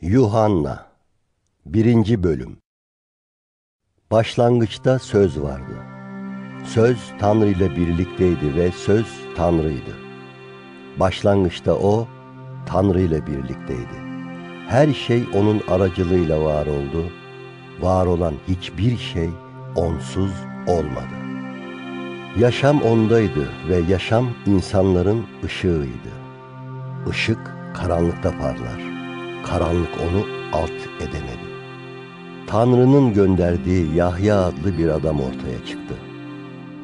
Yuhanna 1. Bölüm Başlangıçta söz vardı. Söz Tanrı ile birlikteydi ve söz Tanrı'ydı. Başlangıçta o Tanrı ile birlikteydi. Her şey onun aracılığıyla var oldu. Var olan hiçbir şey onsuz olmadı. Yaşam ondaydı ve yaşam insanların ışığıydı. Işık karanlıkta parlar karanlık onu alt edemedi. Tanrı'nın gönderdiği Yahya adlı bir adam ortaya çıktı.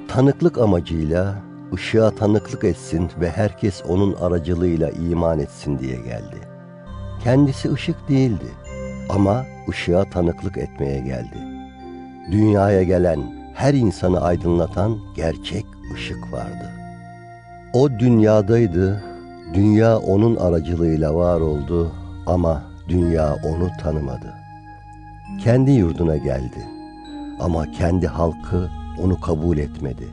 Tanıklık amacıyla ışığa tanıklık etsin ve herkes onun aracılığıyla iman etsin diye geldi. Kendisi ışık değildi ama ışığa tanıklık etmeye geldi. Dünyaya gelen her insanı aydınlatan gerçek ışık vardı. O dünyadaydı, dünya onun aracılığıyla var oldu ama dünya onu tanımadı. Kendi yurduna geldi ama kendi halkı onu kabul etmedi.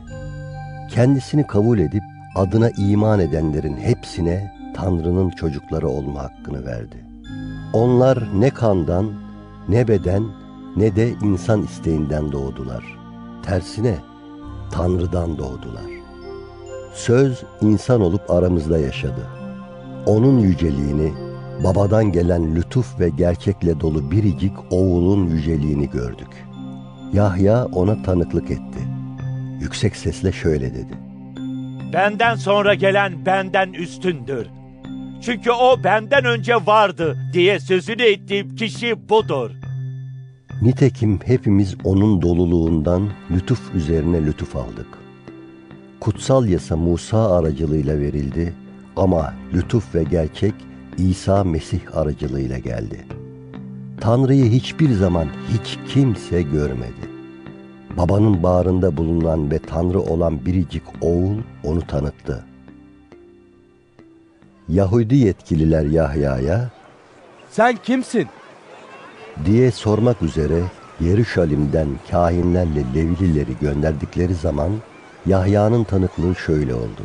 Kendisini kabul edip adına iman edenlerin hepsine Tanrı'nın çocukları olma hakkını verdi. Onlar ne kandan, ne beden, ne de insan isteğinden doğdular. Tersine Tanrı'dan doğdular. Söz insan olup aramızda yaşadı. Onun yüceliğini, babadan gelen lütuf ve gerçekle dolu biricik oğulun yüceliğini gördük. Yahya ona tanıklık etti. Yüksek sesle şöyle dedi. Benden sonra gelen benden üstündür. Çünkü o benden önce vardı diye sözünü ettiğim kişi budur. Nitekim hepimiz onun doluluğundan lütuf üzerine lütuf aldık. Kutsal yasa Musa aracılığıyla verildi ama lütuf ve gerçek İsa Mesih aracılığıyla geldi. Tanrı'yı hiçbir zaman hiç kimse görmedi. Babanın bağrında bulunan ve Tanrı olan biricik oğul onu tanıttı. Yahudi yetkililer Yahya'ya Sen kimsin? diye sormak üzere Yeruşalim'den kahinlerle Levlileri gönderdikleri zaman Yahya'nın tanıklığı şöyle oldu.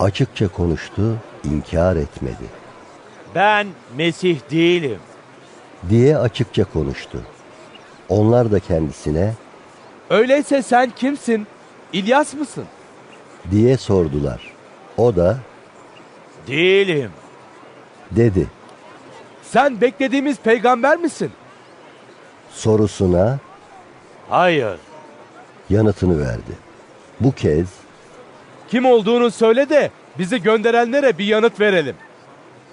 Açıkça konuştu, inkar etmedi ben Mesih değilim. Diye açıkça konuştu. Onlar da kendisine Öyleyse sen kimsin? İlyas mısın? Diye sordular. O da Değilim. Dedi. Sen beklediğimiz peygamber misin? Sorusuna Hayır. Yanıtını verdi. Bu kez Kim olduğunu söyle de bizi gönderenlere bir yanıt verelim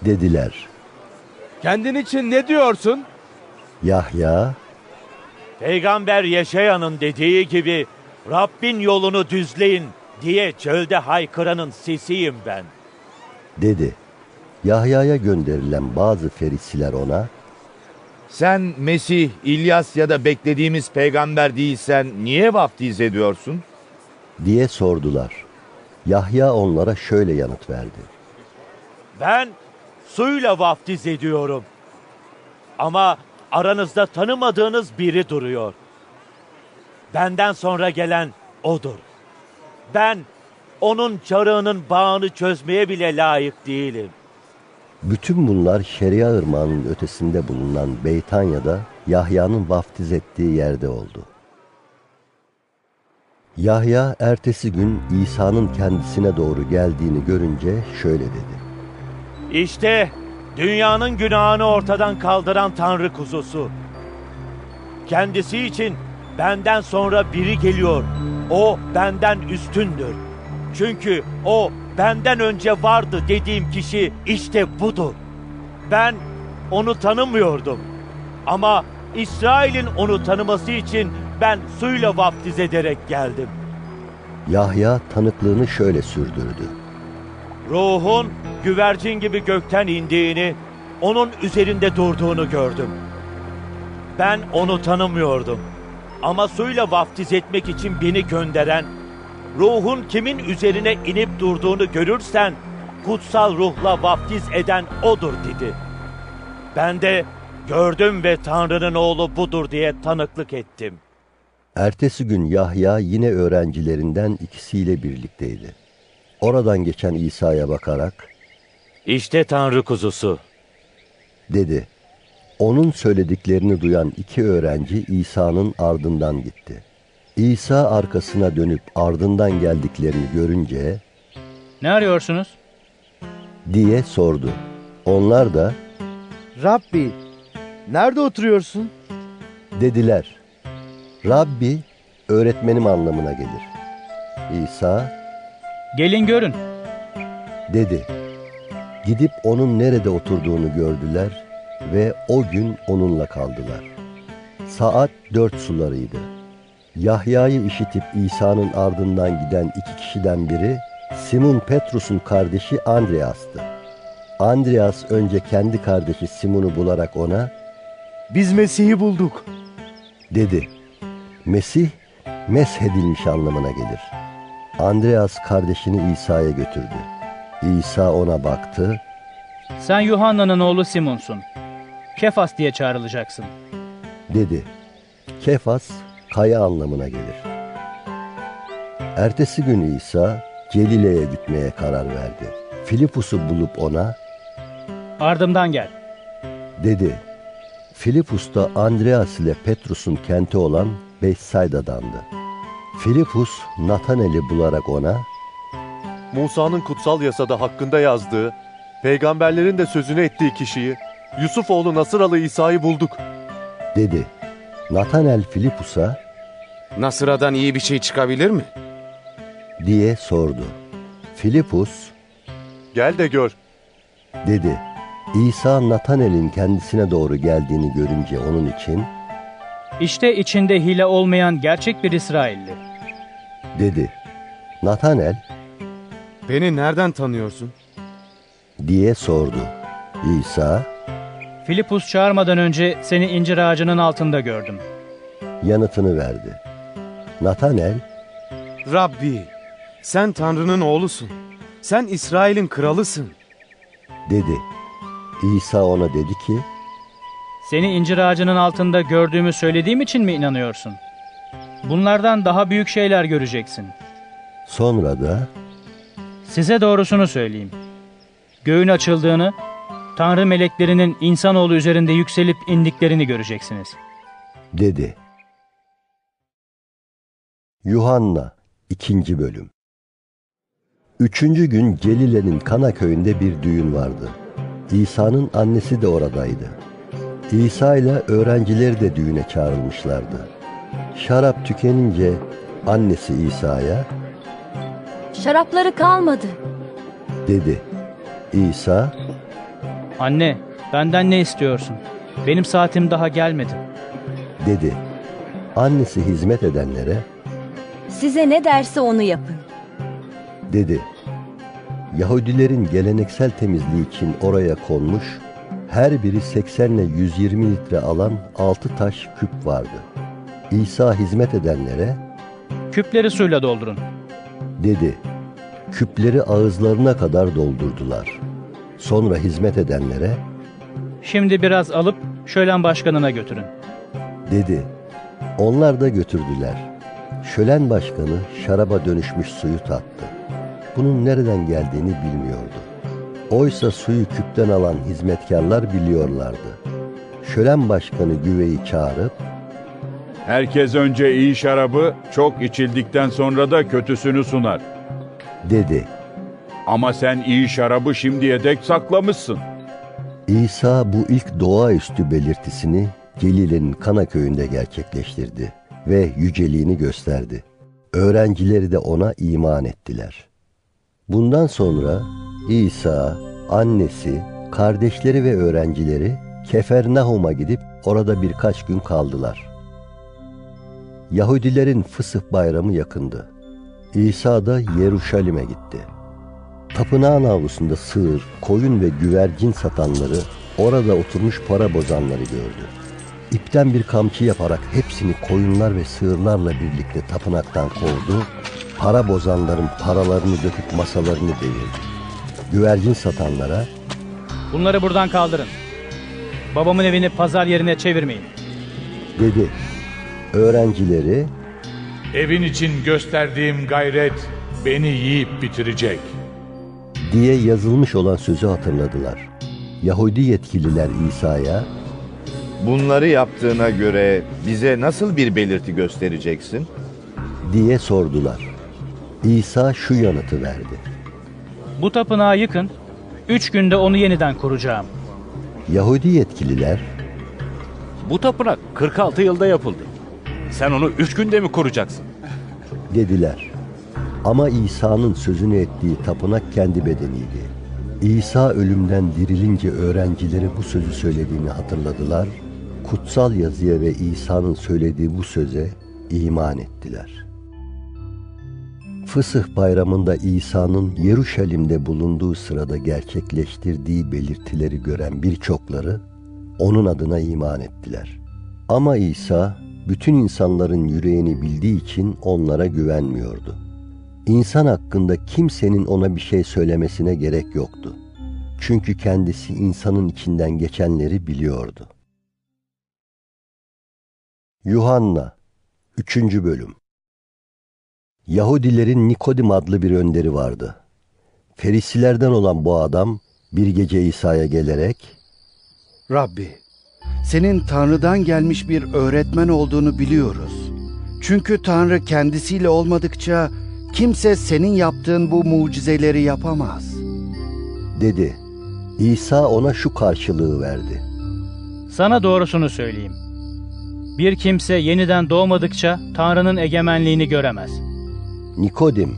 dediler. Kendin için ne diyorsun? Yahya, Peygamber Yaşayan'ın dediği gibi Rabbin yolunu düzleyin diye çölde haykıranın sesiyim ben. Dedi. Yahya'ya gönderilen bazı ferisiler ona, Sen Mesih, İlyas ya da beklediğimiz peygamber değilsen niye vaftiz ediyorsun? Diye sordular. Yahya onlara şöyle yanıt verdi. Ben suyla vaftiz ediyorum. Ama aranızda tanımadığınız biri duruyor. Benden sonra gelen odur. Ben onun çarığının bağını çözmeye bile layık değilim. Bütün bunlar Şeria Irmağı'nın ötesinde bulunan Beytanya'da Yahya'nın vaftiz ettiği yerde oldu. Yahya ertesi gün İsa'nın kendisine doğru geldiğini görünce şöyle dedi. İşte dünyanın günahını ortadan kaldıran Tanrı kuzusu. Kendisi için benden sonra biri geliyor. O benden üstündür. Çünkü o benden önce vardı dediğim kişi işte budur. Ben onu tanımıyordum. Ama İsrail'in onu tanıması için ben suyla vaftiz ederek geldim. Yahya tanıklığını şöyle sürdürdü. Ruhun güvercin gibi gökten indiğini, onun üzerinde durduğunu gördüm. Ben onu tanımıyordum. Ama suyla vaftiz etmek için beni gönderen, ruhun kimin üzerine inip durduğunu görürsen, kutsal ruhla vaftiz eden odur dedi. Ben de gördüm ve Tanrı'nın oğlu budur diye tanıklık ettim. Ertesi gün Yahya yine öğrencilerinden ikisiyle birlikteydi. Oradan geçen İsa'ya bakarak İşte Tanrı kuzusu. dedi. Onun söylediklerini duyan iki öğrenci İsa'nın ardından gitti. İsa arkasına dönüp ardından geldiklerini görünce Ne arıyorsunuz? diye sordu. Onlar da Rabbi, nerede oturuyorsun? dediler. Rabbi öğretmenim anlamına gelir. İsa Gelin görün. dedi. Gidip onun nerede oturduğunu gördüler ve o gün onunla kaldılar. Saat dört sularıydı. Yahya'yı işitip İsa'nın ardından giden iki kişiden biri Simon Petrus'un kardeşi Andreas'tı. Andreas önce kendi kardeşi Simon'u bularak ona Biz Mesih'i bulduk. dedi. Mesih meshedilmiş anlamına gelir. Andreas kardeşini İsa'ya götürdü. İsa ona baktı, Sen Yuhanna'nın oğlu Simon'sun. Kefas diye çağrılacaksın. dedi. Kefas kaya anlamına gelir. Ertesi gün İsa Celile'ye gitmeye karar verdi. Filipus'u bulup ona Ardımdan gel. dedi. Filipus da Andreas ile Petrus'un kenti olan Bethsaida'dandı. Filipus Natanel'i bularak ona Musa'nın kutsal yasada hakkında yazdığı, peygamberlerin de sözünü ettiği kişiyi, Yusuf oğlu Nasıralı İsa'yı bulduk. dedi. Natanel Filipus'a Nasıra'dan iyi bir şey çıkabilir mi? diye sordu. Filipus Gel de gör. dedi. İsa Natanel'in kendisine doğru geldiğini görünce onun için İşte içinde hile olmayan gerçek bir İsrailli. Dedi. Natanel Beni nereden tanıyorsun? diye sordu. İsa Filipus çağırmadan önce seni incir ağacının altında gördüm. yanıtını verdi. Natanel Rabbi, sen Tanrı'nın oğlusun. Sen İsrail'in kralısın. dedi. İsa ona dedi ki Seni incir ağacının altında gördüğümü söylediğim için mi inanıyorsun? Bunlardan daha büyük şeyler göreceksin. sonra da Size doğrusunu söyleyeyim. Göğün açıldığını, Tanrı meleklerinin insanoğlu üzerinde yükselip indiklerini göreceksiniz. dedi. Yuhanna 2. Bölüm Üçüncü gün Celile'nin Kana köyünde bir düğün vardı. İsa'nın annesi de oradaydı. İsa ile öğrencileri de düğüne çağrılmışlardı. Şarap tükenince annesi İsa'ya Şarapları kalmadı. dedi. İsa Anne, benden ne istiyorsun? Benim saatim daha gelmedi. dedi. Annesi hizmet edenlere Size ne derse onu yapın. dedi. Yahudilerin geleneksel temizliği için oraya konmuş, her biri 80 ile 120 litre alan 6 taş küp vardı. İsa hizmet edenlere Küpleri suyla doldurun. dedi. Küpleri ağızlarına kadar doldurdular. Sonra hizmet edenlere Şimdi biraz alıp şölen başkanına götürün. dedi. Onlar da götürdüler. Şölen başkanı şaraba dönüşmüş suyu tattı. Bunun nereden geldiğini bilmiyordu. Oysa suyu küpten alan hizmetkarlar biliyorlardı. Şölen başkanı güveyi çağırıp Herkes önce iyi şarabı çok içildikten sonra da kötüsünü sunar. dedi. Ama sen iyi şarabı şimdiye dek saklamışsın. İsa bu ilk doğaüstü belirtisini Gelile'nin Kana köyünde gerçekleştirdi ve yüceliğini gösterdi. Öğrencileri de ona iman ettiler. Bundan sonra İsa, annesi, kardeşleri ve öğrencileri Kefernahum'a gidip orada birkaç gün kaldılar. Yahudilerin Fısıh bayramı yakındı. İsa da Yeruşalim'e gitti. Tapınağın avlusunda sığır, koyun ve güvercin satanları, orada oturmuş para bozanları gördü. İpten bir kamçı yaparak hepsini koyunlar ve sığırlarla birlikte tapınaktan kovdu, para bozanların paralarını döküp masalarını devirdi. Güvercin satanlara Bunları buradan kaldırın. Babamın evini pazar yerine çevirmeyin. dedi. Öğrencileri Evin için gösterdiğim gayret beni yiyip bitirecek. diye yazılmış olan sözü hatırladılar. Yahudi yetkililer İsa'ya Bunları yaptığına göre bize nasıl bir belirti göstereceksin? diye sordular. İsa şu yanıtı verdi. Bu tapınağı yıkın, üç günde onu yeniden kuracağım. Yahudi yetkililer Bu tapınak 46 yılda yapıldı. Sen onu üç günde mi kuracaksın? dediler. Ama İsa'nın sözünü ettiği tapınak kendi bedeniydi. İsa ölümden dirilince öğrencileri bu sözü söylediğini hatırladılar. Kutsal yazıya ve İsa'nın söylediği bu söze iman ettiler. Fısıh bayramında İsa'nın Yeruşalim'de bulunduğu sırada gerçekleştirdiği belirtileri gören birçokları onun adına iman ettiler. Ama İsa bütün insanların yüreğini bildiği için onlara güvenmiyordu. İnsan hakkında kimsenin ona bir şey söylemesine gerek yoktu. Çünkü kendisi insanın içinden geçenleri biliyordu. Yuhanna 3. Bölüm Yahudilerin Nikodim adlı bir önderi vardı. Ferisilerden olan bu adam bir gece İsa'ya gelerek Rabbi, senin Tanrı'dan gelmiş bir öğretmen olduğunu biliyoruz. Çünkü Tanrı kendisiyle olmadıkça kimse senin yaptığın bu mucizeleri yapamaz. dedi. İsa ona şu karşılığı verdi. Sana doğrusunu söyleyeyim. Bir kimse yeniden doğmadıkça Tanrı'nın egemenliğini göremez. Nikodim,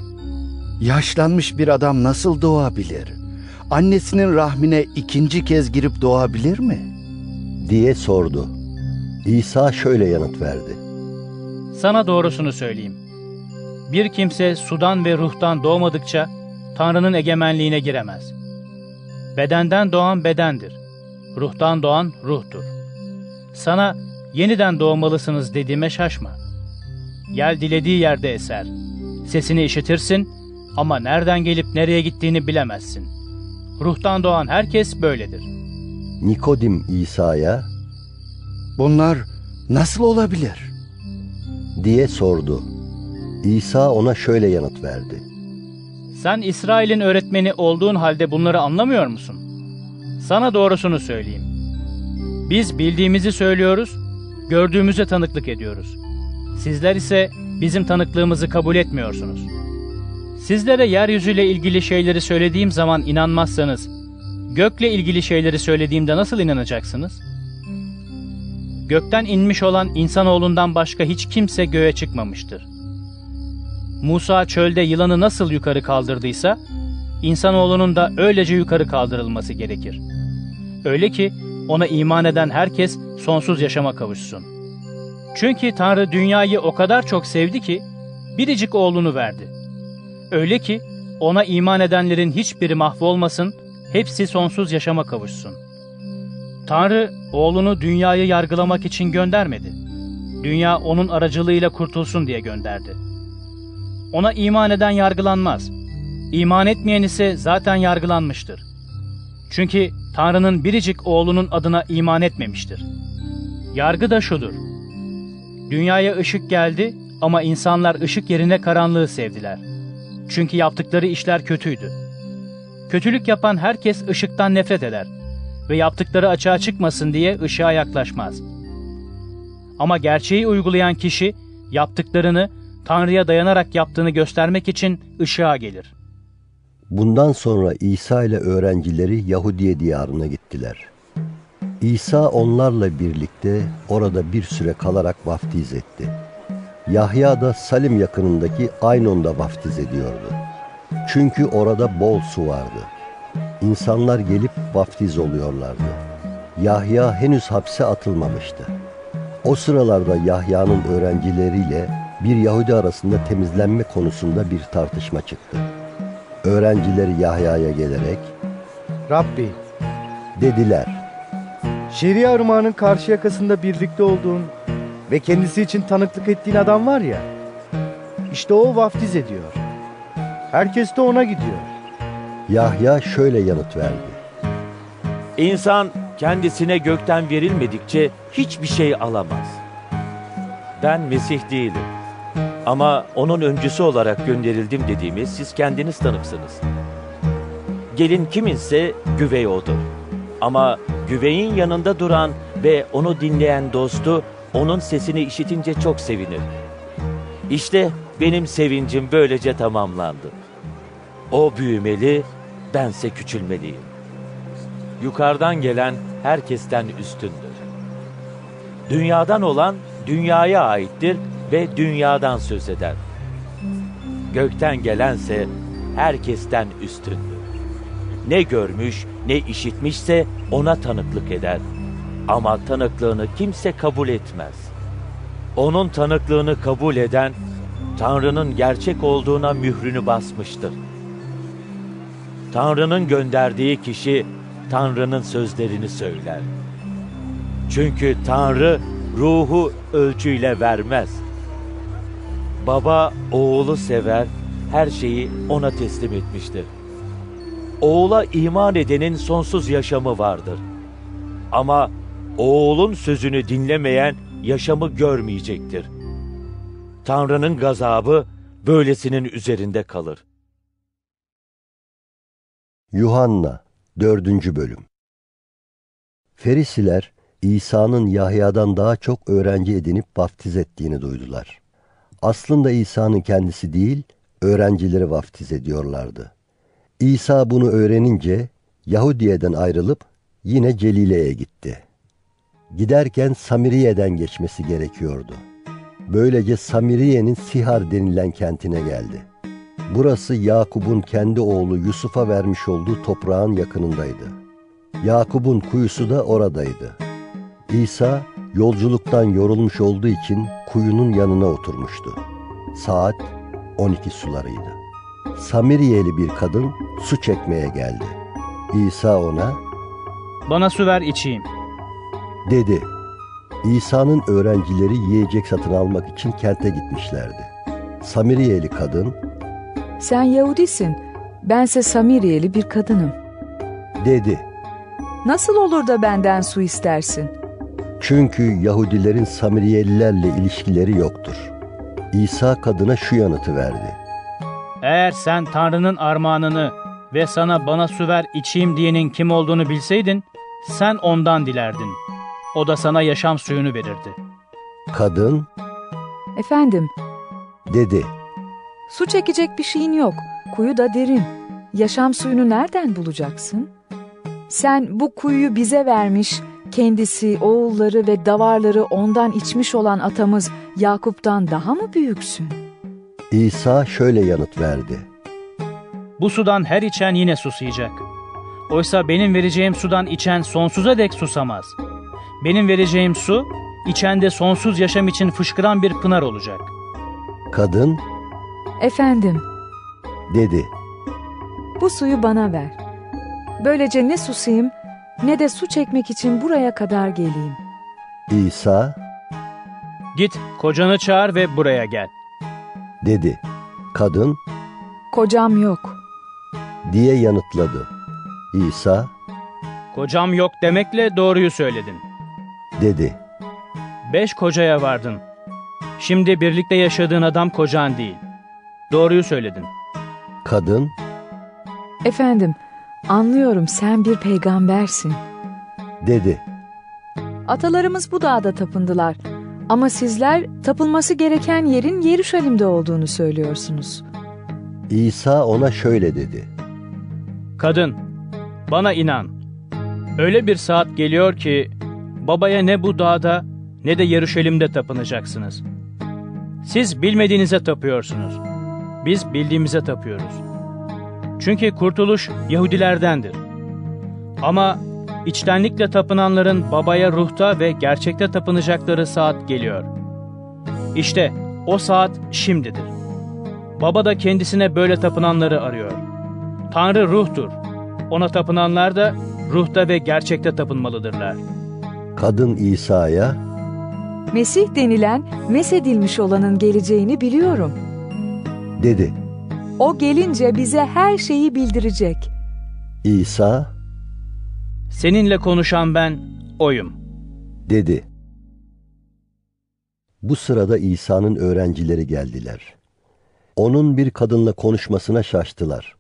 Yaşlanmış bir adam nasıl doğabilir? Annesinin rahmine ikinci kez girip doğabilir mi? Diye sordu. İsa şöyle yanıt verdi. Sana doğrusunu söyleyeyim. Bir kimse sudan ve ruhtan doğmadıkça Tanrı'nın egemenliğine giremez. Bedenden doğan bedendir. Ruhtan doğan ruhtur. Sana yeniden doğmalısınız dediğime şaşma. Yel dilediği yerde eser. Sesini işitirsin ama nereden gelip nereye gittiğini bilemezsin. Ruhtan doğan herkes böyledir. Nikodim İsa'ya Bunlar nasıl olabilir? diye sordu. İsa ona şöyle yanıt verdi. Sen İsrail'in öğretmeni olduğun halde bunları anlamıyor musun? Sana doğrusunu söyleyeyim. Biz bildiğimizi söylüyoruz, gördüğümüze tanıklık ediyoruz. Sizler ise bizim tanıklığımızı kabul etmiyorsunuz. Sizlere yeryüzüyle ilgili şeyleri söylediğim zaman inanmazsanız, gökle ilgili şeyleri söylediğimde nasıl inanacaksınız? Gökten inmiş olan insanoğlundan başka hiç kimse göğe çıkmamıştır. Musa çölde yılanı nasıl yukarı kaldırdıysa, insanoğlunun da öylece yukarı kaldırılması gerekir. Öyle ki ona iman eden herkes sonsuz yaşama kavuşsun. Çünkü Tanrı dünyayı o kadar çok sevdi ki, biricik oğlunu verdi. Öyle ki ona iman edenlerin hiçbiri mahvolmasın, hepsi sonsuz yaşama kavuşsun. Tanrı oğlunu dünyayı yargılamak için göndermedi. Dünya onun aracılığıyla kurtulsun diye gönderdi. Ona iman eden yargılanmaz. İman etmeyen ise zaten yargılanmıştır. Çünkü Tanrı'nın biricik oğlunun adına iman etmemiştir. Yargı da şudur. Dünyaya ışık geldi ama insanlar ışık yerine karanlığı sevdiler. Çünkü yaptıkları işler kötüydü. Kötülük yapan herkes ışıktan nefret eder ve yaptıkları açığa çıkmasın diye ışığa yaklaşmaz. Ama gerçeği uygulayan kişi yaptıklarını Tanrı'ya dayanarak yaptığını göstermek için ışığa gelir. Bundan sonra İsa ile öğrencileri Yahudiye diyarına gittiler. İsa onlarla birlikte orada bir süre kalarak vaftiz etti. Yahya da Salim yakınındaki Aynon'da vaftiz ediyordu. Çünkü orada bol su vardı. İnsanlar gelip vaftiz oluyorlardı. Yahya henüz hapse atılmamıştı. O sıralarda Yahya'nın öğrencileriyle bir Yahudi arasında temizlenme konusunda bir tartışma çıktı. Öğrencileri Yahya'ya gelerek Rabbi, dediler. Şeria Irmağı'nın karşı yakasında birlikte olduğun ve kendisi için tanıklık ettiğin adam var ya. İşte o vaftiz ediyor. Herkes de ona gidiyor. Yahya şöyle yanıt verdi. İnsan kendisine gökten verilmedikçe hiçbir şey alamaz. Ben Mesih değilim. Ama onun öncüsü olarak gönderildim dediğimi siz kendiniz tanıksınız. Gelin kiminse güvey odur. Ama güveyin yanında duran ve onu dinleyen dostu onun sesini işitince çok sevinir. İşte benim sevincim böylece tamamlandı. O büyümeli, bense küçülmeliyim. Yukarıdan gelen herkesten üstündür. Dünyadan olan dünyaya aittir ve dünyadan söz eder. Gökten gelense herkesten üstündür. Ne görmüş ne işitmişse ona tanıklık eder. Ama tanıklığını kimse kabul etmez. Onun tanıklığını kabul eden Tanrı'nın gerçek olduğuna mührünü basmıştır. Tanrı'nın gönderdiği kişi Tanrı'nın sözlerini söyler. Çünkü Tanrı ruhu ölçüyle vermez. Baba oğlu sever, her şeyi ona teslim etmiştir. Oğula iman edenin sonsuz yaşamı vardır. Ama oğulun sözünü dinlemeyen yaşamı görmeyecektir. Tanrı'nın gazabı böylesinin üzerinde kalır. Yuhanna 4. Bölüm Ferisiler İsa'nın Yahya'dan daha çok öğrenci edinip vaftiz ettiğini duydular. Aslında İsa'nın kendisi değil, öğrencileri vaftiz ediyorlardı. İsa bunu öğrenince Yahudiye'den ayrılıp yine Celile'ye gitti. Giderken Samiriye'den geçmesi gerekiyordu. Böylece Samiriye'nin Sihar denilen kentine geldi. Burası Yakup'un kendi oğlu Yusuf'a vermiş olduğu toprağın yakınındaydı. Yakup'un kuyusu da oradaydı. İsa yolculuktan yorulmuş olduğu için kuyunun yanına oturmuştu. Saat 12 sularıydı. Samiriyeli bir kadın su çekmeye geldi. İsa ona Bana su ver içeyim. dedi. İsa'nın öğrencileri yiyecek satın almak için kente gitmişlerdi. Samiriyeli kadın Sen Yahudisin, bense Samiriyeli bir kadınım. dedi. Nasıl olur da benden su istersin? Çünkü Yahudilerin Samiriyelilerle ilişkileri yoktur. İsa kadına şu yanıtı verdi. Eğer sen Tanrı'nın armağanını ve sana bana su ver içeyim diyenin kim olduğunu bilseydin, sen ondan dilerdin. O da sana yaşam suyunu verirdi. Kadın Efendim, dedi. Su çekecek bir şeyin yok. Kuyu da derin. Yaşam suyunu nereden bulacaksın? Sen bu kuyuyu bize vermiş, kendisi, oğulları ve davarları ondan içmiş olan atamız Yakup'tan daha mı büyüksün? İsa şöyle yanıt verdi. Bu sudan her içen yine susayacak. Oysa benim vereceğim sudan içen sonsuza dek susamaz. Benim vereceğim su, içende sonsuz yaşam için fışkıran bir pınar olacak. Kadın Efendim, dedi. bu suyu bana ver. Böylece ne susayım ne de su çekmek için buraya kadar geleyim. İsa Git, kocanı çağır ve buraya gel. dedi. Kadın Kocam yok. diye yanıtladı. İsa Kocam yok demekle doğruyu söyledin. dedi. Beş kocaya vardın. Şimdi birlikte yaşadığın adam kocan değil. Doğruyu söyledin. Kadın Efendim, anlıyorum sen bir peygambersin. dedi. Atalarımız bu dağda tapındılar. Ama sizler tapılması gereken yerin Yeruşalim'de olduğunu söylüyorsunuz. İsa ona şöyle dedi. Kadın, bana inan. Öyle bir saat geliyor ki babaya ne bu dağda ne de Yeruşalim'de tapınacaksınız. Siz bilmediğinize tapıyorsunuz. Biz bildiğimize tapıyoruz. Çünkü kurtuluş Yahudilerdendir. Ama içtenlikle tapınanların babaya ruhta ve gerçekte tapınacakları saat geliyor. İşte o saat şimdidir. Baba da kendisine böyle tapınanları arıyor. Tanrı ruhtur. Ona tapınanlar da ruhta ve gerçekte tapınmalıdırlar. Kadın İsa'ya Mesih denilen mesedilmiş olanın geleceğini biliyorum. Dedi. O gelince bize her şeyi bildirecek. İsa Seninle konuşan ben oyum. dedi. Bu sırada İsa'nın öğrencileri geldiler. Onun bir kadınla konuşmasına şaştılar.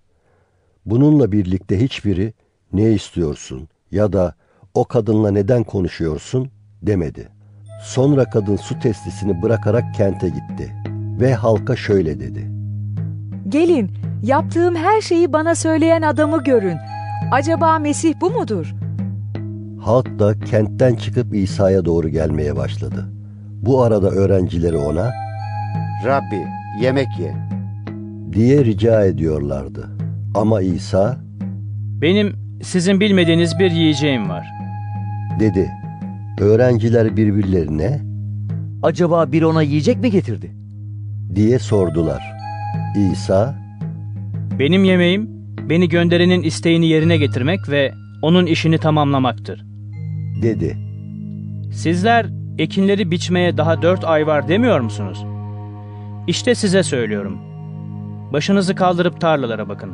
Bununla birlikte hiçbiri ne istiyorsun, ya da o kadınla neden konuşuyorsun demedi. Sonra kadın su testisini bırakarak kente gitti ve halka şöyle dedi. Gelin, yaptığım her şeyi bana söyleyen adamı görün. Acaba Mesih bu mudur? Halk da kentten çıkıp İsa'ya doğru gelmeye başladı. Bu arada öğrencileri ona Rabbi, yemek ye. diye rica ediyorlardı. Ama İsa Benim sizin bilmediğiniz bir yiyeceğim var. dedi. Öğrenciler birbirlerine Acaba biri ona yiyecek mi getirdi? diye sordular. İsa Benim yemeğim beni gönderenin isteğini yerine getirmek ve onun işini tamamlamaktır. dedi. Sizler ekinleri biçmeye daha dört ay var demiyor musunuz? İşte size söylüyorum. Başınızı kaldırıp tarlalara bakın.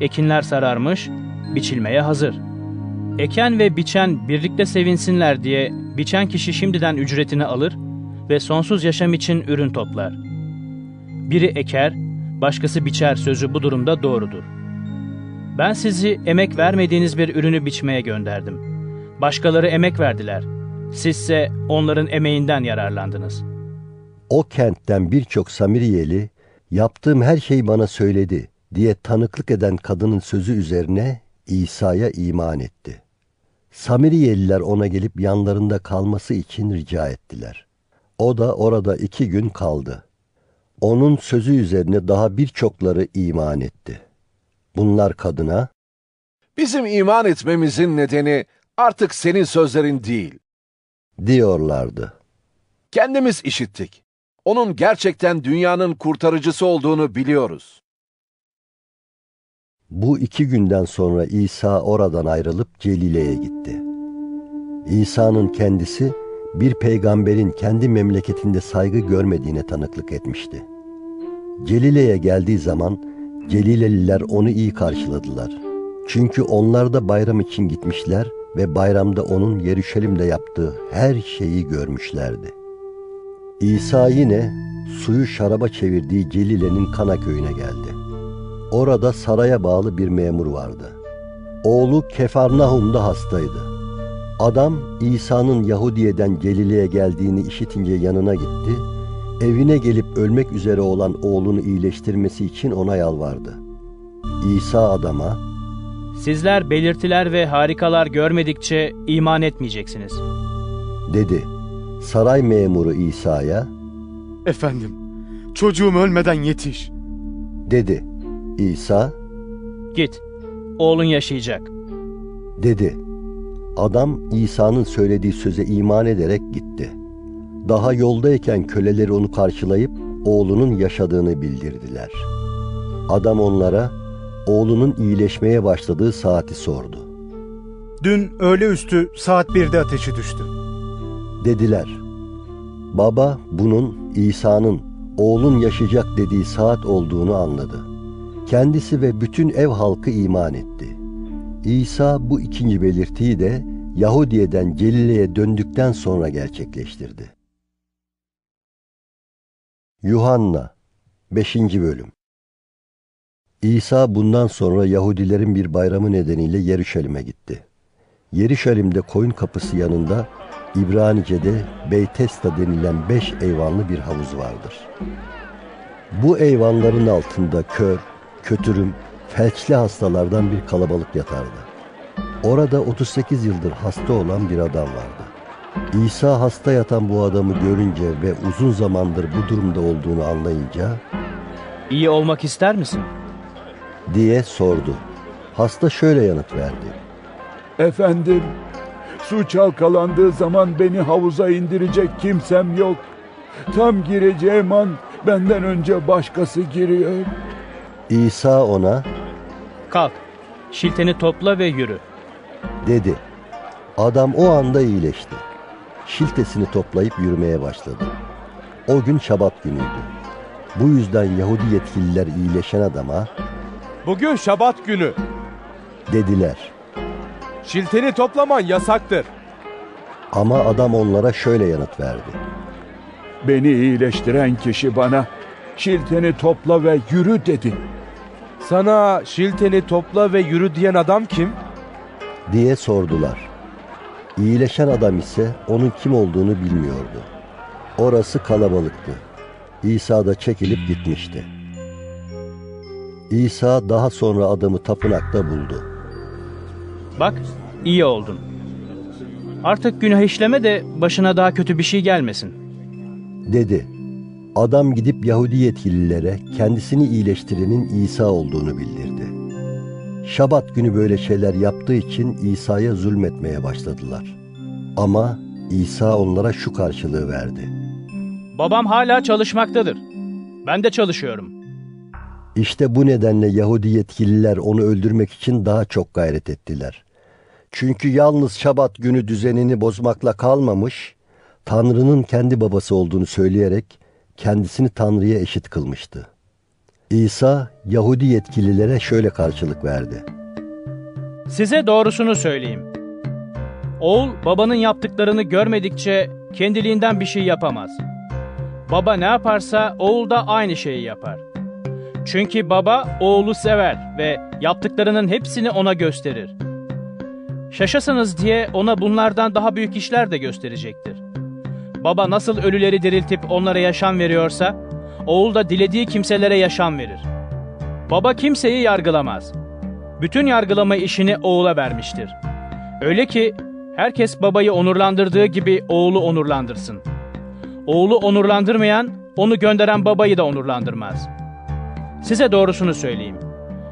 Ekinler sararmış, biçilmeye hazır. Eken ve biçen birlikte sevinsinler diye biçen kişi şimdiden ücretini alır ve sonsuz yaşam için ürün toplar. Biri eker, başkası biçer sözü bu durumda doğrudur. Ben sizi emek vermediğiniz bir ürünü biçmeye gönderdim. Başkaları emek verdiler. Sizse onların emeğinden yararlandınız. O kentten birçok Samiriyeli yaptığım her şeyi bana söyledi diye tanıklık eden kadının sözü üzerine İsa'ya iman etti. Samiriyeliler ona gelip yanlarında kalması için rica ettiler. O da orada iki gün kaldı. Onun sözü üzerine daha birçokları iman etti. Bunlar kadına, Bizim iman etmemizin nedeni artık senin sözlerin değil. diyorlardı. Kendimiz işittik. Onun gerçekten dünyanın kurtarıcısı olduğunu biliyoruz. Bu iki günden sonra İsa oradan ayrılıp Celile'ye gitti. İsa'nın kendisi bir peygamberin kendi memleketinde saygı görmediğine tanıklık etmişti. Celile'ye geldiği zaman Celileliler onu iyi karşıladılar. Çünkü onlar da bayram için gitmişler ve bayramda onun Yeruşalim'de yaptığı her şeyi görmüşlerdi. İsa yine suyu şaraba çevirdiği Celile'nin Kana köyüne geldi. Orada saraya bağlı bir memur vardı. Oğlu Kefarnahum'da hastaydı. Adam İsa'nın Yahudiye'den Gelile'ye geldiğini işitince yanına gitti. Evine gelip ölmek üzere olan oğlunu iyileştirmesi için ona yalvardı. İsa adama Sizler belirtiler ve harikalar görmedikçe iman etmeyeceksiniz. dedi. Saray memuru İsa'ya Efendim, çocuğum ölmeden yetiş. dedi. İsa Git, oğlun yaşayacak. dedi. Adam İsa'nın söylediği söze iman ederek gitti. Daha yoldayken köleleri onu karşılayıp oğlunun yaşadığını bildirdiler. Adam onlara oğlunun iyileşmeye başladığı saati sordu. Dün öğle üstü saat 1'de ateşi düştü. Dediler. Baba bunun İsa'nın oğlun yaşayacak dediği saat olduğunu anladı. Kendisi ve bütün ev halkı iman etti. İsa bu ikinci belirtiyi de Yahudiye'den Celile'ye döndükten sonra gerçekleştirdi. Yuhanna 5. Bölüm İsa bundan sonra Yahudilerin bir bayramı nedeniyle Yeruşalim'e gitti. Yeruşalim'de koyun kapısı yanında İbranice'de Beytesta denilen beş eyvanlı bir havuz vardır. Bu eyvanların altında kör, kötürüm, felçli hastalardan bir kalabalık yatardı. Orada 38 yıldır hasta olan bir adam vardı. İsa hasta yatan bu adamı görünce ve uzun zamandır bu durumda olduğunu anlayınca İyi olmak ister misin? diye sordu. Hasta şöyle yanıt verdi. Efendim, su çalkalandığı zaman beni havuza indirecek kimsem yok. Tam gireceğim an benden önce başkası giriyor. İsa ona Kalk, şilteni topla ve yürü. dedi. Adam o anda iyileşti. Şiltesini toplayıp yürümeye başladı. O gün şabat günüydü. Bu yüzden Yahudi yetkililer iyileşen adama Bugün şabat günü. dediler. Şilteni toplaman yasaktır. Ama adam onlara şöyle yanıt verdi. Beni iyileştiren kişi bana şilteni topla ve yürü dedi. Sana şilteni topla ve yürü diyen adam kim? diye sordular. İyileşen adam ise onun kim olduğunu bilmiyordu. Orası kalabalıktı. İsa da çekilip gitmişti. İsa daha sonra adamı tapınakta buldu. Bak, iyi oldun. Artık günah işleme de başına daha kötü bir şey gelmesin. Dedi. Adam gidip Yahudi yetkililere kendisini iyileştirenin İsa olduğunu bildirdi. Şabat günü böyle şeyler yaptığı için İsa'ya zulmetmeye başladılar. Ama İsa onlara şu karşılığı verdi. Babam hala çalışmaktadır. Ben de çalışıyorum. İşte bu nedenle Yahudi yetkililer onu öldürmek için daha çok gayret ettiler. Çünkü yalnız Şabat günü düzenini bozmakla kalmamış, Tanrı'nın kendi babası olduğunu söyleyerek kendisini Tanrı'ya eşit kılmıştı. İsa Yahudi yetkililere şöyle karşılık verdi. Size doğrusunu söyleyeyim. Oğul babanın yaptıklarını görmedikçe kendiliğinden bir şey yapamaz. Baba ne yaparsa oğul da aynı şeyi yapar. Çünkü baba oğlu sever ve yaptıklarının hepsini ona gösterir. Şaşasınız diye ona bunlardan daha büyük işler de gösterecektir. Baba nasıl ölüleri diriltip onlara yaşam veriyorsa, oğul da dilediği kimselere yaşam verir. Baba kimseyi yargılamaz. Bütün yargılama işini oğula vermiştir. Öyle ki herkes babayı onurlandırdığı gibi oğlu onurlandırsın. Oğlu onurlandırmayan, onu gönderen babayı da onurlandırmaz. Size doğrusunu söyleyeyim.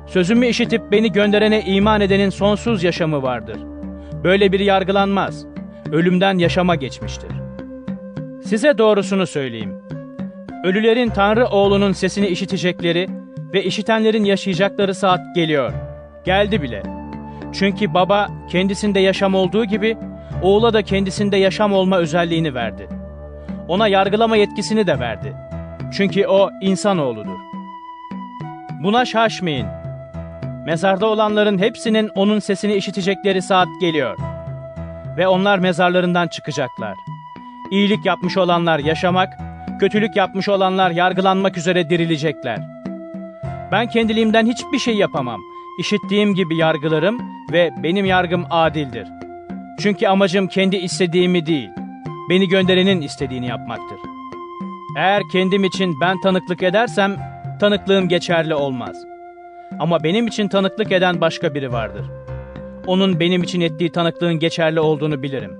Sözümü işitip beni gönderene iman edenin sonsuz yaşamı vardır. Böyle biri yargılanmaz. Ölümden yaşama geçmiştir. Size doğrusunu söyleyeyim. Ölülerin Tanrı oğlunun sesini işitecekleri ve işitenlerin yaşayacakları saat geliyor. Geldi bile. Çünkü baba kendisinde yaşam olduğu gibi oğula da kendisinde yaşam olma özelliğini verdi. Ona yargılama yetkisini de verdi. Çünkü o insanoğludur. Buna şaşmayın. Mezarda olanların hepsinin onun sesini işitecekleri saat geliyor. Ve onlar mezarlarından çıkacaklar. İyilik yapmış olanlar yaşamak, kötülük yapmış olanlar yargılanmak üzere dirilecekler. Ben kendiliğimden hiçbir şey yapamam. İşittiğim gibi yargılarım ve benim yargım adildir. Çünkü amacım kendi istediğimi değil, beni gönderenin istediğini yapmaktır. Eğer kendim için ben tanıklık edersem, tanıklığım geçerli olmaz. Ama benim için tanıklık eden başka biri vardır. Onun benim için ettiği tanıklığın geçerli olduğunu bilirim.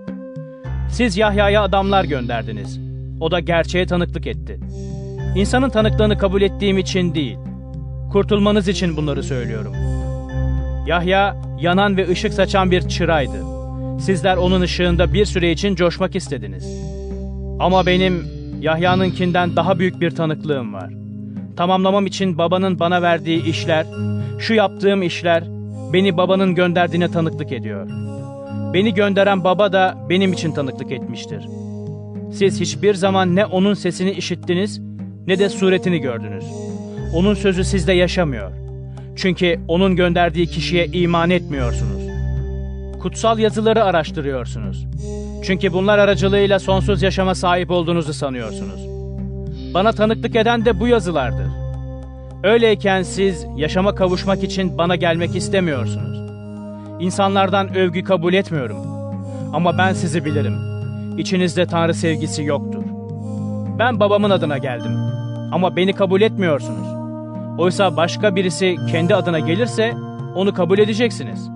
Siz Yahya'ya adamlar gönderdiniz. O da gerçeğe tanıklık etti. İnsanın tanıklığını kabul ettiğim için değil, kurtulmanız için bunları söylüyorum. Yahya, yanan ve ışık saçan bir çıraydı. Sizler onun ışığında bir süre için coşmak istediniz. Ama benim Yahya'nınkinden daha büyük bir tanıklığım var. Tamamlamam için babanın bana verdiği işler, şu yaptığım işler, beni babanın gönderdiğine tanıklık ediyor. Beni gönderen baba da benim için tanıklık etmiştir. Siz hiçbir zaman ne onun sesini işittiniz ne de suretini gördünüz. Onun sözü sizde yaşamıyor. Çünkü onun gönderdiği kişiye iman etmiyorsunuz. Kutsal yazıları araştırıyorsunuz. Çünkü bunlar aracılığıyla sonsuz yaşama sahip olduğunuzu sanıyorsunuz. Bana tanıklık eden de bu yazılardır. Öyleyken siz yaşama kavuşmak için bana gelmek istemiyorsunuz. İnsanlardan övgü kabul etmiyorum. Ama ben sizi bilirim. İçinizde Tanrı sevgisi yoktur. Ben babamın adına geldim. Ama beni kabul etmiyorsunuz. Oysa başka birisi kendi adına gelirse onu kabul edeceksiniz.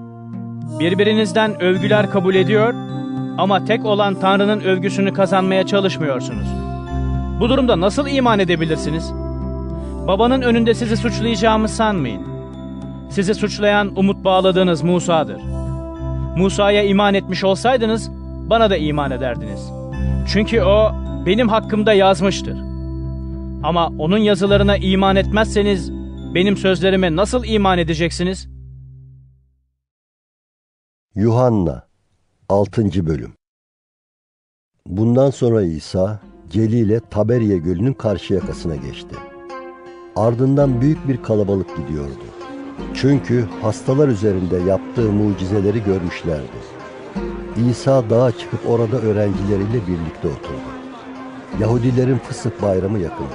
Birbirinizden övgüler kabul ediyor ama tek olan Tanrı'nın övgüsünü kazanmaya çalışmıyorsunuz. Bu durumda nasıl iman edebilirsiniz? Babanın önünde sizi suçlayacağımı sanmayın. Sizi suçlayan umut bağladığınız Musa'dır. Musa'ya iman etmiş olsaydınız bana da iman ederdiniz. Çünkü o benim hakkımda yazmıştır. Ama onun yazılarına iman etmezseniz benim sözlerime nasıl iman edeceksiniz? Yuhanna 6. Bölüm Bundan sonra İsa, Celile Taberiye Gölü'nün karşı yakasına geçti. Ardından büyük bir kalabalık gidiyordu. Çünkü hastalar üzerinde yaptığı mucizeleri görmüşlerdi. İsa dağa çıkıp orada öğrencileriyle birlikte oturdu. Yahudilerin fısık bayramı yakındı.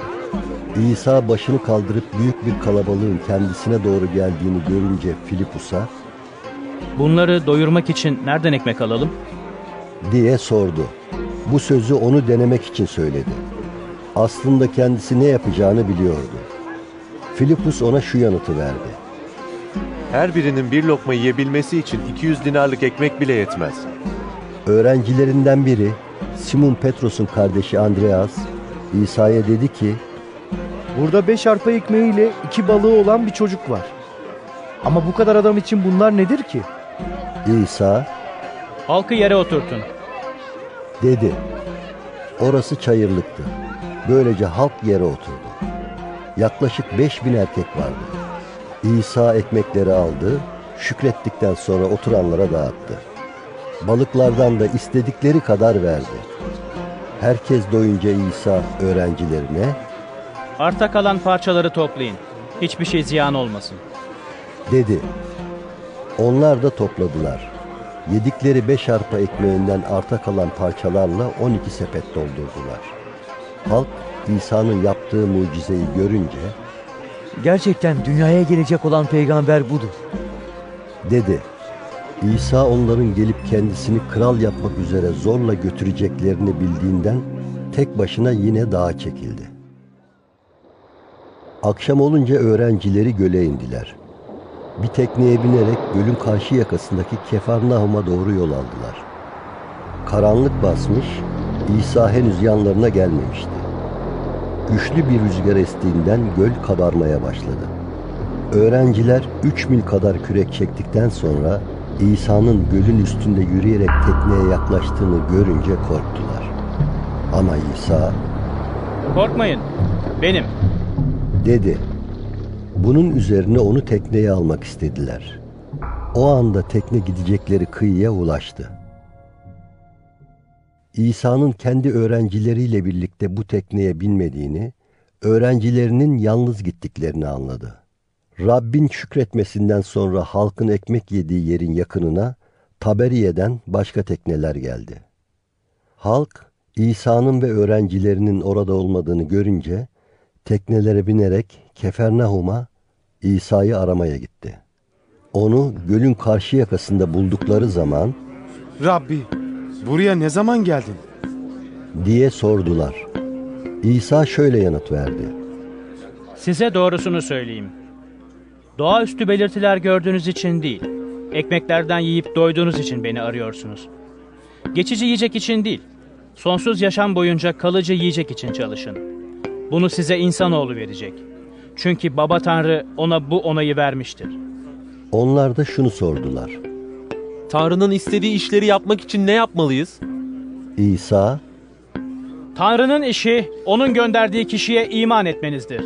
İsa başını kaldırıp büyük bir kalabalığın kendisine doğru geldiğini görünce Filipus'a, Bunları doyurmak için nereden ekmek alalım? diye sordu. Bu sözü onu denemek için söyledi. Aslında kendisi ne yapacağını biliyordu. Filipus ona şu yanıtı verdi. Her birinin bir lokma yiyebilmesi için 200 dinarlık ekmek bile yetmez. Öğrencilerinden biri Simon Petros'un kardeşi Andreas İsa'ya dedi ki Burada beş arpa ekmeğiyle iki balığı olan bir çocuk var. Ama bu kadar adam için bunlar nedir ki? İsa Halkı yere oturtun. dedi. Orası çayırlıktı. Böylece halk yere oturdu. Yaklaşık 5000 erkek vardı. İsa ekmekleri aldı, şükrettikten sonra oturanlara dağıttı. Balıklardan da istedikleri kadar verdi. Herkes doyunca İsa öğrencilerine Arta kalan parçaları toplayın. Hiçbir şey ziyan olmasın. dedi. Onlar da topladılar. Yedikleri beş arpa ekmeğinden arta kalan parçalarla 12 sepet doldurdular. Halk İsa'nın yaptığı mucizeyi görünce Gerçekten dünyaya gelecek olan peygamber budur. dedi. İsa onların gelip kendisini kral yapmak üzere zorla götüreceklerini bildiğinden tek başına yine dağa çekildi. Akşam olunca öğrencileri göle indiler. Bir tekneye binerek gölün karşı yakasındaki Kefarnahum'a doğru yol aldılar. Karanlık basmış, İsa henüz yanlarına gelmemişti. Güçlü bir rüzgar estiğinden göl kabarmaya başladı. Öğrenciler 3 mil kadar kürek çektikten sonra İsa'nın gölün üstünde yürüyerek tekneye yaklaştığını görünce korktular. Ama İsa Korkmayın. Benim. dedi. Bunun üzerine onu tekneye almak istediler. O anda tekne gidecekleri kıyıya ulaştı. İsa'nın kendi öğrencileriyle birlikte bu tekneye binmediğini, öğrencilerinin yalnız gittiklerini anladı. Rabbin şükretmesinden sonra halkın ekmek yediği yerin yakınına Taberiye'den başka tekneler geldi. Halk İsa'nın ve öğrencilerinin orada olmadığını görünce teknelere binerek Kefernahum'a İsa'yı aramaya gitti. Onu gölün karşı yakasında buldukları zaman Rabbi, buraya ne zaman geldin? diye sordular. İsa şöyle yanıt verdi. Size doğrusunu söyleyeyim. Doğaüstü belirtiler gördüğünüz için değil, ekmeklerden yiyip doyduğunuz için beni arıyorsunuz. Geçici yiyecek için değil, sonsuz yaşam boyunca kalıcı yiyecek için çalışın. Bunu size insanoğlu verecek. Çünkü Baba Tanrı ona bu onayı vermiştir. Onlar da şunu sordular. Tanrı'nın istediği işleri yapmak için ne yapmalıyız? İsa Tanrı'nın işi onun gönderdiği kişiye iman etmenizdir.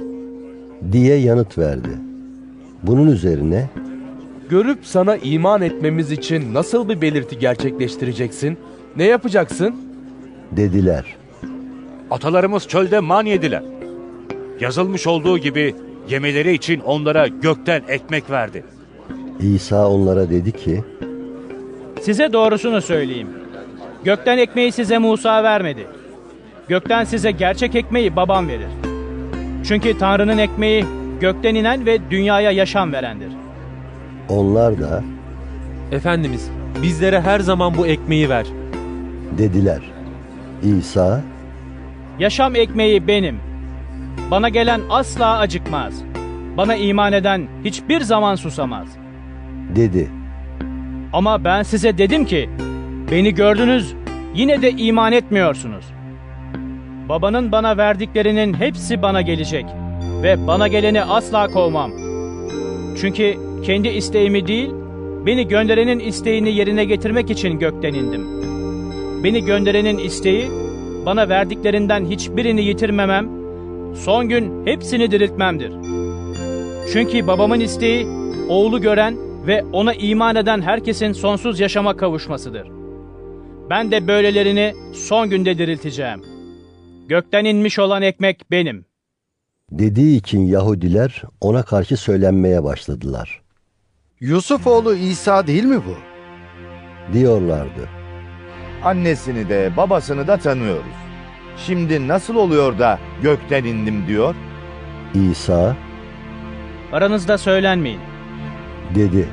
diye yanıt verdi. Bunun üzerine Görüp sana iman etmemiz için nasıl bir belirti gerçekleştireceksin? Ne yapacaksın? dediler. Atalarımız çölde man yediler. Yazılmış olduğu gibi yemeleri için onlara gökten ekmek verdi. İsa onlara dedi ki, Size doğrusunu söyleyeyim. Gökten ekmeği size Musa vermedi. Gökten size gerçek ekmeği babam verir. Çünkü Tanrı'nın ekmeği gökten inen ve dünyaya yaşam verendir. onlar da Efendimiz, bizlere her zaman bu ekmeği ver. dediler. İsa Yaşam ekmeği benim. Bana gelen asla acıkmaz. Bana iman eden hiçbir zaman susamaz. dedi. Ama ben size dedim ki, beni gördünüz, yine de iman etmiyorsunuz. Babanın bana verdiklerinin hepsi bana gelecek ve bana geleni asla kovmam. Çünkü kendi isteğimi değil, beni gönderenin isteğini yerine getirmek için gökten indim. Beni gönderenin isteği, bana verdiklerinden hiçbirini yitirmemem, son gün hepsini diriltmemdir. Çünkü babamın isteği, oğlu gören ve ona iman eden herkesin sonsuz yaşama kavuşmasıdır. Ben de böylelerini son günde dirilteceğim. Gökten inmiş olan ekmek benim. Dediği için Yahudiler ona karşı söylenmeye başladılar. Yusuf oğlu İsa değil mi bu? Diyorlardı. Annesini de babasını da tanıyoruz. Şimdi nasıl oluyor da gökten indim diyor? İsa Aranızda söylenmeyin. Dedi.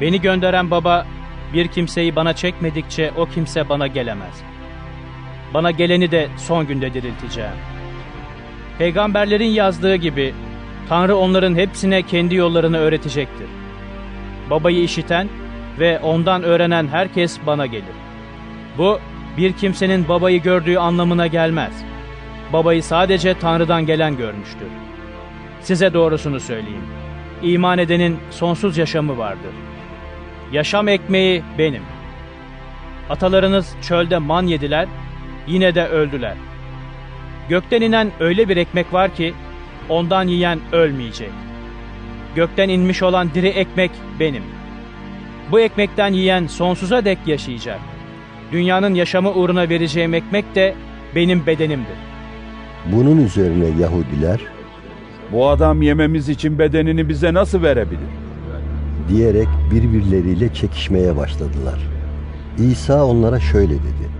Beni gönderen baba bir kimseyi bana çekmedikçe o kimse bana gelemez. Bana geleni de son günde dirilteceğim. Peygamberlerin yazdığı gibi Tanrı onların hepsine kendi yollarını öğretecektir. Babayı işiten ve ondan öğrenen herkes bana gelir. Bu bir kimsenin babayı gördüğü anlamına gelmez. Babayı sadece Tanrı'dan gelen görmüştür. Size doğrusunu söyleyeyim. İman edenin sonsuz yaşamı vardır. Yaşam ekmeği benim. Atalarınız çölde man yediler, yine de öldüler. Gökten inen öyle bir ekmek var ki, ondan yiyen ölmeyecek. Gökten inmiş olan diri ekmek benim. Bu ekmekten yiyen sonsuza dek yaşayacak. Dünyanın yaşamı uğruna vereceğim ekmek de benim bedenimdir. Bunun üzerine Yahudiler Bu adam yememiz için bedenini bize nasıl verebilir? diyerek birbirleriyle çekişmeye başladılar. İsa onlara şöyle dedi.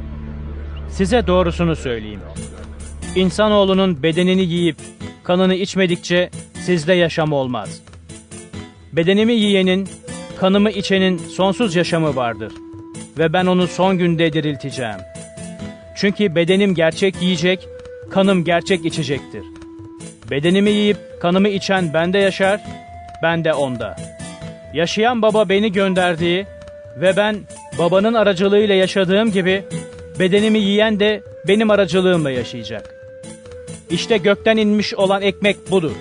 Size doğrusunu söyleyeyim. İnsanoğlunun bedenini yiyip kanını içmedikçe sizde yaşam olmaz. Bedenimi yiyenin, kanımı içenin sonsuz yaşamı vardır. Ve ben onu son günde dirilteceğim. Çünkü bedenim gerçek yiyecek, kanım gerçek içecektir. Bedenimi yiyip kanımı içen bende yaşar, ben de onda. Yaşayan baba beni gönderdiği ve ben babanın aracılığıyla yaşadığım gibi bedenimi yiyen de benim aracılığımla yaşayacak. İşte gökten inmiş olan ekmek budur.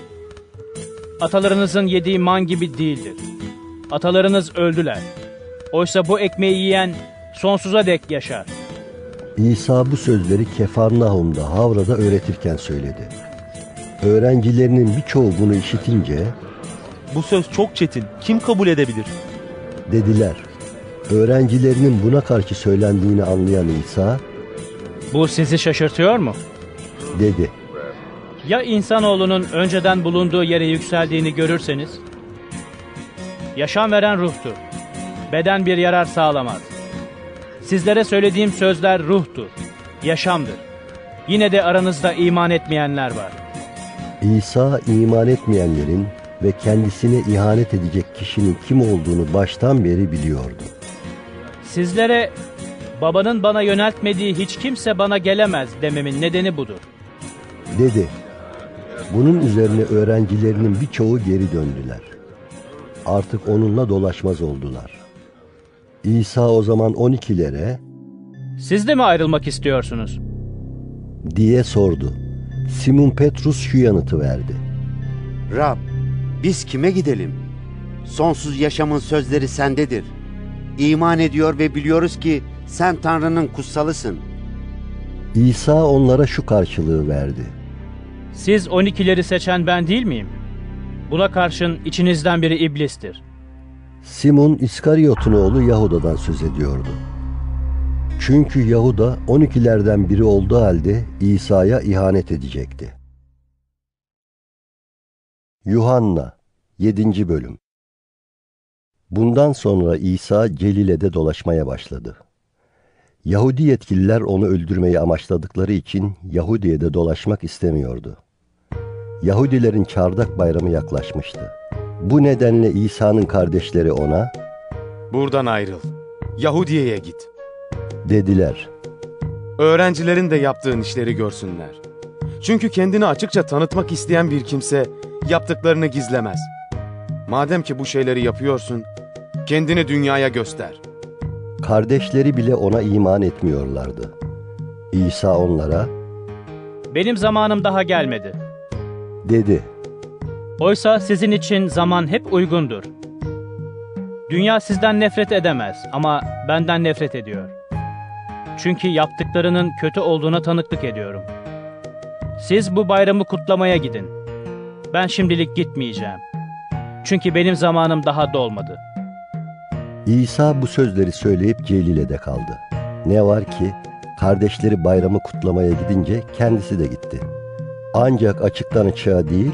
Atalarınızın yediği man gibi değildir. Atalarınız öldüler. Oysa bu ekmeği yiyen sonsuza dek yaşar. İsa bu sözleri Kefarnahum'da Havra'da öğretirken söyledi. Öğrencilerinin birçoğu bunu işitince Bu söz çok çetin. Kim kabul edebilir? dediler. Öğrencilerinin buna karşı söylendiğini anlayan İsa Bu sizi şaşırtıyor mu? dedi. Ya insanoğlunun önceden bulunduğu yere yükseldiğini görürseniz? Yaşam veren ruhtur. Beden bir yarar sağlamaz. Sizlere söylediğim sözler ruhtur, yaşamdır. Yine de aranızda iman etmeyenler var. İsa iman etmeyenlerin ve kendisine ihanet edecek kişinin kim olduğunu baştan beri biliyordu. Sizlere babanın bana yöneltmediği hiç kimse bana gelemez dememin nedeni budur. Dedi. Bunun üzerine öğrencilerinin birçoğu geri döndüler. Artık onunla dolaşmaz oldular. İsa o zaman 12'lere Siz de mi ayrılmak istiyorsunuz? diye sordu. Simon Petrus şu yanıtı verdi. Rab, biz kime gidelim? Sonsuz yaşamın sözleri sendedir. İman ediyor ve biliyoruz ki sen Tanrı'nın kutsalısın. İsa onlara şu karşılığı verdi. Siz 12'leri seçen ben değil miyim? Buna karşın içinizden biri iblistir. Simon İskariyot'un oğlu Yahuda'dan söz ediyordu. Çünkü Yahuda 12'lerden biri olduğu halde İsa'ya ihanet edecekti. Yuhanna 7. Bölüm Bundan sonra İsa Celile'de dolaşmaya başladı. Yahudi yetkililer onu öldürmeyi amaçladıkları için Yahudiye'de dolaşmak istemiyordu. Yahudilerin çardak bayramı yaklaşmıştı. Bu nedenle İsa'nın kardeşleri ona Buradan ayrıl. Yahudiye'ye git. Dediler. Öğrencilerin de yaptığın işleri görsünler. Çünkü kendini açıkça tanıtmak isteyen bir kimse yaptıklarını gizlemez. Madem ki bu şeyleri yapıyorsun, kendini dünyaya göster. Kardeşleri bile ona iman etmiyorlardı. İsa onlara Benim zamanım daha gelmedi. dedi. Oysa sizin için zaman hep uygundur. Dünya sizden nefret edemez ama benden nefret ediyor. Çünkü yaptıklarının kötü olduğuna tanıklık ediyorum. Siz bu bayramı kutlamaya gidin. Ben şimdilik gitmeyeceğim. Çünkü benim zamanım daha dolmadı. İsa bu sözleri söyleyip Celile'de kaldı. Ne var ki kardeşleri bayramı kutlamaya gidince kendisi de gitti. Ancak açıktan açığa değil,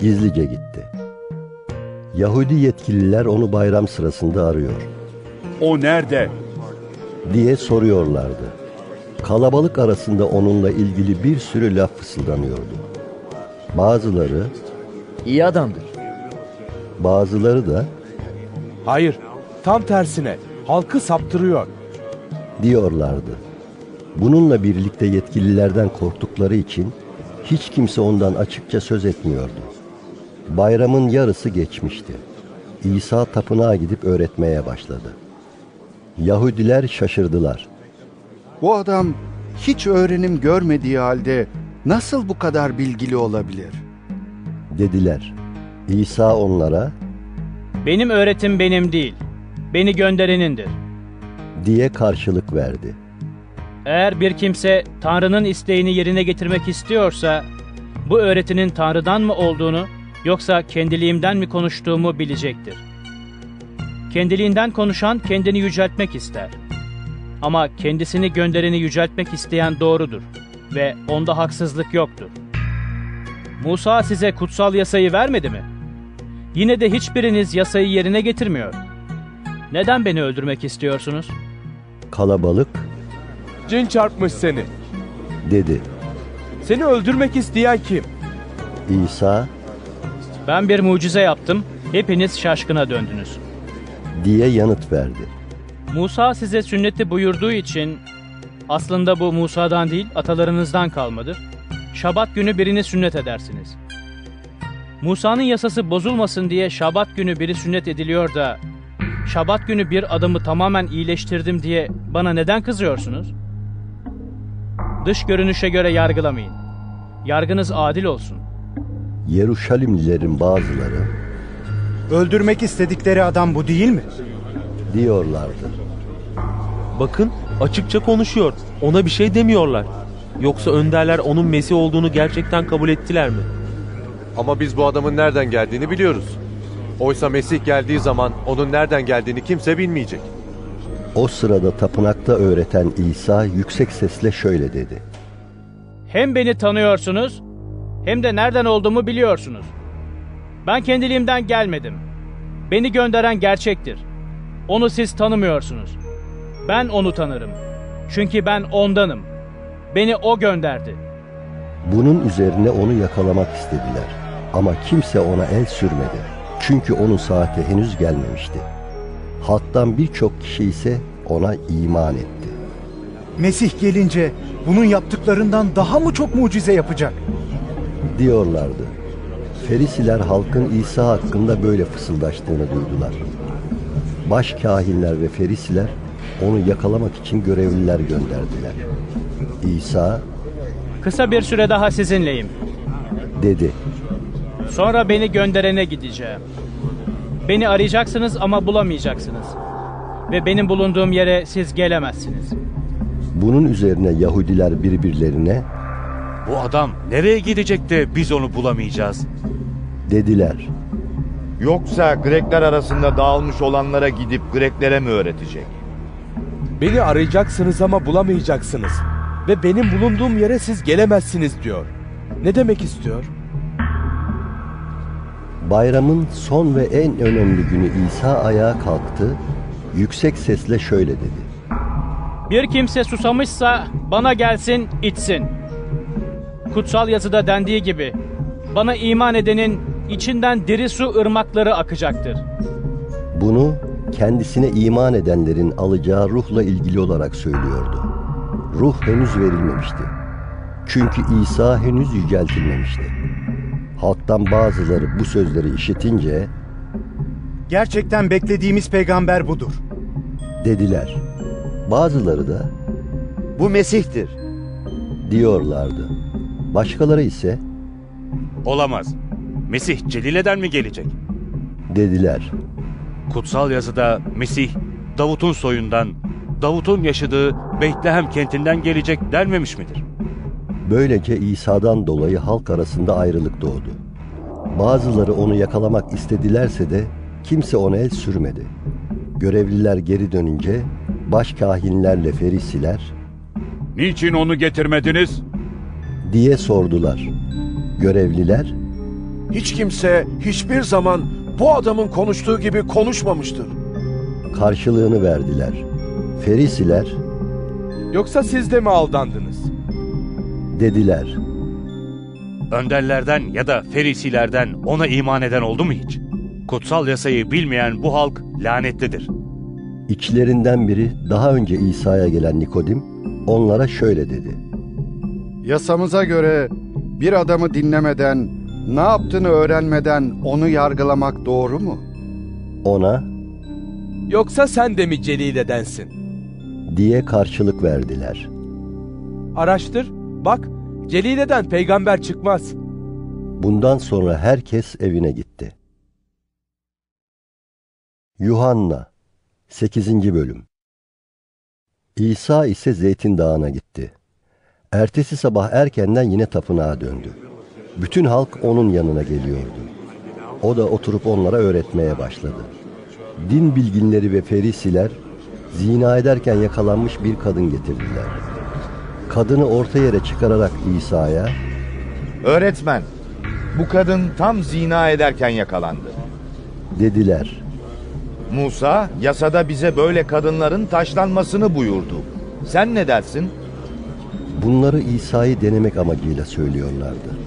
gizlice gitti. Yahudi yetkililer onu bayram sırasında arıyor O nerede? Diye soruyorlardı. Kalabalık arasında onunla ilgili bir sürü laf fısıldanıyordu. Bazıları İyi adamdır. Bazıları da Hayır, Tam tersine halkı saptırıyor. diyorlardı. Bununla birlikte yetkililerden korktukları için hiç kimse ondan açıkça söz etmiyordu. Bayramın yarısı geçmişti. İsa tapınağa gidip öğretmeye başladı. Yahudiler şaşırdılar. Bu adam hiç öğrenim görmediği halde nasıl bu kadar bilgili olabilir? Dediler. İsa onlara Benim öğretim benim değil, beni gönderenindir. diye karşılık verdi. Eğer bir kimse Tanrı'nın isteğini yerine getirmek istiyorsa, bu öğretinin Tanrı'dan mı olduğunu yoksa kendiliğimden mi konuştuğumu bilecektir. Kendiliğinden konuşan kendini yüceltmek ister. Ama kendisini göndereni yüceltmek isteyen doğrudur ve onda haksızlık yoktur. Musa size kutsal yasayı vermedi mi? Yine de hiçbiriniz yasayı yerine getirmiyor. Neden beni öldürmek istiyorsunuz? Kalabalık Cin çarpmış seni. dedi. Seni öldürmek isteyen kim? İsa Ben bir mucize yaptım, hepiniz şaşkına döndünüz. Diye yanıt verdi. Musa size sünneti buyurduğu için aslında bu Musa'dan değil atalarınızdan kalmadır. Şabat günü birini sünnet edersiniz. Musa'nın yasası bozulmasın diye Şabat günü biri sünnet ediliyor da Şabat günü bir adamı tamamen iyileştirdim diye bana neden kızıyorsunuz? Dış görünüşe göre yargılamayın. Yargınız adil olsun. Yeruşalimlilerin bazıları Öldürmek istedikleri adam bu değil mi? diyorlardı. Bakın açıkça konuşuyor. Ona bir şey demiyorlar. Yoksa önderler onun Mesih olduğunu gerçekten kabul ettiler mi? Ama biz bu adamın nereden geldiğini biliyoruz. Oysa Mesih geldiği zaman onun nereden geldiğini kimse bilmeyecek. O sırada tapınakta öğreten İsa yüksek sesle şöyle dedi. Hem beni tanıyorsunuz hem de nereden olduğumu biliyorsunuz. Ben kendiliğimden gelmedim. Beni gönderen gerçektir. Onu siz tanımıyorsunuz. Ben onu tanırım. Çünkü ben ondanım. Beni o gönderdi. Bunun üzerine onu yakalamak istediler. Ama kimse ona el sürmedi. Çünkü onun saati henüz gelmemişti. Halktan birçok kişi ise ona iman etti. Mesih gelince bunun yaptıklarından daha mı çok mucize yapacak? Diyorlardı. Ferisiler halkın İsa hakkında böyle fısıldaştığını duydular. Baş kahinler ve ferisiler onu yakalamak için görevliler gönderdiler. İsa Kısa bir süre daha sizinleyim. dedi. Sonra beni gönderene gideceğim. Beni arayacaksınız ama bulamayacaksınız. Ve benim bulunduğum yere siz gelemezsiniz. Bunun üzerine Yahudiler birbirlerine Bu adam nereye gidecek de biz onu bulamayacağız? Dediler. Yoksa Grekler arasında dağılmış olanlara gidip Greklere mi öğretecek? Beni arayacaksınız ama bulamayacaksınız. Ve benim bulunduğum yere siz gelemezsiniz diyor. Ne demek istiyor? Bayramın son ve en önemli günü İsa ayağa kalktı, yüksek sesle şöyle dedi. Bir kimse susamışsa bana gelsin içsin. Kutsal yazıda dendiği gibi bana iman edenin içinden diri su ırmakları akacaktır. Bunu kendisine iman edenlerin alacağı ruhla ilgili olarak söylüyordu. Ruh henüz verilmemişti. Çünkü İsa henüz yüceltilmemişti. Halktan bazıları bu sözleri işitince Gerçekten beklediğimiz peygamber budur. dediler. Bazıları da Bu Mesih'tir. diyorlardı. Başkaları ise Olamaz. Mesih Celile'den mi gelecek? dediler. Kutsal yazıda Mesih Davut'un soyundan, Davut'un yaşadığı Beytlehem kentinden gelecek denmemiş midir? Böylece İsa'dan dolayı halk arasında ayrılık doğdu. Bazıları onu yakalamak istedilerse de kimse ona el sürmedi. Görevliler geri dönünce başkahinlerle ferisiler Niçin onu getirmediniz? diye sordular. Görevliler Hiç kimse hiçbir zaman bu adamın konuştuğu gibi konuşmamıştır. karşılığını verdiler. Ferisiler Yoksa siz de mi aldandınız? dediler. Önderlerden ya da ferisilerden ona iman eden oldu mu hiç? Kutsal yasayı bilmeyen bu halk lanetlidir. İçlerinden biri daha önce İsa'ya gelen Nikodim onlara şöyle dedi. Yasamıza göre bir adamı dinlemeden, ne yaptığını öğrenmeden onu yargılamak doğru mu? Ona Yoksa sen de mi Celile'densin? diye karşılık verdiler. Araştır, bak Celile'den peygamber çıkmaz. Bundan sonra herkes evine gitti. Yuhanna 8. Bölüm İsa ise Zeytin Dağı'na gitti. Ertesi sabah erkenden yine tapınağa döndü. Bütün halk onun yanına geliyordu. O da oturup onlara öğretmeye başladı. Din bilginleri ve ferisiler zina ederken yakalanmış bir kadın getirdiler. Kadını orta yere çıkararak İsa'ya Öğretmen, bu kadın tam zina ederken yakalandı. dediler. Musa yasada bize böyle kadınların taşlanmasını buyurdu. Sen ne dersin? Bunları İsa'yı denemek amacıyla söylüyorlardı.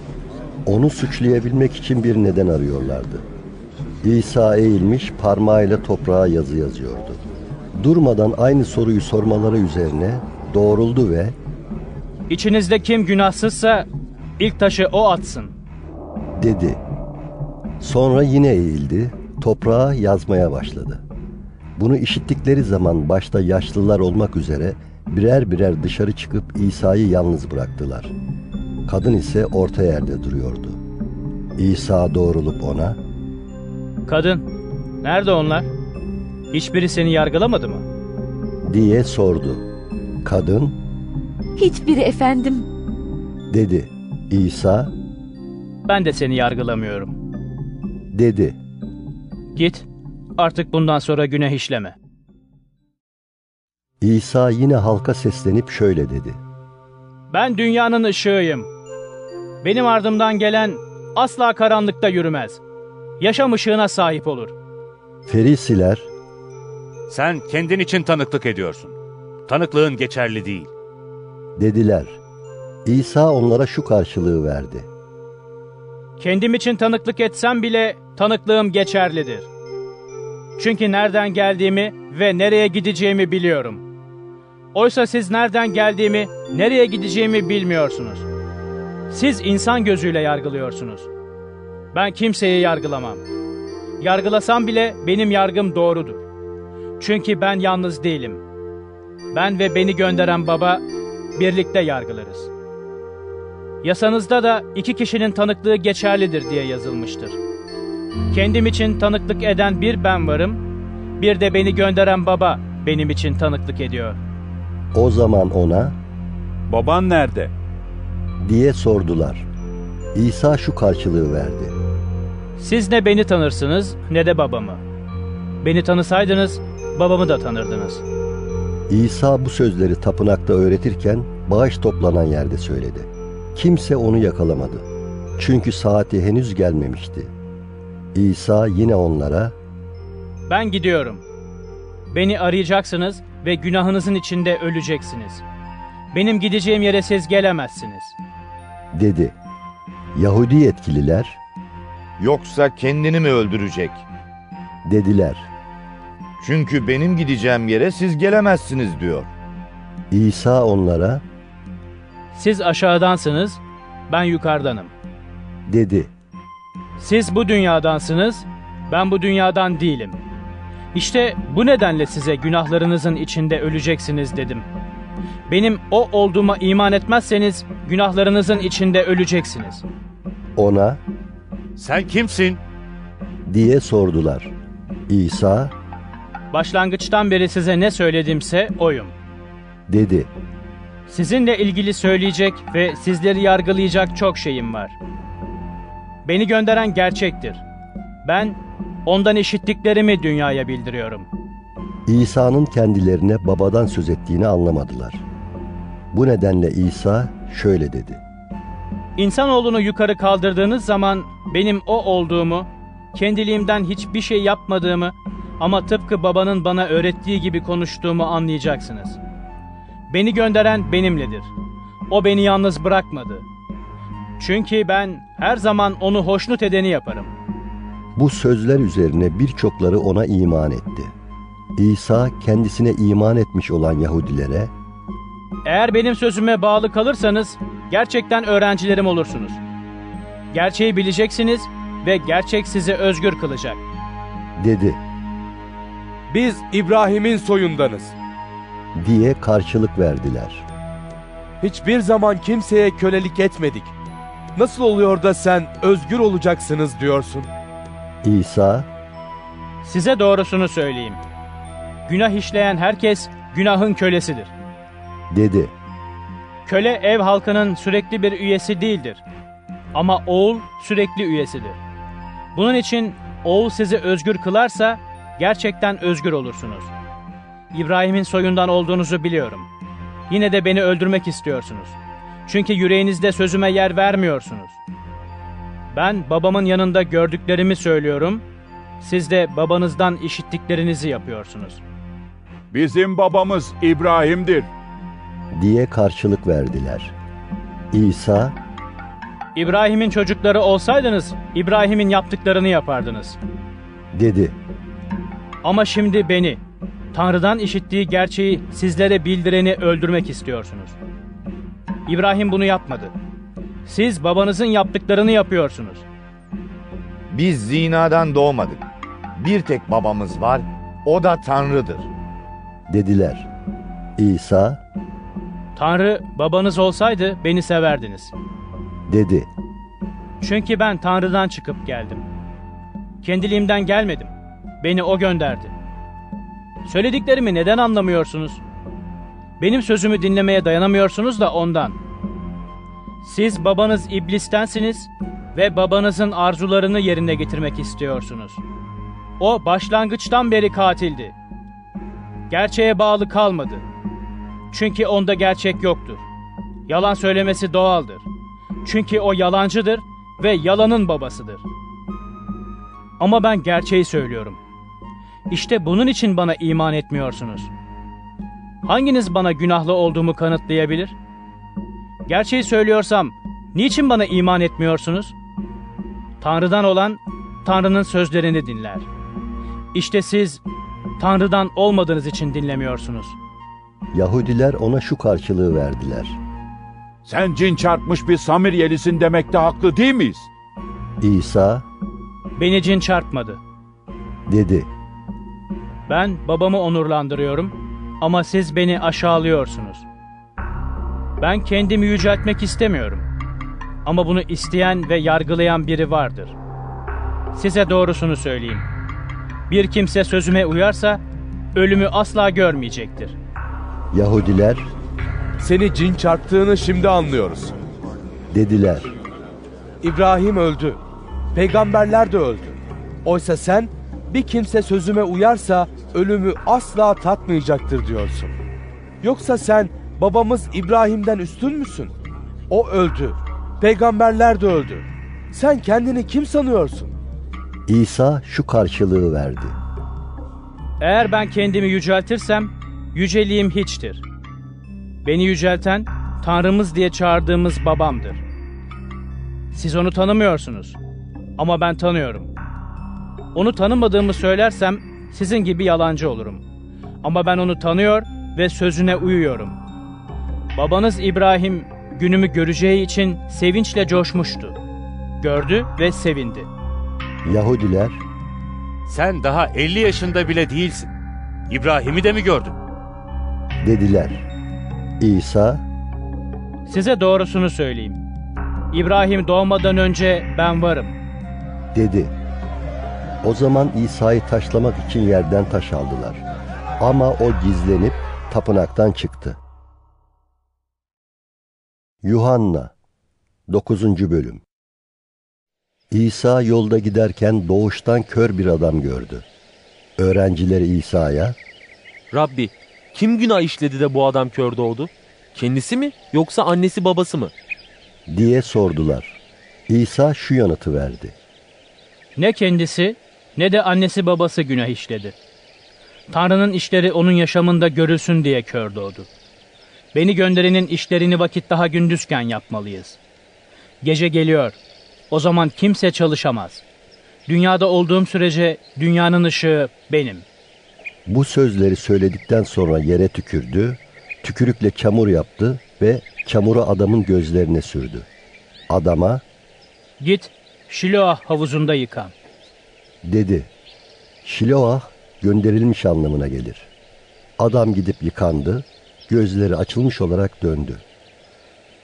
Onu suçlayabilmek için bir neden arıyorlardı. İsa eğilmiş parmağıyla toprağa yazı yazıyordu. Durmadan aynı soruyu sormaları üzerine doğruldu ve İçinizde kim günahsızsa ilk taşı o atsın. dedi. Sonra yine eğildi, toprağa yazmaya başladı. Bunu işittikleri zaman başta yaşlılar olmak üzere birer birer dışarı çıkıp İsa'yı yalnız bıraktılar. Kadın ise orta yerde duruyordu. İsa doğrulup ona, Kadın, nerede onlar? Hiçbiri seni yargılamadı mı? diye sordu. Kadın, Hiçbiri efendim. dedi. İsa, Ben de seni yargılamıyorum. dedi. Git, artık bundan sonra günah işleme. İsa yine halka seslenip şöyle dedi. Ben dünyanın ışığıyım. Benim ardımdan gelen asla karanlıkta yürümez. Yaşam ışığına sahip olur. Ferisiler, Sen kendin için tanıklık ediyorsun. Tanıklığın geçerli değil. dediler. İsa onlara şu karşılığı verdi. Kendim için tanıklık etsem bile tanıklığım geçerlidir. Çünkü nereden geldiğimi ve nereye gideceğimi biliyorum. Oysa siz nereden geldiğimi, nereye gideceğimi bilmiyorsunuz. Siz insan gözüyle yargılıyorsunuz. Ben kimseyi yargılamam. Yargılasam bile benim yargım doğrudur. Çünkü ben yalnız değilim. Ben ve beni gönderen baba birlikte yargılarız. Yasanızda da iki kişinin tanıklığı geçerlidir diye yazılmıştır. Kendim için tanıklık eden bir ben varım, bir de beni gönderen baba benim için tanıklık ediyor. O zaman ona, Baban nerede? diye sordular. İsa şu karşılığı verdi. Siz ne beni tanırsınız ne de babamı. Beni tanısaydınız babamı da tanırdınız. İsa bu sözleri tapınakta öğretirken bağış toplanan yerde söyledi. Kimse onu yakalamadı. Çünkü saati henüz gelmemişti. İsa yine onlara, Ben gidiyorum. Beni arayacaksınız ve günahınızın içinde öleceksiniz. Benim gideceğim yere siz gelemezsiniz. dedi. Yahudi yetkililer, Yoksa kendini mi öldürecek? dediler. Çünkü benim gideceğim yere siz gelemezsiniz diyor. İsa onlara, Siz aşağıdansınız, ben yukarıdanım. dedi. Siz bu dünyadansınız, ben bu dünyadan değilim. İşte bu nedenle size günahlarınızın içinde öleceksiniz dedim. Benim o olduğuma iman etmezseniz günahlarınızın içinde öleceksiniz. Ona, Sen kimsin? diye sordular. İsa, Başlangıçtan beri size ne söyledimse oyum. dedi. Sizinle ilgili söyleyecek ve sizleri yargılayacak çok şeyim var. Beni gönderen gerçektir. Ben ondan işittiklerimi dünyaya bildiriyorum. İsa'nın kendilerine babadan söz ettiğini anlamadılar. Bu nedenle İsa şöyle dedi. İnsanoğlunu yukarı kaldırdığınız zaman benim o olduğumu, kendiliğimden hiçbir şey yapmadığımı ama tıpkı babanın bana öğrettiği gibi konuştuğumu anlayacaksınız. Beni gönderen benimledir. O beni yalnız bırakmadı. Çünkü ben her zaman onu hoşnut edeni yaparım. Bu sözler üzerine birçokları ona iman etti. İsa kendisine iman etmiş olan Yahudilere Eğer benim sözüme bağlı kalırsanız gerçekten öğrencilerim olursunuz. Gerçeği bileceksiniz ve gerçek sizi özgür kılacak. dedi Biz İbrahim'in soyundanız. diye karşılık verdiler. Hiçbir zaman kimseye kölelik etmedik. Nasıl oluyor da sen özgür olacaksınız diyorsun? İsa Size doğrusunu söyleyeyim. Günah işleyen herkes günahın kölesidir. dedi. Köle ev halkının sürekli bir üyesi değildir. Ama oğul sürekli üyesidir. Bunun için oğul sizi özgür kılarsa gerçekten özgür olursunuz. İbrahim'in soyundan olduğunuzu biliyorum. Yine de beni öldürmek istiyorsunuz. Çünkü yüreğinizde sözüme yer vermiyorsunuz. Ben babamın yanında gördüklerimi söylüyorum. Siz de babanızdan işittiklerinizi yapıyorsunuz. Bizim babamız İbrahim'dir. diye karşılık verdiler. İsa İbrahim'in çocukları olsaydınız İbrahim'in yaptıklarını yapardınız. dedi. Ama şimdi beni, Tanrı'dan işittiği gerçeği sizlere bildireni öldürmek istiyorsunuz. İbrahim bunu yapmadı. Siz babanızın yaptıklarını yapıyorsunuz. Biz zinadan doğmadık. Bir tek babamız var, o da Tanrı'dır. dediler. İsa Tanrı babanız olsaydı beni severdiniz. dedi. Çünkü ben Tanrı'dan çıkıp geldim. Kendiliğimden gelmedim. Beni O gönderdi. Söylediklerimi neden anlamıyorsunuz? Benim sözümü dinlemeye dayanamıyorsunuz da ondan. Siz babanız iblistensiniz ve babanızın arzularını yerine getirmek istiyorsunuz. O başlangıçtan beri katildi. Gerçeğe bağlı kalmadı. Çünkü onda gerçek yoktur. Yalan söylemesi doğaldır. Çünkü o yalancıdır ve yalanın babasıdır. Ama ben gerçeği söylüyorum. İşte bunun için bana iman etmiyorsunuz. Hanginiz bana günahlı olduğumu kanıtlayabilir? Gerçeği söylüyorsam niçin bana iman etmiyorsunuz? Tanrı'dan olan Tanrı'nın sözlerini dinler. İşte siz Tanrı'dan olmadığınız için dinlemiyorsunuz. Yahudiler ona şu karşılığı verdiler. Sen cin çarpmış bir Samiryelisin demekte haklı değil miyiz? İsa Beni cin çarpmadı. dedi. Ben babamı onurlandırıyorum ama siz beni aşağılıyorsunuz. Ben kendimi yüceltmek istemiyorum. Ama bunu isteyen ve yargılayan biri vardır. Size doğrusunu söyleyeyim. Bir kimse sözüme uyarsa ölümü asla görmeyecektir. Yahudiler Seni cin çarptığını şimdi anlıyoruz. dediler. İbrahim öldü. Peygamberler de öldü. Oysa sen bir kimse sözüme uyarsa ölümü asla tatmayacaktır diyorsun. Yoksa sen babamız İbrahim'den üstün müsün? O öldü. Peygamberler de öldü. Sen kendini kim sanıyorsun? İsa şu karşılığı verdi. Eğer ben kendimi yüceltirsem yüceliğim hiçtir. Beni yücelten Tanrımız diye çağırdığımız babamdır. Siz onu tanımıyorsunuz ama ben tanıyorum. Onu tanımadığımı söylersem sizin gibi yalancı olurum. Ama ben onu tanıyor ve sözüne uyuyorum. Babanız İbrahim günümü göreceği için sevinçle coşmuştu. Gördü ve sevindi. Yahudiler Sen daha 50 yaşında bile değilsin. İbrahim'i de mi gördün? dediler. İsa Size doğrusunu söyleyeyim. İbrahim doğmadan önce ben varım. dedi. O zaman İsa'yı taşlamak için yerden taş aldılar. Ama o gizlenip tapınaktan çıktı. Yuhanna 9. Bölüm İsa yolda giderken doğuştan kör bir adam gördü. Öğrencileri İsa'ya Rabbi, kim günah işledi de bu adam kör doğdu? Kendisi mi yoksa annesi babası mı? diye sordular. İsa şu yanıtı verdi. Ne kendisi ne de annesi babası günah işledi. Tanrı'nın işleri onun yaşamında görülsün diye kör doğdu. Beni gönderenin işlerini vakit daha gündüzken yapmalıyız. Gece geliyor. O zaman kimse çalışamaz. Dünyada olduğum sürece dünyanın ışığı benim. Bu sözleri söyledikten sonra yere tükürdü, tükürükle çamur yaptı ve çamuru adamın gözlerine sürdü. Adama Git Şiloah havuzunda yıkan. dedi. Şiloah gönderilmiş anlamına gelir. Adam gidip yıkandı, gözleri açılmış olarak döndü.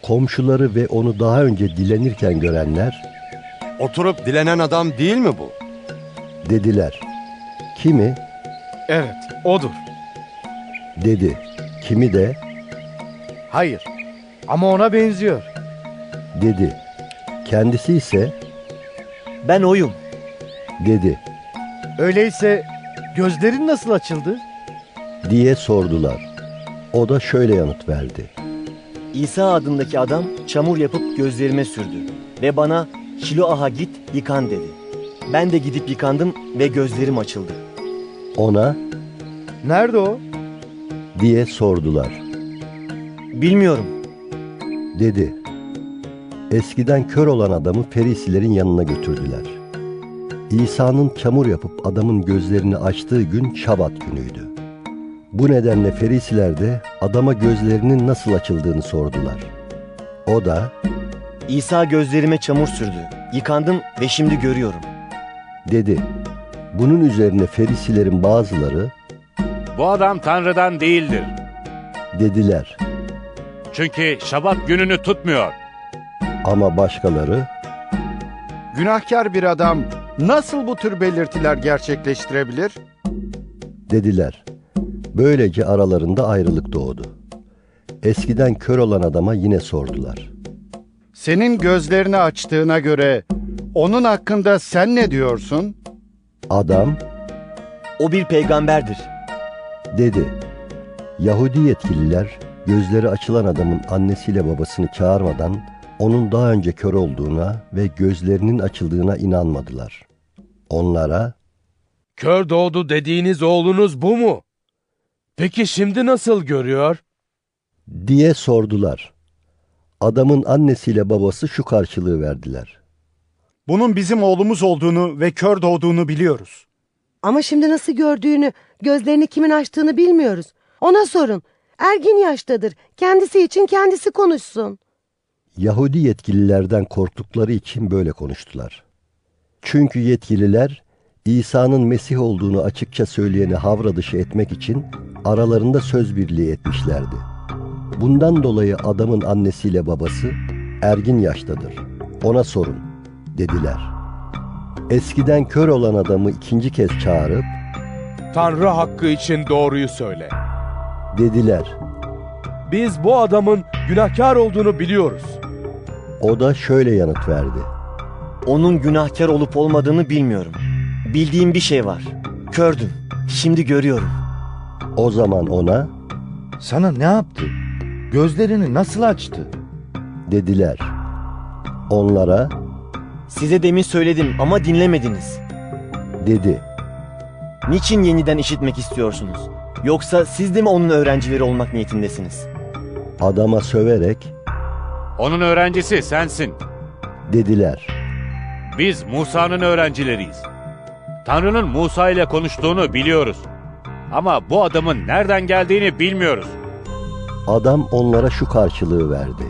Komşuları ve onu daha önce dilenirken görenler Oturup dilenen adam değil mi bu? dediler. Kimi? Evet, odur. Dedi. Kimi de Hayır. Ama ona benziyor. dedi. Kendisi ise Ben oyum. dedi Öyleyse gözlerin nasıl açıldı? diye sordular. O da şöyle yanıt verdi. İsa adındaki adam çamur yapıp gözlerime sürdü ve bana Şiloah'a git yıkan dedi. Ben de gidip yıkandım ve gözlerim açıldı. Ona Nerede o? diye sordular. Bilmiyorum. Dedi. Eskiden kör olan adamı Ferisilerin yanına götürdüler. İsa'nın çamur yapıp adamın gözlerini açtığı gün Şabat günüydü. Bu nedenle Ferisiler de adama gözlerinin nasıl açıldığını sordular. O da İsa gözlerime çamur sürdü. Yıkandım ve şimdi görüyorum. dedi. Bunun üzerine Ferisilerin bazıları Bu adam Tanrı'dan değildir. dediler. Çünkü şabat gününü tutmuyor. Ama başkaları Günahkar bir adam nasıl bu tür belirtiler gerçekleştirebilir? dediler. Böylece aralarında ayrılık doğdu. Eskiden kör olan adama yine sordular. Senin gözlerini açtığına göre onun hakkında sen ne diyorsun? Adam O bir peygamberdir. dedi. Yahudi yetkililer gözleri açılan adamın annesiyle babasını çağırmadan onun daha önce kör olduğuna ve gözlerinin açıldığına inanmadılar. Onlara Kör doğdu dediğiniz oğlunuz bu mu? Peki şimdi nasıl görüyor? diye sordular. Adamın annesiyle babası şu karşılığı verdiler. Bunun bizim oğlumuz olduğunu ve kör doğduğunu biliyoruz. Ama şimdi nasıl gördüğünü, gözlerini kimin açtığını bilmiyoruz. Ona sorun. Ergin yaştadır. Kendisi için kendisi konuşsun. Yahudi yetkililerden korktukları için böyle konuştular. Çünkü yetkililer İsa'nın Mesih olduğunu açıkça söyleyeni havra dışı etmek için aralarında söz birliği etmişlerdi. Bundan dolayı adamın annesiyle babası ergin yaştadır. Ona sorun dediler. Eskiden kör olan adamı ikinci kez çağırıp Tanrı hakkı için doğruyu söyle. dediler. Biz bu adamın günahkar olduğunu biliyoruz. O da şöyle yanıt verdi. Onun günahkar olup olmadığını bilmiyorum. Bildiğim bir şey var. Kördüm. Şimdi görüyorum. O zaman ona Sana ne yaptı? Gözlerini nasıl açtı? dediler. Onlara Size demin söyledim ama dinlemediniz. dedi. Niçin yeniden işitmek istiyorsunuz? Yoksa siz de mi onun öğrencileri olmak niyetindesiniz? Adama söverek Onun öğrencisi sensin. dediler. Biz Musa'nın öğrencileriyiz. Tanrı'nın Musa ile konuştuğunu biliyoruz. Ama bu adamın nereden geldiğini bilmiyoruz. Adam onlara şu karşılığı verdi.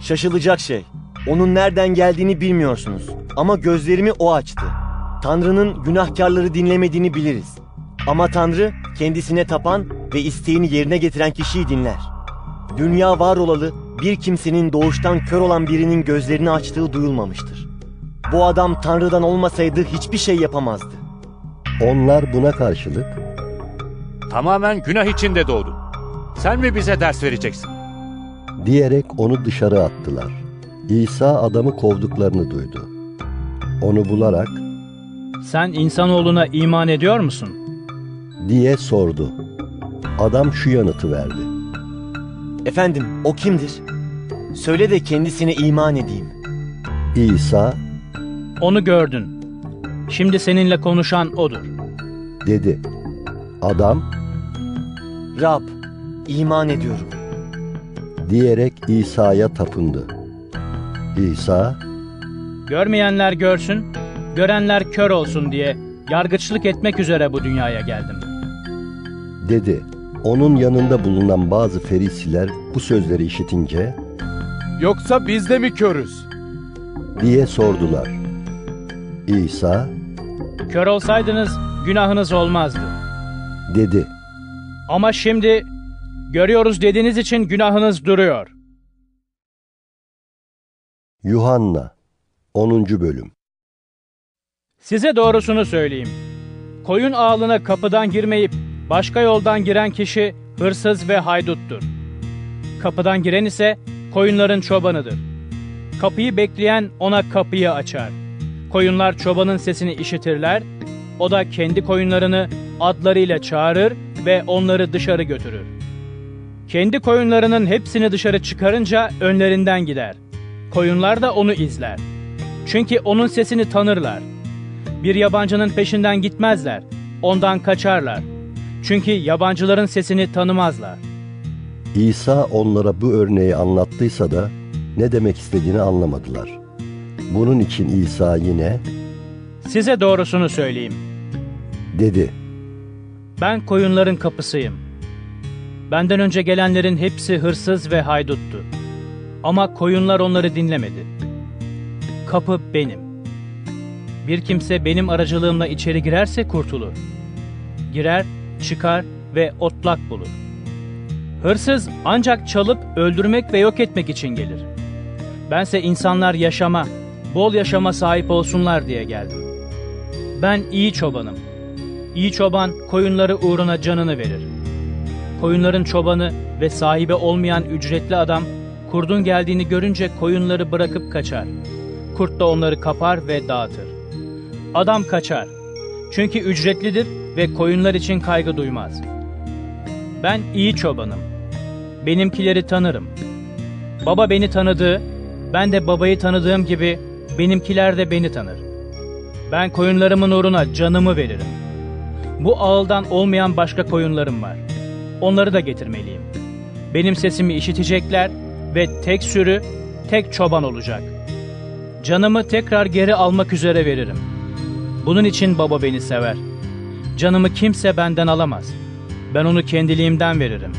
Şaşılacak şey. Onun nereden geldiğini bilmiyorsunuz. Ama gözlerimi o açtı. Tanrı'nın günahkarları dinlemediğini biliriz. Ama Tanrı kendisine tapan ve isteğini yerine getiren kişiyi dinler. Dünya var olalı bir kimsenin doğuştan kör olan birinin gözlerini açtığı duyulmamıştır. Bu adam Tanrı'dan olmasaydı hiçbir şey yapamazdı. Onlar buna karşılık Tamamen günah içinde doğdun. Sen mi bize ders vereceksin? diyerek onu dışarı attılar. İsa adamı kovduklarını duydu. Onu bularak Sen insanoğluna iman ediyor musun? diye sordu. Adam şu yanıtı verdi. Efendim o kimdir? Söyle de kendisine iman edeyim. İsa Onu gördün. Şimdi seninle konuşan odur. dedi. Adam Rab, iman ediyorum. diyerek İsa'ya tapındı. İsa Görmeyenler görsün, görenler kör olsun diye yargıçlık etmek üzere bu dünyaya geldim. Dedi. Onun yanında bulunan bazı ferisiler bu sözleri işitince Yoksa biz de mi körüz? diye sordular. İsa Kör olsaydınız günahınız olmazdı. dedi. Ama şimdi görüyoruz dediğiniz için günahınız duruyor. Yuhanna 10. bölüm Size doğrusunu söyleyeyim. Koyun ağlına kapıdan girmeyip başka yoldan giren kişi hırsız ve hayduttur. Kapıdan giren ise koyunların çobanıdır. Kapıyı bekleyen ona kapıyı açar. Koyunlar çobanın sesini işitirler, o da kendi koyunlarını adlarıyla çağırır ve onları dışarı götürür. Kendi koyunlarının hepsini dışarı çıkarınca önlerinden gider. Koyunlar da onu izler. Çünkü onun sesini tanırlar. Bir yabancının peşinden gitmezler, ondan kaçarlar. Çünkü yabancıların sesini tanımazlar. İsa onlara bu örneği anlattıysa da ne demek istediğini anlamadılar. Bunun için İsa yine Size doğrusunu söyleyeyim. dedi. Ben koyunların kapısıyım. Benden önce gelenlerin hepsi hırsız ve hayduttu. Ama koyunlar onları dinlemedi. Kapı benim. Bir kimse benim aracılığımla içeri girerse kurtulur. Girer, çıkar ve otlak bulur. Hırsız ancak çalıp öldürmek ve yok etmek için gelir. Bense insanlar yaşama, bol yaşama sahip olsunlar diye geldim. Ben iyi çobanım. İyi çoban koyunları uğruna canını verir. Koyunların çobanı ve sahibi olmayan ücretli adam kurdun geldiğini görünce koyunları bırakıp kaçar. Kurt da onları kapar ve dağıtır. Adam kaçar. Çünkü ücretlidir ve koyunlar için kaygı duymaz. Ben iyi çobanım. Benimkileri tanırım. Baba beni tanıdığı, ben de babayı tanıdığım gibi benimkiler de beni tanır. Ben koyunlarımın uğruna canımı veririm. Bu ağıldan olmayan başka koyunlarım var. Onları da getirmeliyim. Benim sesimi işitecekler ve tek sürü, tek çoban olacak. Canımı tekrar geri almak üzere veririm. Bunun için baba beni sever. Canımı kimse benden alamaz. Ben onu kendiliğimden veririm.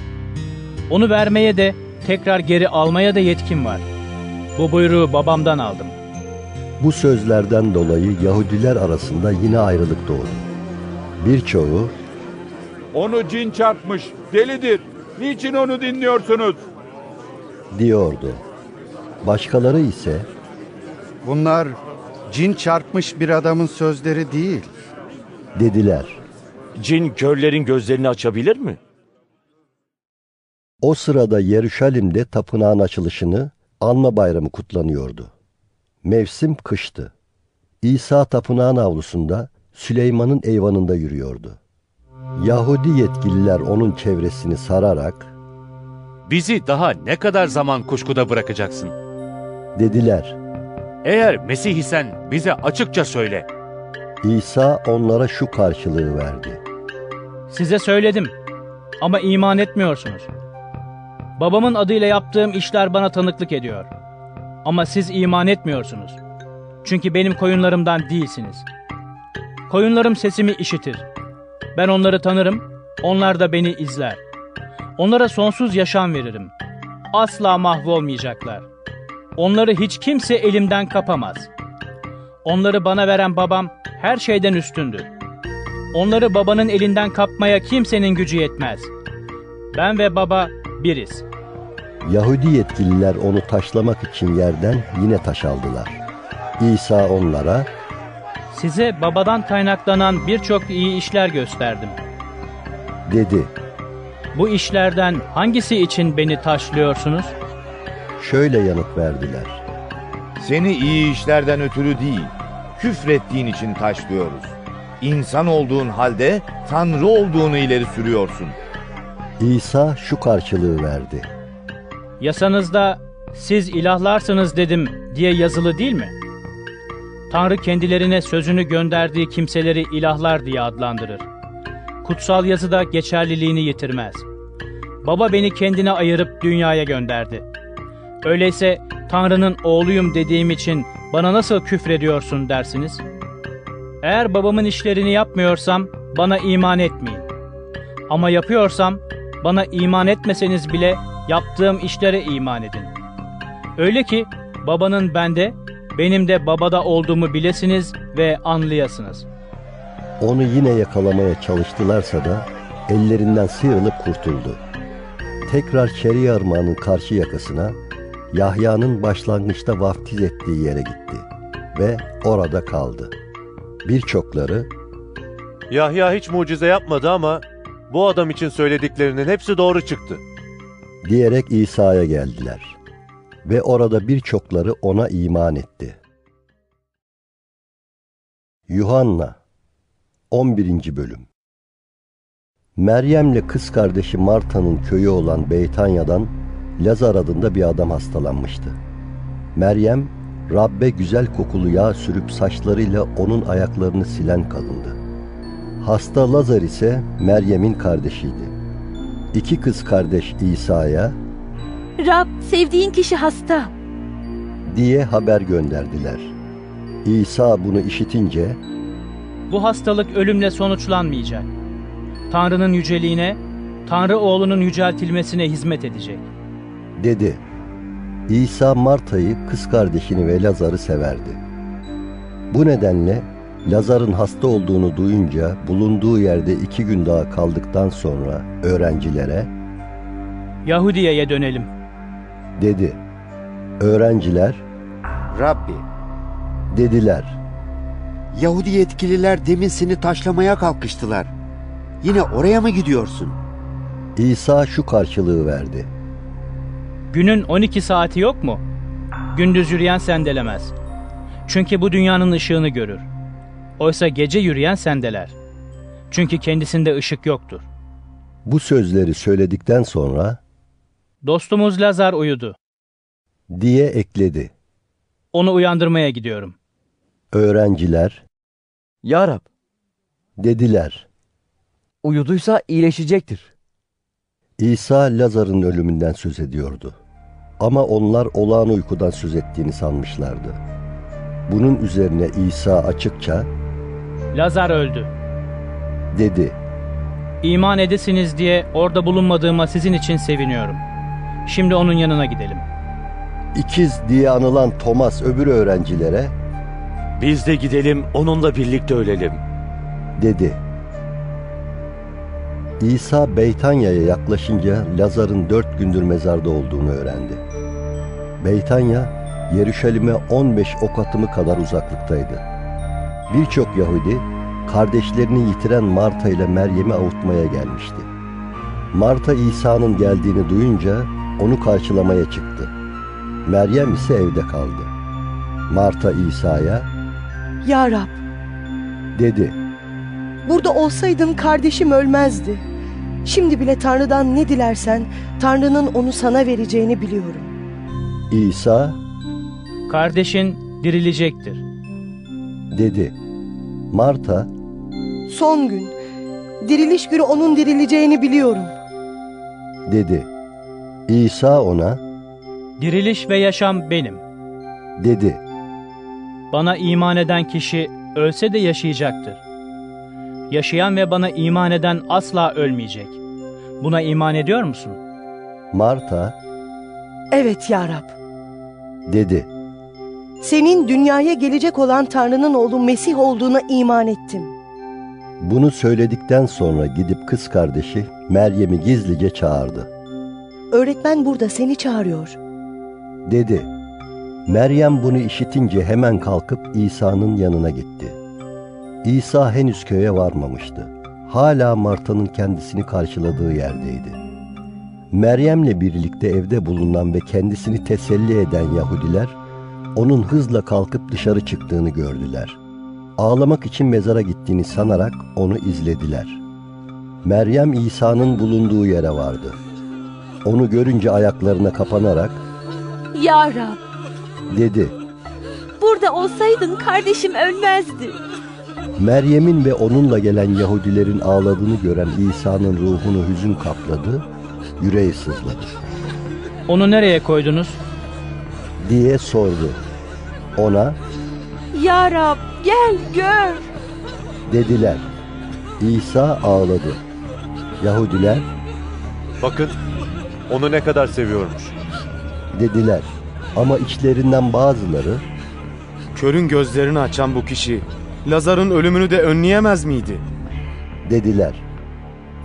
Onu vermeye de tekrar geri almaya da yetkim var. Bu buyruğu babamdan aldım. Bu sözlerden dolayı Yahudiler arasında yine ayrılık doğdu. Birçoğu Onu cin çarpmış, delidir. Niçin onu dinliyorsunuz? diyordu. Başkaları ise Bunlar cin çarpmış bir adamın sözleri değil. dediler. Cin körlerin gözlerini açabilir mi? O sırada Yeruşalim'de tapınağın açılışını anma bayramı kutlanıyordu. Mevsim kıştı. İsa tapınağın avlusunda Süleyman'ın eyvanında yürüyordu. Yahudi yetkililer onun çevresini sararak Bizi daha ne kadar zaman kuşkuda bırakacaksın? dediler. Eğer Mesih isen bize açıkça söyle. İsa onlara şu karşılığı verdi. Size söyledim ama iman etmiyorsunuz. Babamın adıyla yaptığım işler bana tanıklık ediyor. Ama siz iman etmiyorsunuz. Çünkü benim koyunlarımdan değilsiniz. Koyunlarım sesimi işitir. Ben onları tanırım, onlar da beni izler. Onlara sonsuz yaşam veririm. Asla mahvolmayacaklar. Onları hiç kimse elimden kapamaz. Onları bana veren babam her şeyden üstündür. Onları babanın elinden kapmaya kimsenin gücü yetmez. Ben ve baba biriz. Yahudi yetkililer onu taşlamak için yerden yine taş aldılar. İsa onlara Size babadan kaynaklanan birçok iyi işler gösterdim. dedi. Bu işlerden hangisi için beni taşlıyorsunuz? Şöyle yanıt verdiler. Seni iyi işlerden ötürü değil, küfrettiğin için taşlıyoruz. İnsan olduğun halde Tanrı olduğunu ileri sürüyorsun. İsa şu karşılığı verdi. Yasanızda siz ilahlarsınız dedim diye yazılı değil mi? Tanrı kendilerine sözünü gönderdiği kimseleri ilahlar diye adlandırır. Kutsal yazıda geçerliliğini yitirmez. Baba beni kendine ayırıp dünyaya gönderdi. Öyleyse Tanrı'nın oğluyum dediğim için bana nasıl küfrediyorsun dersiniz? Eğer babamın işlerini yapmıyorsam bana iman etmeyin. Ama yapıyorsam bana iman etmeseniz bile yaptığım işlere iman edin. Öyle ki babanın bende, benim de babada olduğumu bilesiniz ve anlayasınız. Onu yine yakalamaya çalıştılarsa da ellerinden sıyrılıp kurtuldu. Tekrar Şeria Irmağı'nın karşı yakasına Yahya'nın başlangıçta vaftiz ettiği yere gitti ve orada kaldı. Birçokları Yahya hiç mucize yapmadı ama bu adam için söylediklerinin hepsi doğru çıktı. Diyerek İsa'ya geldiler ve orada birçokları ona iman etti. Yuhanna 11. Bölüm Meryem'le kız kardeşi Marta'nın köyü olan Beytanya'dan Lazar adında bir adam hastalanmıştı. Meryem, Rabbe güzel kokulu yağ sürüp saçlarıyla onun ayaklarını silen kadındı. Hasta Lazar ise Meryem'in kardeşiydi. İki kız kardeş İsa'ya Rab sevdiğin kişi hasta. diye haber gönderdiler. İsa bunu işitince Bu hastalık ölümle sonuçlanmayacak. Tanrı'nın yüceliğine, Tanrı oğlunun yüceltilmesine hizmet edecek. dedi. İsa Marta'yı, kız kardeşini ve Lazar'ı severdi. Bu nedenle Lazar'ın hasta olduğunu duyunca bulunduğu yerde iki gün daha kaldıktan sonra öğrencilere Yahudiye'ye dönelim. dedi. Öğrenciler Rabbi, dediler. Yahudi yetkililer demin seni taşlamaya kalkıştılar. Yine oraya mı gidiyorsun? İsa şu karşılığı verdi. Günün 12 saati yok mu? Gündüz yürüyen sendelemez. Çünkü bu dünyanın ışığını görür. Oysa gece yürüyen sendeler. Çünkü kendisinde ışık yoktur. Bu sözleri söyledikten sonra Dostumuz Lazar uyudu. diye ekledi. Onu uyandırmaya gidiyorum. Öğrenciler Ya Rab, dediler. uyuduysa iyileşecektir. İsa Lazar'ın ölümünden söz ediyordu. Ama onlar olağan uykudan söz ettiğini sanmışlardı. Bunun üzerine İsa açıkça Lazar öldü. dedi. İman edesiniz diye orada bulunmadığıma sizin için seviniyorum. Şimdi onun yanına gidelim. İkiz diye anılan Thomas öbür öğrencilere Biz de gidelim onunla birlikte ölelim. dedi. İsa Beytanya'ya yaklaşınca Lazar'ın dört gündür mezarda olduğunu öğrendi. Beytanya, Yeruşalim'e 15 ok atımı kadar uzaklıktaydı. Birçok Yahudi, kardeşlerini yitiren Marta ile Meryem'i avutmaya gelmişti. Marta İsa'nın geldiğini duyunca onu karşılamaya çıktı. Meryem ise evde kaldı. Marta İsa'ya Ya Rab, dedi. burada olsaydın kardeşim ölmezdi. Şimdi bile Tanrı'dan ne dilersen Tanrı'nın onu sana vereceğini biliyorum. İsa Kardeşin dirilecektir. dedi. Marta Son gün, diriliş günü onun dirileceğini biliyorum. dedi. İsa ona Diriliş ve yaşam benim. dedi. Bana iman eden kişi ölse de yaşayacaktır. Yaşayan ve bana iman eden asla ölmeyecek. Buna iman ediyor musun? Marta Evet ya Rab, dedi. Senin dünyaya gelecek olan Tanrı'nın oğlu Mesih olduğuna iman ettim. Bunu söyledikten sonra gidip kız kardeşi Meryem'i gizlice çağırdı. Öğretmen burada seni çağırıyor. Dedi. Meryem bunu işitince hemen kalkıp İsa'nın yanına gitti. İsa henüz köye varmamıştı. Hala Marta'nın kendisini karşıladığı yerdeydi. Meryem'le birlikte evde bulunan ve kendisini teselli eden Yahudiler, onun hızla kalkıp dışarı çıktığını gördüler. Ağlamak için mezara gittiğini sanarak onu izlediler. Meryem İsa'nın bulunduğu yere vardı. Onu görünce ayaklarına kapanarak Ya Rab, dedi. burada olsaydın kardeşim ölmezdi. Meryem'in ve onunla gelen Yahudilerin ağladığını gören İsa'nın ruhunu hüzün kapladı, yüreği sızladı Onu nereye koydunuz? Diye sordu. Ona Ya Rab, gel gör. dediler. İsa ağladı. Yahudiler Bakın onu ne kadar seviyormuş. dediler ama içlerinden bazıları Körün gözlerini açan bu kişi Lazar'ın ölümünü de önleyemez miydi? dediler.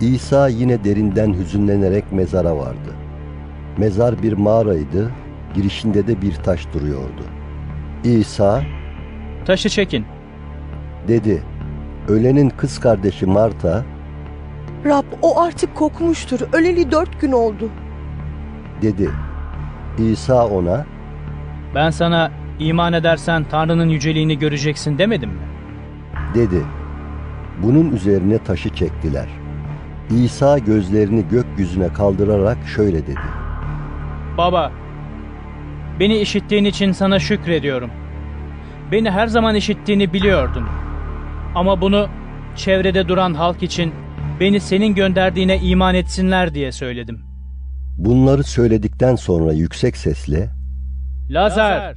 İsa yine derinden hüzünlenerek mezara vardı. Mezar bir mağaraydı, girişinde de bir taş duruyordu. İsa Taşı çekin. dedi, ölenin kız kardeşi Marta Rab o artık kokmuştur. Öleli dört gün oldu. dedi. İsa ona Ben sana iman edersen Tanrı'nın yüceliğini göreceksin demedim mi? dedi. Bunun üzerine taşı çektiler. İsa gözlerini gökyüzüne kaldırarak şöyle dedi. Baba, beni işittiğin için sana şükrediyorum. Beni her zaman işittiğini biliyordum. Ama bunu çevrede duran halk için beni senin gönderdiğine iman etsinler diye söyledim. Bunları söyledikten sonra yüksek sesle Lazar,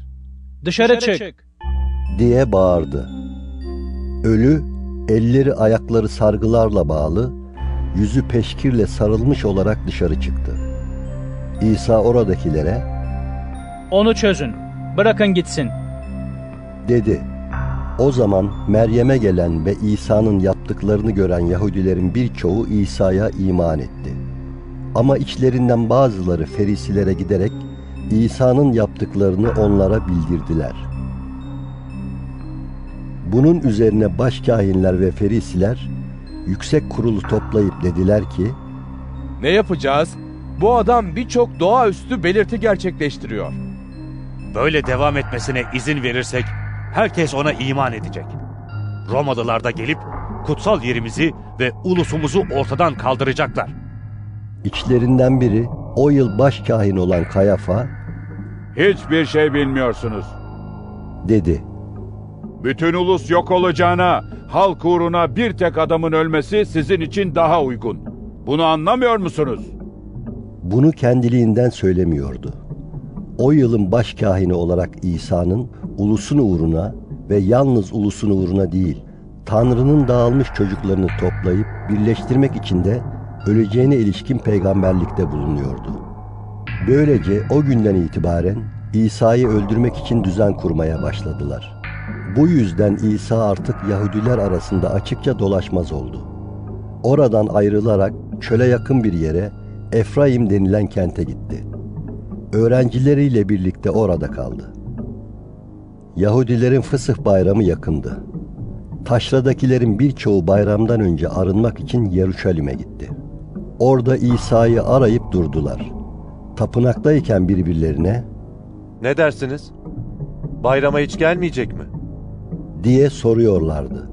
dışarı, çık. diye bağırdı. Ölü, elleri ayakları sargılarla bağlı, yüzü peşkirle sarılmış olarak dışarı çıktı. İsa oradakilere Onu çözün. Bırakın gitsin. dedi. O zaman Meryem'e gelen ve İsa'nın yaptıklarını gören Yahudilerin birçoğu İsa'ya iman etti. Ama içlerinden bazıları Ferisilere giderek İsa'nın yaptıklarını onlara bildirdiler. Bunun üzerine başkâhinler ve Ferisiler yüksek kurulu toplayıp dediler ki, Ne yapacağız? Bu adam birçok doğaüstü belirti gerçekleştiriyor. Böyle devam etmesine izin verirsek herkes ona iman edecek. Romalılar da gelip kutsal yerimizi ve ulusumuzu ortadan kaldıracaklar. İçlerinden biri o yıl başkâhin olan Kayafa Hiçbir şey bilmiyorsunuz. dedi. Bütün ulus yok olacağına, halk uğruna bir tek adamın ölmesi sizin için daha uygun. Bunu anlamıyor musunuz? Bunu kendiliğinden söylemiyordu. O yılın başkâhini olarak İsa'nın ulusun uğruna ve yalnız ulusun uğruna değil, Tanrı'nın dağılmış çocuklarını toplayıp birleştirmek için de öleceğine ilişkin peygamberlikte bulunuyordu. Böylece o günden itibaren İsa'yı öldürmek için düzen kurmaya başladılar. Bu yüzden İsa artık Yahudiler arasında açıkça dolaşmaz oldu. Oradan ayrılarak çöle yakın bir yere Efraim denilen kente gitti. Öğrencileriyle birlikte orada kaldı. Yahudilerin Fısıh bayramı yakındı. Taşradakilerin birçoğu bayramdan önce arınmak için Yeruşalim'e gitti. Orada İsa'yı arayıp durdular. Tapınaktayken birbirlerine Ne dersiniz? Bayrama hiç gelmeyecek mi? diye soruyorlardı.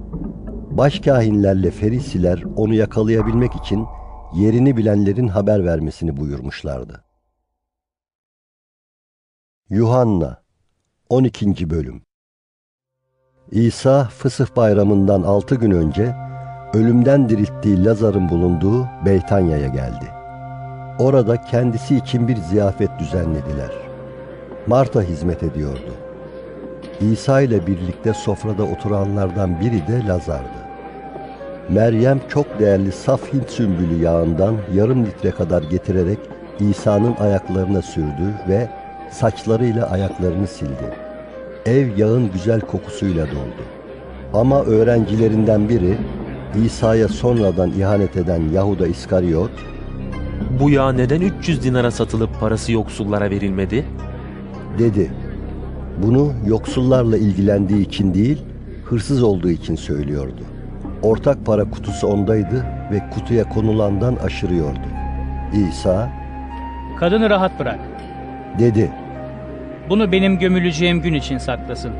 Başkahinlerle Ferisiler onu yakalayabilmek için yerini bilenlerin haber vermesini buyurmuşlardı. Yuhanna 12. Bölüm İsa Fısıh Bayramı'ndan altı gün önce ölümden dirilttiği Lazar'ın bulunduğu Beytanya'ya geldi. Orada kendisi için bir ziyafet düzenlediler. Marta hizmet ediyordu. İsa ile birlikte sofrada oturanlardan biri de Lazar'dı. Meryem çok değerli saf Hint sümbülü yağından yarım litre kadar getirerek İsa'nın ayaklarına sürdü ve saçlarıyla ayaklarını sildi. Ev yağın güzel kokusuyla doldu. Ama öğrencilerinden biri İsa'ya sonradan ihanet eden Yahuda İskariot, Bu yağ neden 300 dinara satılıp parası yoksullara verilmedi? dedi. Bunu yoksullarla ilgilendiği için değil, hırsız olduğu için söylüyordu. Ortak para kutusu ondaydı ve kutuya konulandan aşırıyordu. İsa Kadını rahat bırak. Dedi. Bunu benim gömüleceğim gün için saklasın.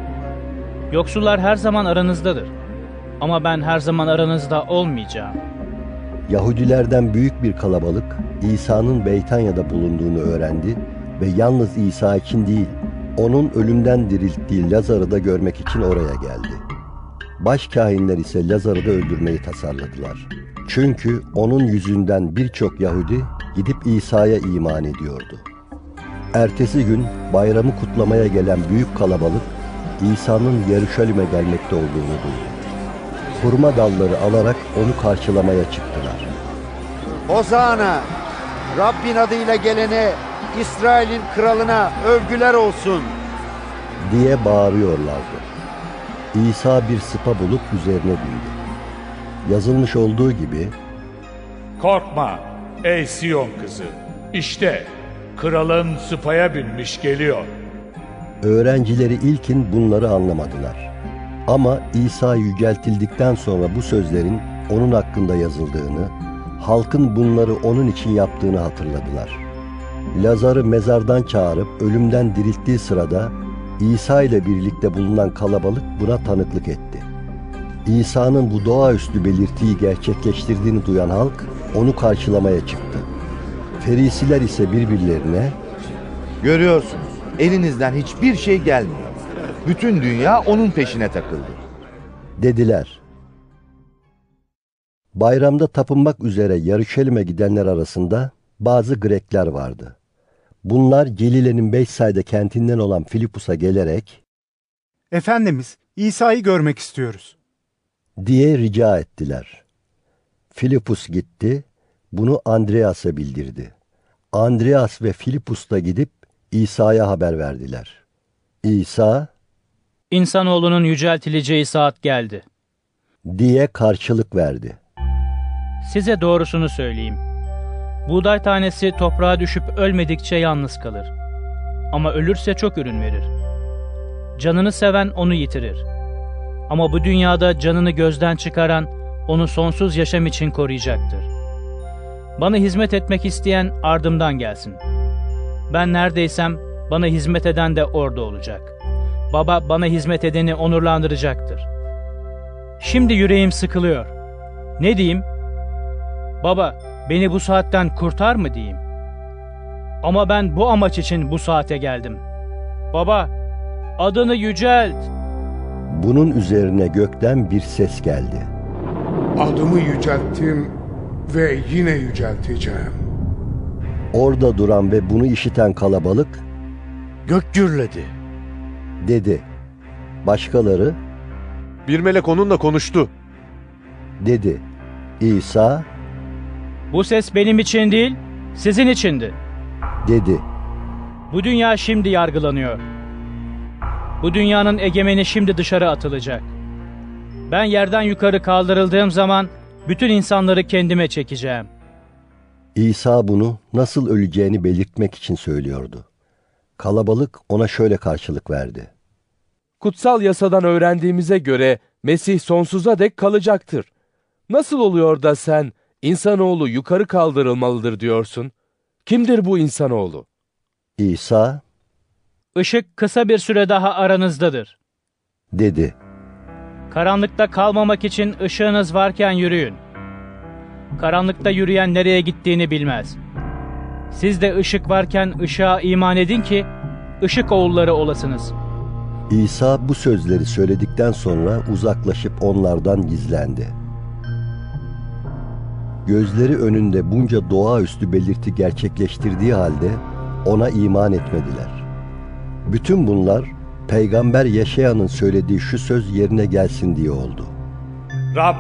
Yoksullar her zaman aranızdadır. Ama ben her zaman aranızda olmayacağım. Yahudilerden büyük bir kalabalık İsa'nın Beytanya'da bulunduğunu öğrendi ve yalnız İsa için değil, onun ölümden dirilttiği Lazar'ı da görmek için oraya geldi. Başkahinler ise Lazar'ı da öldürmeyi tasarladılar. Çünkü onun yüzünden birçok Yahudi gidip İsa'ya iman ediyordu. Ertesi gün bayramı kutlamaya gelen büyük kalabalık İsa'nın Yeruşalim'e gelmekte olduğunu duydu. Hurma dalları alarak onu karşılamaya çıktılar. Hozana! Rabbin adıyla gelene, İsrail'in kralına övgüler olsun. diye bağırıyorlardı. İsa bir sıpa bulup üzerine bindi. Yazılmış olduğu gibi Korkma ey Siyon kızı. İşte kralın sıpaya binmiş geliyor. öğrencileri ilkin bunları anlamadılar. Ama İsa yüceltildikten sonra bu sözlerin onun hakkında yazıldığını, halkın bunları onun için yaptığını hatırladılar. Lazar'ı mezardan çağırıp ölümden dirilttiği sırada İsa ile birlikte bulunan kalabalık buna tanıklık etti. İsa'nın bu doğaüstü belirtiyi gerçekleştirdiğini duyan halk onu karşılamaya çıktı. Ferisiler ise birbirlerine Görüyorsunuz elinizden hiçbir şey gelmiyor. Bütün dünya onun peşine takıldı. dediler. Bayramda tapınmak üzere Yarışelim'e gidenler arasında bazı Grekler vardı. Bunlar Gelile'nin Beysaide kentinden olan Filipus'a gelerek Efendimiz, İsa'yı görmek istiyoruz. diye rica ettiler. Filipus gitti, bunu Andreas'a bildirdi. Andreas ve Filipus da gidip İsa'ya haber verdiler. İsa İnsanoğlunun yüceltileceği saat geldi. diye karşılık verdi. Size doğrusunu söyleyeyim. Buğday tanesi toprağa düşüp ölmedikçe yalnız kalır. Ama ölürse çok ürün verir. Canını seven onu yitirir. Ama bu dünyada canını gözden çıkaran onu sonsuz yaşam için koruyacaktır. Bana hizmet etmek isteyen ardımdan gelsin. Ben neredeysem bana hizmet eden de orada olacak. Baba bana hizmet edeni onurlandıracaktır. Şimdi yüreğim sıkılıyor. Ne diyeyim? Baba, beni bu saatten kurtar mı diyeyim? Ama ben bu amaç için bu saate geldim. Baba, adını yücelt. Bunun üzerine gökten bir ses geldi. Adımı yücelttim ve yine yücelteceğim. Orada duran ve bunu işiten kalabalık Gök gürledi. dedi. Başkaları Bir melek onunla konuştu. dedi. İsa Bu ses benim için değil, sizin içindi. dedi. Bu dünya şimdi yargılanıyor. Bu dünyanın egemeni şimdi dışarı atılacak. Ben yerden yukarı kaldırıldığım zaman bütün insanları kendime çekeceğim. İsa bunu nasıl öleceğini belirtmek için söylüyordu. Kalabalık ona şöyle karşılık verdi. Kutsal yasadan öğrendiğimize göre Mesih sonsuza dek kalacaktır. Nasıl oluyor da sen insanoğlu yukarı kaldırılmalıdır diyorsun? Kimdir bu insanoğlu? İsa Işık kısa bir süre daha aranızdadır. dedi. Karanlıkta kalmamak için ışığınız varken yürüyün. Karanlıkta yürüyen nereye gittiğini bilmez. Siz de ışık varken ışığa iman edin ki ışık oğulları olasınız. İsa bu sözleri söyledikten sonra uzaklaşıp onlardan gizlendi. Gözleri önünde bunca doğaüstü belirti gerçekleştirdiği halde ona iman etmediler. Bütün bunlar peygamber Yaşaya'nın söylediği şu söz yerine gelsin diye oldu. Rab,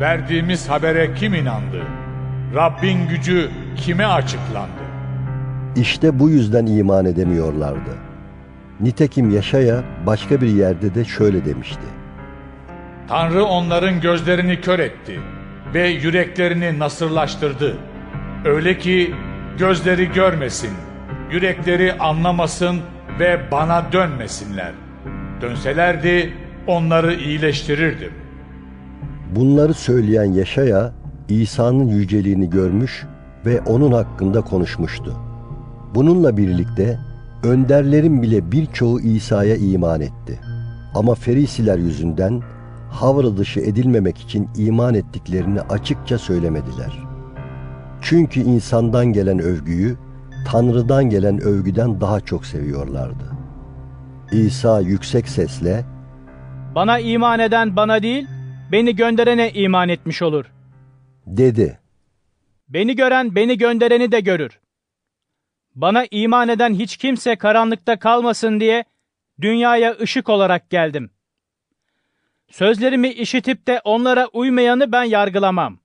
verdiğimiz habere kim inandı? Rabbin gücü kime açıklandı? İşte bu yüzden iman edemiyorlardı. Nitekim Yaşaya başka bir yerde de şöyle demişti. Tanrı onların gözlerini kör etti ve yüreklerini nasırlaştırdı. Öyle ki gözleri görmesin, yürekleri anlamasın ve bana dönmesinler. Dönselerdi onları iyileştirirdim. Bunları söyleyen Yaşaya, İsa'nın yüceliğini görmüş ve onun hakkında konuşmuştu. Bununla birlikte önderlerin bile birçoğu İsa'ya iman etti. Ama Ferisiler yüzünden havra dışı edilmemek için iman ettiklerini açıkça söylemediler. Çünkü insandan gelen övgüyü Tanrı'dan gelen övgüden daha çok seviyorlardı. İsa yüksek sesle Bana iman eden bana değil, beni gönderene iman etmiş olur. dedi. Beni gören beni göndereni de görür. Bana iman eden hiç kimse karanlıkta kalmasın diye dünyaya ışık olarak geldim. Sözlerimi işitip de onlara uymayanı ben yargılamam.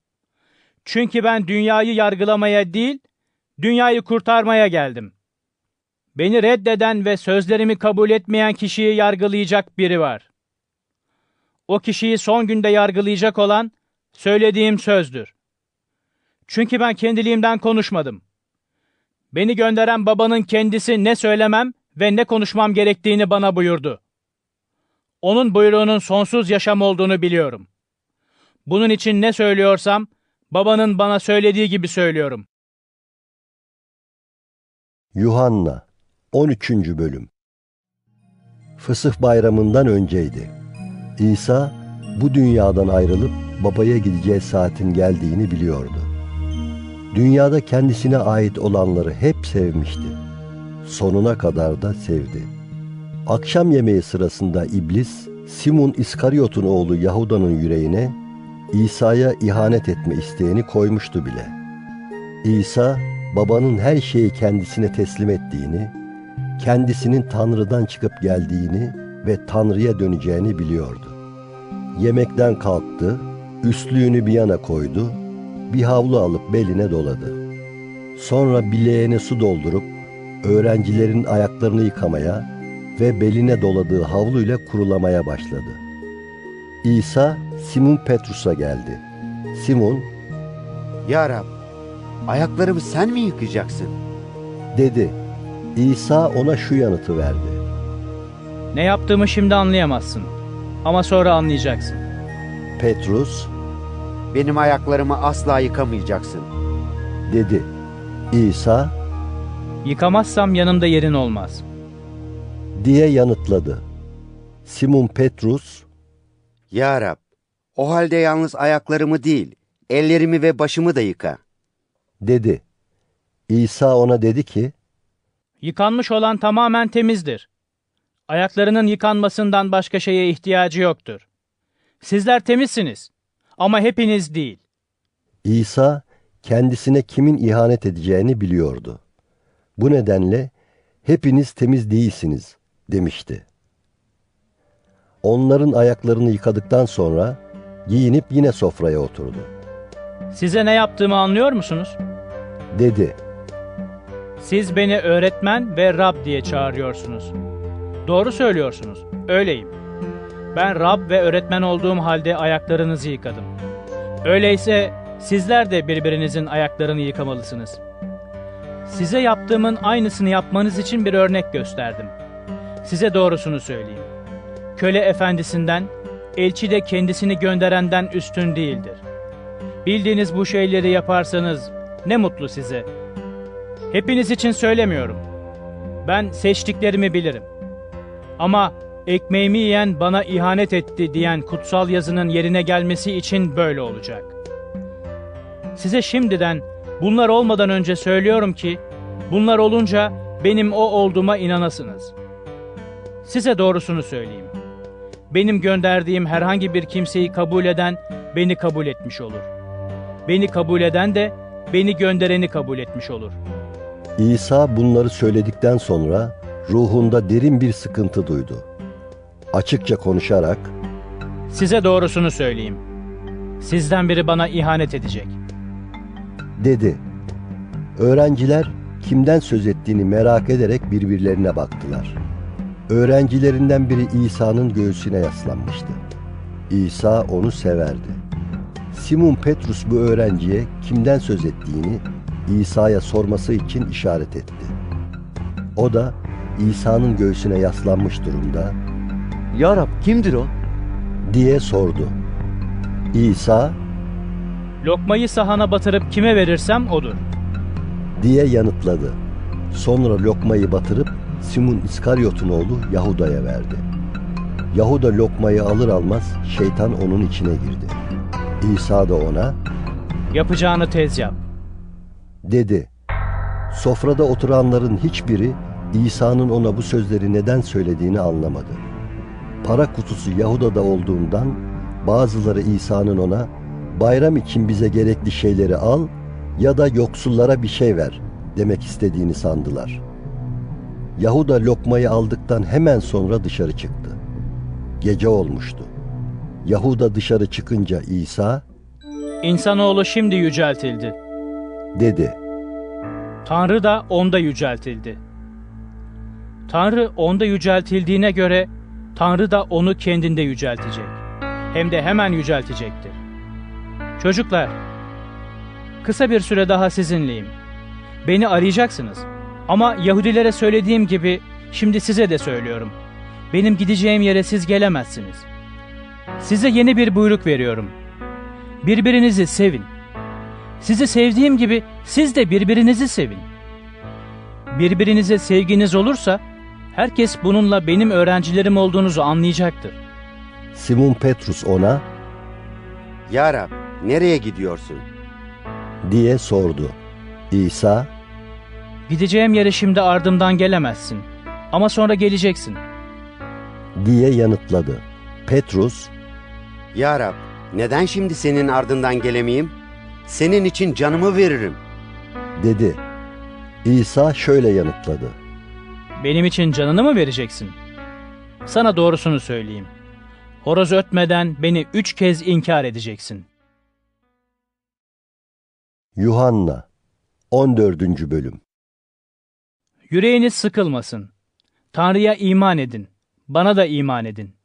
Çünkü ben dünyayı yargılamaya değil, dünyayı kurtarmaya geldim. Beni reddeden ve sözlerimi kabul etmeyen kişiyi yargılayacak biri var. O kişiyi son günde yargılayacak olan söylediğim sözdür. Çünkü ben kendiliğimden konuşmadım. Beni gönderen babanın kendisi ne söylemem ve ne konuşmam gerektiğini bana buyurdu. Onun buyruğunun sonsuz yaşam olduğunu biliyorum. Bunun için ne söylüyorsam, babanın bana söylediği gibi söylüyorum. Yuhanna 13. Bölüm Fısıh bayramından önceydi. İsa bu dünyadan ayrılıp babaya gideceği saatin geldiğini biliyordu. Dünyada kendisine ait olanları hep sevmişti. Sonuna kadar da sevdi. Akşam yemeği sırasında iblis, Simon İskaryot'un oğlu Yahuda'nın yüreğine İsa'ya ihanet etme isteğini koymuştu bile. İsa, babanın her şeyi kendisine teslim ettiğini, kendisinin Tanrı'dan çıkıp geldiğini ve Tanrı'ya döneceğini biliyordu. Yemekten kalktı, üstlüğünü bir yana koydu, bir havlu alıp beline doladı. Sonra bileğine su doldurup öğrencilerin ayaklarını yıkamaya ve beline doladığı havluyla kurulamaya başladı. İsa Simon Petrus'a geldi. Simon, Ya Rab, ayaklarımı sen mi yıkayacaksın? dedi. İsa ona şu yanıtı verdi. Ne yaptığımı şimdi anlayamazsın. Ama sonra anlayacaksın. Petrus, Benim ayaklarımı asla yıkamayacaksın. dedi. İsa, Yıkamazsam yanımda yerin olmaz. diye yanıtladı. Simon Petrus, Ya Rab, o halde yalnız ayaklarımı değil, ellerimi ve başımı da yıka. Dedi. İsa ona dedi ki, Yıkanmış olan tamamen temizdir. Ayaklarının yıkanmasından başka şeye ihtiyacı yoktur. Sizler temizsiniz ama hepiniz değil. İsa kendisine kimin ihanet edeceğini biliyordu. Bu nedenle hepiniz temiz değilsiniz demişti. Onların ayaklarını yıkadıktan sonra giyinip yine sofraya oturdu. Size ne yaptığımı anlıyor musunuz? Dedi, Siz beni öğretmen ve Rab diye çağırıyorsunuz. Doğru söylüyorsunuz. Öyleyim. Ben Rab ve öğretmen olduğum halde ayaklarınızı yıkadım. Öyleyse sizler de birbirinizin ayaklarını yıkamalısınız. Size yaptığımın aynısını yapmanız için bir örnek gösterdim. Size doğrusunu söyleyeyim. Köle efendisinden, elçi de kendisini gönderenden üstün değildir. Bildiğiniz bu şeyleri yaparsanız ne mutlu size. Hepiniz için söylemiyorum. Ben seçtiklerimi bilirim. Ama ekmeğimi yiyen bana ihanet etti diyen kutsal yazının yerine gelmesi için böyle olacak. Size şimdiden bunlar olmadan önce söylüyorum ki bunlar olunca benim o olduğuma inanasınız. Size doğrusunu söyleyeyim. Benim gönderdiğim herhangi bir kimseyi kabul eden beni kabul etmiş olur. Beni kabul eden de beni göndereni kabul etmiş olur. İsa bunları söyledikten sonra ruhunda derin bir sıkıntı duydu. Açıkça konuşarak, Size doğrusunu söyleyeyim. Sizden biri bana ihanet edecek. dedi. Öğrenciler kimden söz ettiğini merak ederek birbirlerine baktılar. Öğrencilerinden biri İsa'nın göğsüne yaslanmıştı. İsa onu severdi. Simon Petrus bu öğrenciye kimden söz ettiğini İsa'ya sorması için işaret etti. O da İsa'nın göğsüne yaslanmış durumda Ya Rab kimdir o? diye sordu. İsa Lokmayı sahana batırıp kime verirsem odur. diye yanıtladı. Sonra lokmayı batırıp Simon İskaryot'un oğlu Yahuda'ya verdi. Yahuda lokmayı alır almaz şeytan onun içine girdi. İsa da ona Yapacağını tez yap. dedi. Sofrada oturanların hiçbiri İsa'nın ona bu sözleri neden söylediğini anlamadı. Para kutusu Yahuda'da olduğundan bazıları İsa'nın ona bayram için bize gerekli şeyleri al ya da yoksullara bir şey ver demek istediğini sandılar. Yahuda lokmayı aldıktan hemen sonra dışarı çıktı. Gece olmuştu. Yahuda dışarı çıkınca İsa, İnsanoğlu şimdi yüceltildi. Dedi. Tanrı da onda yüceltildi. Tanrı onda yüceltildiğine göre Tanrı da onu kendinde yüceltecek. Hem de hemen yüceltecektir. Çocuklar, kısa bir süre daha sizinleyim. Beni arayacaksınız. Ama Yahudilere söylediğim gibi şimdi size de söylüyorum. Benim gideceğim yere siz gelemezsiniz. Size yeni bir buyruk veriyorum. Birbirinizi sevin. Sizi sevdiğim gibi siz de birbirinizi sevin. Birbirinize sevginiz olursa herkes bununla benim öğrencilerim olduğunuzu anlayacaktır. Simon Petrus ona Ya Rab, nereye gidiyorsun? diye sordu. İsa Gideceğim yere şimdi ardımdan gelemezsin. Ama sonra geleceksin. diye yanıtladı. Petrus Ya Rab, neden şimdi senin ardından gelemeyeyim? Senin için canımı veririm. dedi. İsa şöyle yanıtladı. Benim için canını mı vereceksin? Sana doğrusunu söyleyeyim. Horoz ötmeden beni üç kez inkar edeceksin. Yuhanna 14. bölüm Yüreğiniz sıkılmasın. Tanrı'ya iman edin. Bana da iman edin.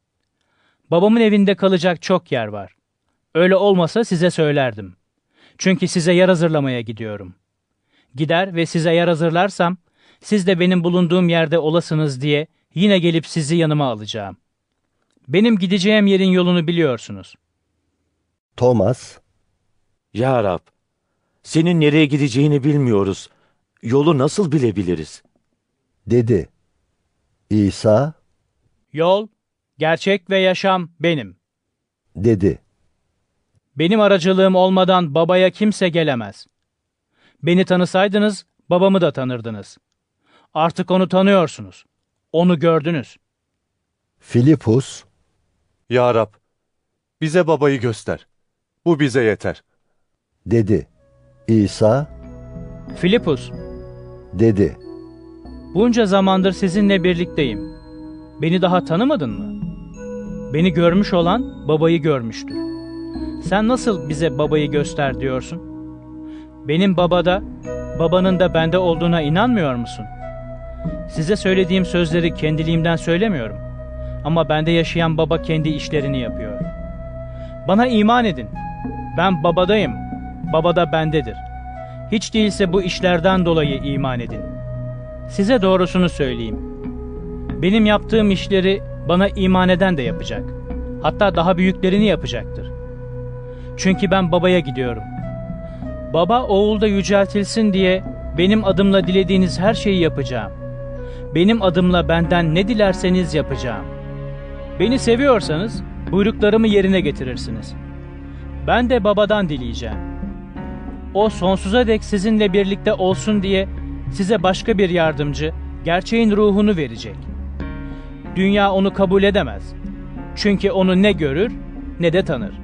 Babamın evinde kalacak çok yer var. Öyle olmasa size söylerdim. Çünkü size yer hazırlamaya gidiyorum. Gider ve size yer hazırlarsam, siz de benim bulunduğum yerde olasınız diye yine gelip sizi yanıma alacağım. Benim gideceğim yerin yolunu biliyorsunuz. Thomas Ya Rab, senin nereye gideceğini bilmiyoruz. Yolu nasıl bilebiliriz? dedi. İsa Yol, gerçek ve yaşam benim. dedi. Benim aracılığım olmadan babaya kimse gelemez. Beni tanısaydınız babamı da tanırdınız. Artık onu tanıyorsunuz. Onu gördünüz. Filipus Ya Rab, bize babayı göster. Bu bize yeter. dedi. İsa Filipus, dedi. bunca zamandır sizinle birlikteyim. Beni daha tanımadın mı? Beni görmüş olan babayı görmüştür. Sen nasıl bize babayı göster diyorsun? Benim babada, babanın da bende olduğuna inanmıyor musun? Size söylediğim sözleri kendiliğimden söylemiyorum. Ama bende yaşayan baba kendi işlerini yapıyor. Bana iman edin. Ben babadayım. Baba da bendedir. Hiç değilse bu işlerden dolayı iman edin. Size doğrusunu söyleyeyim. Benim yaptığım işleri bana iman eden de yapacak. Hatta daha büyüklerini yapacaktır. Çünkü ben babaya gidiyorum. Baba oğulda yüceltilsin diye benim adımla dilediğiniz her şeyi yapacağım. Benim adımla benden ne dilerseniz yapacağım. Beni seviyorsanız buyruklarımı yerine getirirsiniz. Ben de babadan dileyeceğim. O sonsuza dek sizinle birlikte olsun diye size başka bir yardımcı, gerçeğin ruhunu verecek. Dünya onu kabul edemez. Çünkü onu ne görür ne de tanır.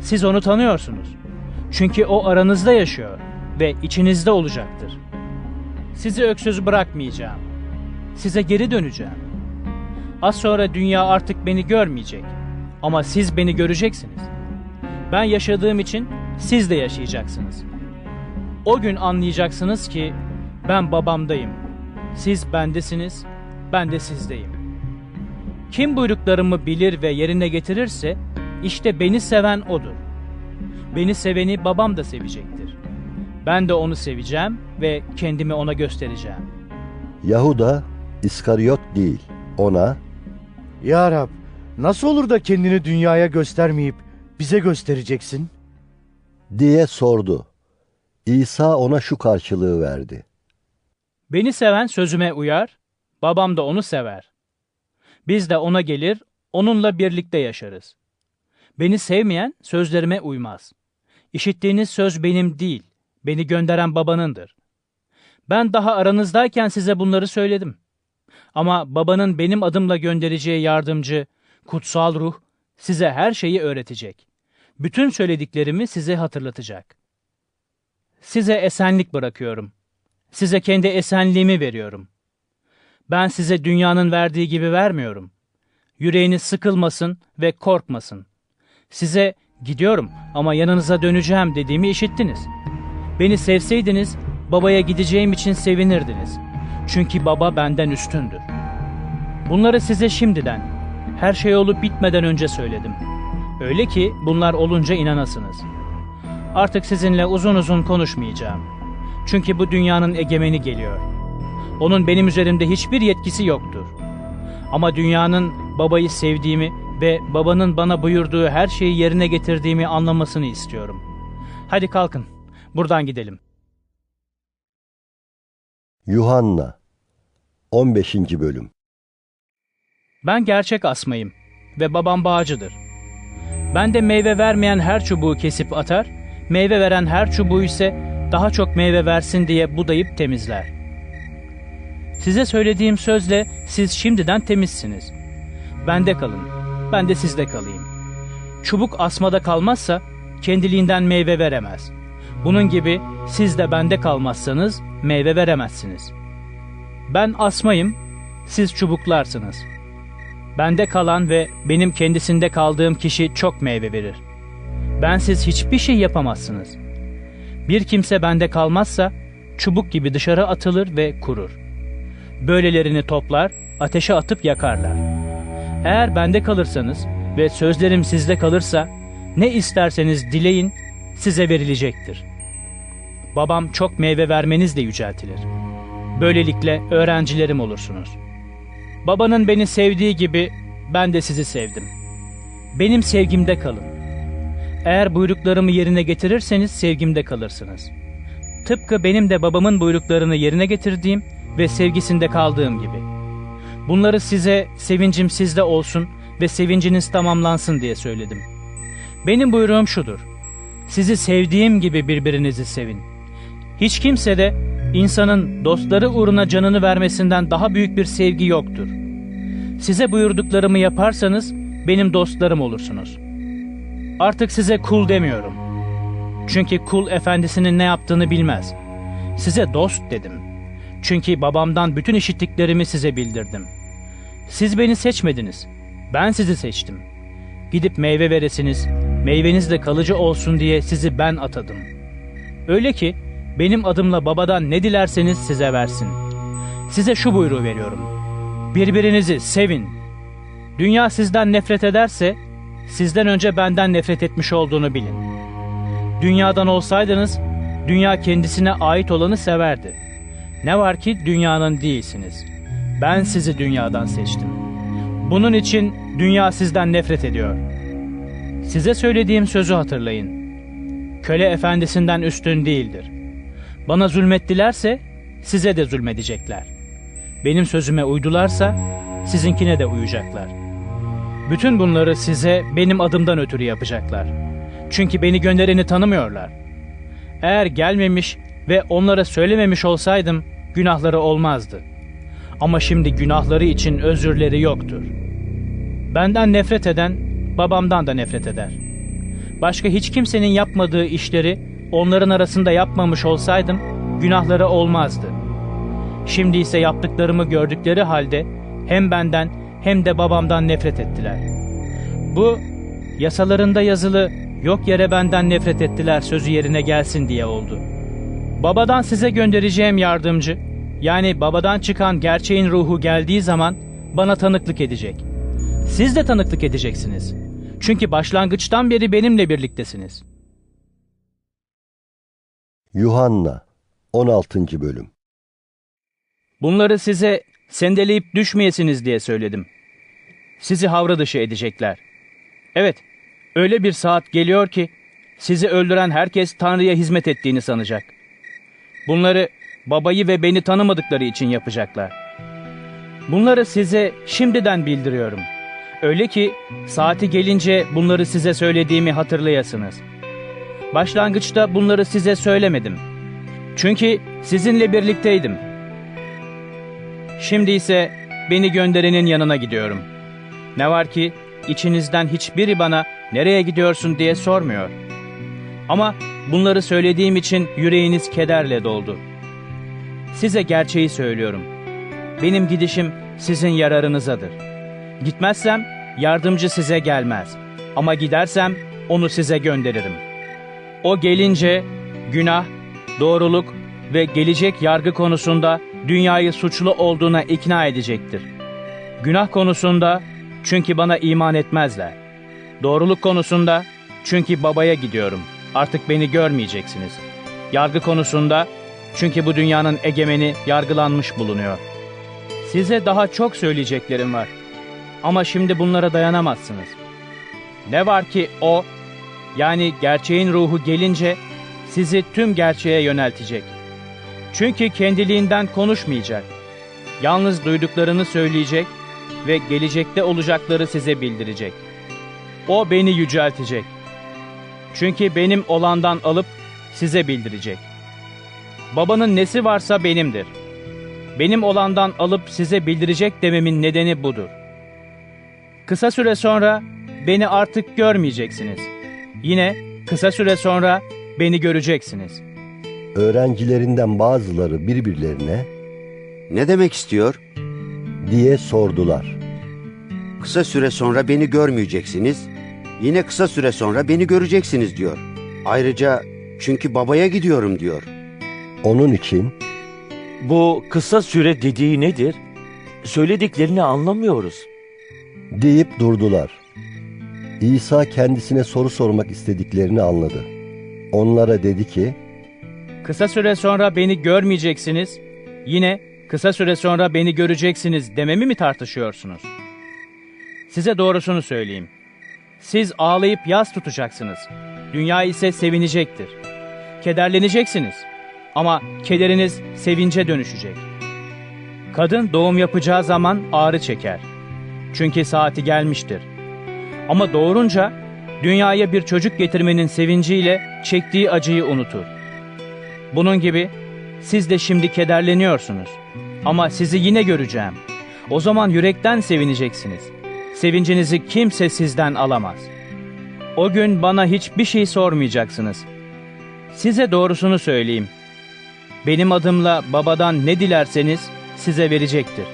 Siz onu tanıyorsunuz. Çünkü o aranızda yaşıyor ve içinizde olacaktır. Sizi öksüz bırakmayacağım. Size geri döneceğim. Az sonra dünya artık beni görmeyecek. Ama siz beni göreceksiniz. Ben yaşadığım için siz de yaşayacaksınız. O gün anlayacaksınız ki ben babamdayım. Siz bendesiniz, ben de sizdeyim. Kim buyruklarımı bilir ve yerine getirirse işte beni seven odur. Beni seveni babam da sevecektir. Ben de onu seveceğim ve kendimi ona göstereceğim. Yahuda İskariot değil. Ona Ya Rab, nasıl olur da kendini dünyaya göstermeyip bize göstereceksin? diye sordu. İsa ona şu karşılığı verdi. Beni seven sözüme uyar, babam da onu sever. Biz de ona gelir, onunla birlikte yaşarız. Beni sevmeyen sözlerime uymaz. İşittiğiniz söz benim değil, beni gönderen babanındır. Ben daha aranızdayken size bunları söyledim. Ama babanın benim adımla göndereceği yardımcı, kutsal ruh, size her şeyi öğretecek. Bütün söylediklerimi size hatırlatacak. Size esenlik bırakıyorum. Size kendi esenliğimi veriyorum. Ben size dünyanın verdiği gibi vermiyorum. Yüreğiniz sıkılmasın ve korkmasın. Size Gidiyorum ama yanınıza döneceğim dediğimi işittiniz. Beni sevseydiniz babaya gideceğim için sevinirdiniz. Çünkü baba benden üstündür. Bunları size şimdiden, her şey olup bitmeden önce söyledim. Öyle ki bunlar olunca inanasınız. Artık sizinle uzun uzun konuşmayacağım. Çünkü bu dünyanın egemeni geliyor. Onun benim üzerimde hiçbir yetkisi yoktur. Ama dünyanın babayı sevdiğimi ve babanın bana buyurduğu her şeyi yerine getirdiğimi anlamasını istiyorum. Hadi kalkın, buradan gidelim. Yuhanna 15. Bölüm Ben gerçek asmayım ve babam bağcıdır. Ben de meyve vermeyen her çubuğu kesip atar, meyve veren her çubuğu ise daha çok meyve versin diye budayıp temizler. Size söylediğim sözle siz şimdiden temizsiniz. Bende kalın, ben de sizde kalayım. Çubuk asmada kalmazsa kendiliğinden meyve veremez. Bunun gibi siz de bende kalmazsanız meyve veremezsiniz. Ben asmayım, siz çubuklarsınız. Bende kalan ve benim kendisinde kaldığım kişi çok meyve verir. Bensiz hiçbir şey yapamazsınız. Bir kimse bende kalmazsa çubuk gibi dışarı atılır ve kurur. Böylelerini toplar, ateşe atıp yakarlar. Eğer bende kalırsanız ve sözlerim sizde kalırsa ne isterseniz dileyin size verilecektir. Babam çok meyve vermenizle yüceltilir. Böylelikle öğrencilerim olursunuz. Babanın beni sevdiği gibi ben de sizi sevdim. Benim sevgimde kalın. Eğer buyruklarımı yerine getirirseniz sevgimde kalırsınız. Tıpkı benim de babamın buyruklarını yerine getirdiğim ve sevgisinde kaldığım gibi. Bunları size sevincim sizde olsun ve sevinciniz tamamlansın diye söyledim. Benim buyruğum şudur. Sizi sevdiğim gibi birbirinizi sevin. Hiç kimse de insanın dostları uğruna canını vermesinden daha büyük bir sevgi yoktur. Size buyurduklarımı yaparsanız benim dostlarım olursunuz. Artık size kul demiyorum. Çünkü kul efendisinin ne yaptığını bilmez. Size dost dedim. Çünkü babamdan bütün işittiklerimi size bildirdim. Siz beni seçmediniz. Ben sizi seçtim. Gidip meyve veresiniz, meyveniz de kalıcı olsun diye sizi ben atadım. Öyle ki benim adımla babadan ne dilerseniz size versin. Size şu buyruğu veriyorum. Birbirinizi sevin. Dünya sizden nefret ederse, sizden önce benden nefret etmiş olduğunu bilin. Dünyadan olsaydınız, dünya kendisine ait olanı severdi. Ne var ki dünyanın değilsiniz. Ben sizi dünyadan seçtim. Bunun için dünya sizden nefret ediyor. Size söylediğim sözü hatırlayın. Köle efendisinden üstün değildir. Bana zulmettilerse size de zulmedecekler. Benim sözüme uydularsa sizinkine de uyacaklar. Bütün bunları size benim adımdan ötürü yapacaklar. Çünkü beni göndereni tanımıyorlar. Eğer gelmemiş ve onlara söylememiş olsaydım günahları olmazdı. Ama şimdi günahları için özürleri yoktur. Benden nefret eden babamdan da nefret eder. Başka hiç kimsenin yapmadığı işleri onların arasında yapmamış olsaydım günahları olmazdı. Şimdi ise yaptıklarımı gördükleri halde hem benden hem de babamdan nefret ettiler. Bu yasalarında yazılı yok yere benden nefret ettiler sözü yerine gelsin diye oldu. Babadan size göndereceğim yardımcı, yani babadan çıkan gerçeğin ruhu geldiği zaman bana tanıklık edecek. Siz de tanıklık edeceksiniz. Çünkü başlangıçtan beri benimle birliktesiniz. Yuhanna 16. Bölüm Bunları size sendeleyip düşmeyesiniz diye söyledim. Sizi havra dışı edecekler. Evet, öyle bir saat geliyor ki sizi öldüren herkes Tanrı'ya hizmet ettiğini sanacak. Bunları babayı ve beni tanımadıkları için yapacaklar. Bunları size şimdiden bildiriyorum. Öyle ki saati gelince bunları size söylediğimi hatırlayasınız. Başlangıçta bunları size söylemedim. Çünkü sizinle birlikteydim. Şimdi ise beni gönderenin yanına gidiyorum. Ne var ki içinizden hiçbiri bana nereye gidiyorsun diye sormuyor. Ama bunları söylediğim için yüreğiniz kederle doldu. Size gerçeği söylüyorum. Benim gidişim sizin yararınızadır. Gitmezsem yardımcı size gelmez. Ama gidersem onu size gönderirim. O gelince günah, doğruluk ve gelecek yargı konusunda dünyayı suçlu olduğuna ikna edecektir. Günah konusunda çünkü bana iman etmezler. Doğruluk konusunda çünkü babaya gidiyorum. Artık beni görmeyeceksiniz. Yargı konusunda çünkü bu dünyanın egemeni yargılanmış bulunuyor. Size daha çok söyleyeceklerim var. Ama şimdi bunlara dayanamazsınız. Ne var ki o, yani gerçeğin ruhu gelince sizi tüm gerçeğe yöneltecek. Çünkü kendiliğinden konuşmayacak. Yalnız duyduklarını söyleyecek ve gelecekte olacakları size bildirecek. O beni yüceltecek. Çünkü benim olandan alıp size bildirecek. Babanın nesi varsa benimdir. Benim olandan alıp size bildirecek dememin nedeni budur. Kısa süre sonra beni artık görmeyeceksiniz. Yine kısa süre sonra beni göreceksiniz. Öğrencilerinden bazıları birbirlerine Ne demek istiyor? diye sordular. Kısa süre sonra beni görmeyeceksiniz. Yine kısa süre sonra beni göreceksiniz diyor. Ayrıca çünkü babaya gidiyorum diyor. Onun için Bu kısa süre dediği nedir? Söylediklerini anlamıyoruz. deyip durdular. İsa kendisine soru sormak istediklerini anladı. Onlara dedi ki, Kısa süre sonra beni görmeyeceksiniz. Yine kısa süre sonra beni göreceksiniz dememi mi tartışıyorsunuz? Size doğrusunu söyleyeyim. Siz ağlayıp yas tutacaksınız. Dünya ise sevinecektir. Kederleneceksiniz. Ama kederiniz sevince dönüşecek. Kadın doğum yapacağı zaman ağrı çeker. Çünkü saati gelmiştir. Ama doğurunca dünyaya bir çocuk getirmenin sevinciyle çektiği acıyı unutur. Bunun gibi siz de şimdi kederleniyorsunuz. Ama sizi yine göreceğim. O zaman yürekten sevineceksiniz. Sevincinizi kimse sizden alamaz. O gün bana hiçbir şey sormayacaksınız. Size doğrusunu söyleyeyim. Benim adımla babadan ne dilerseniz size verecektir.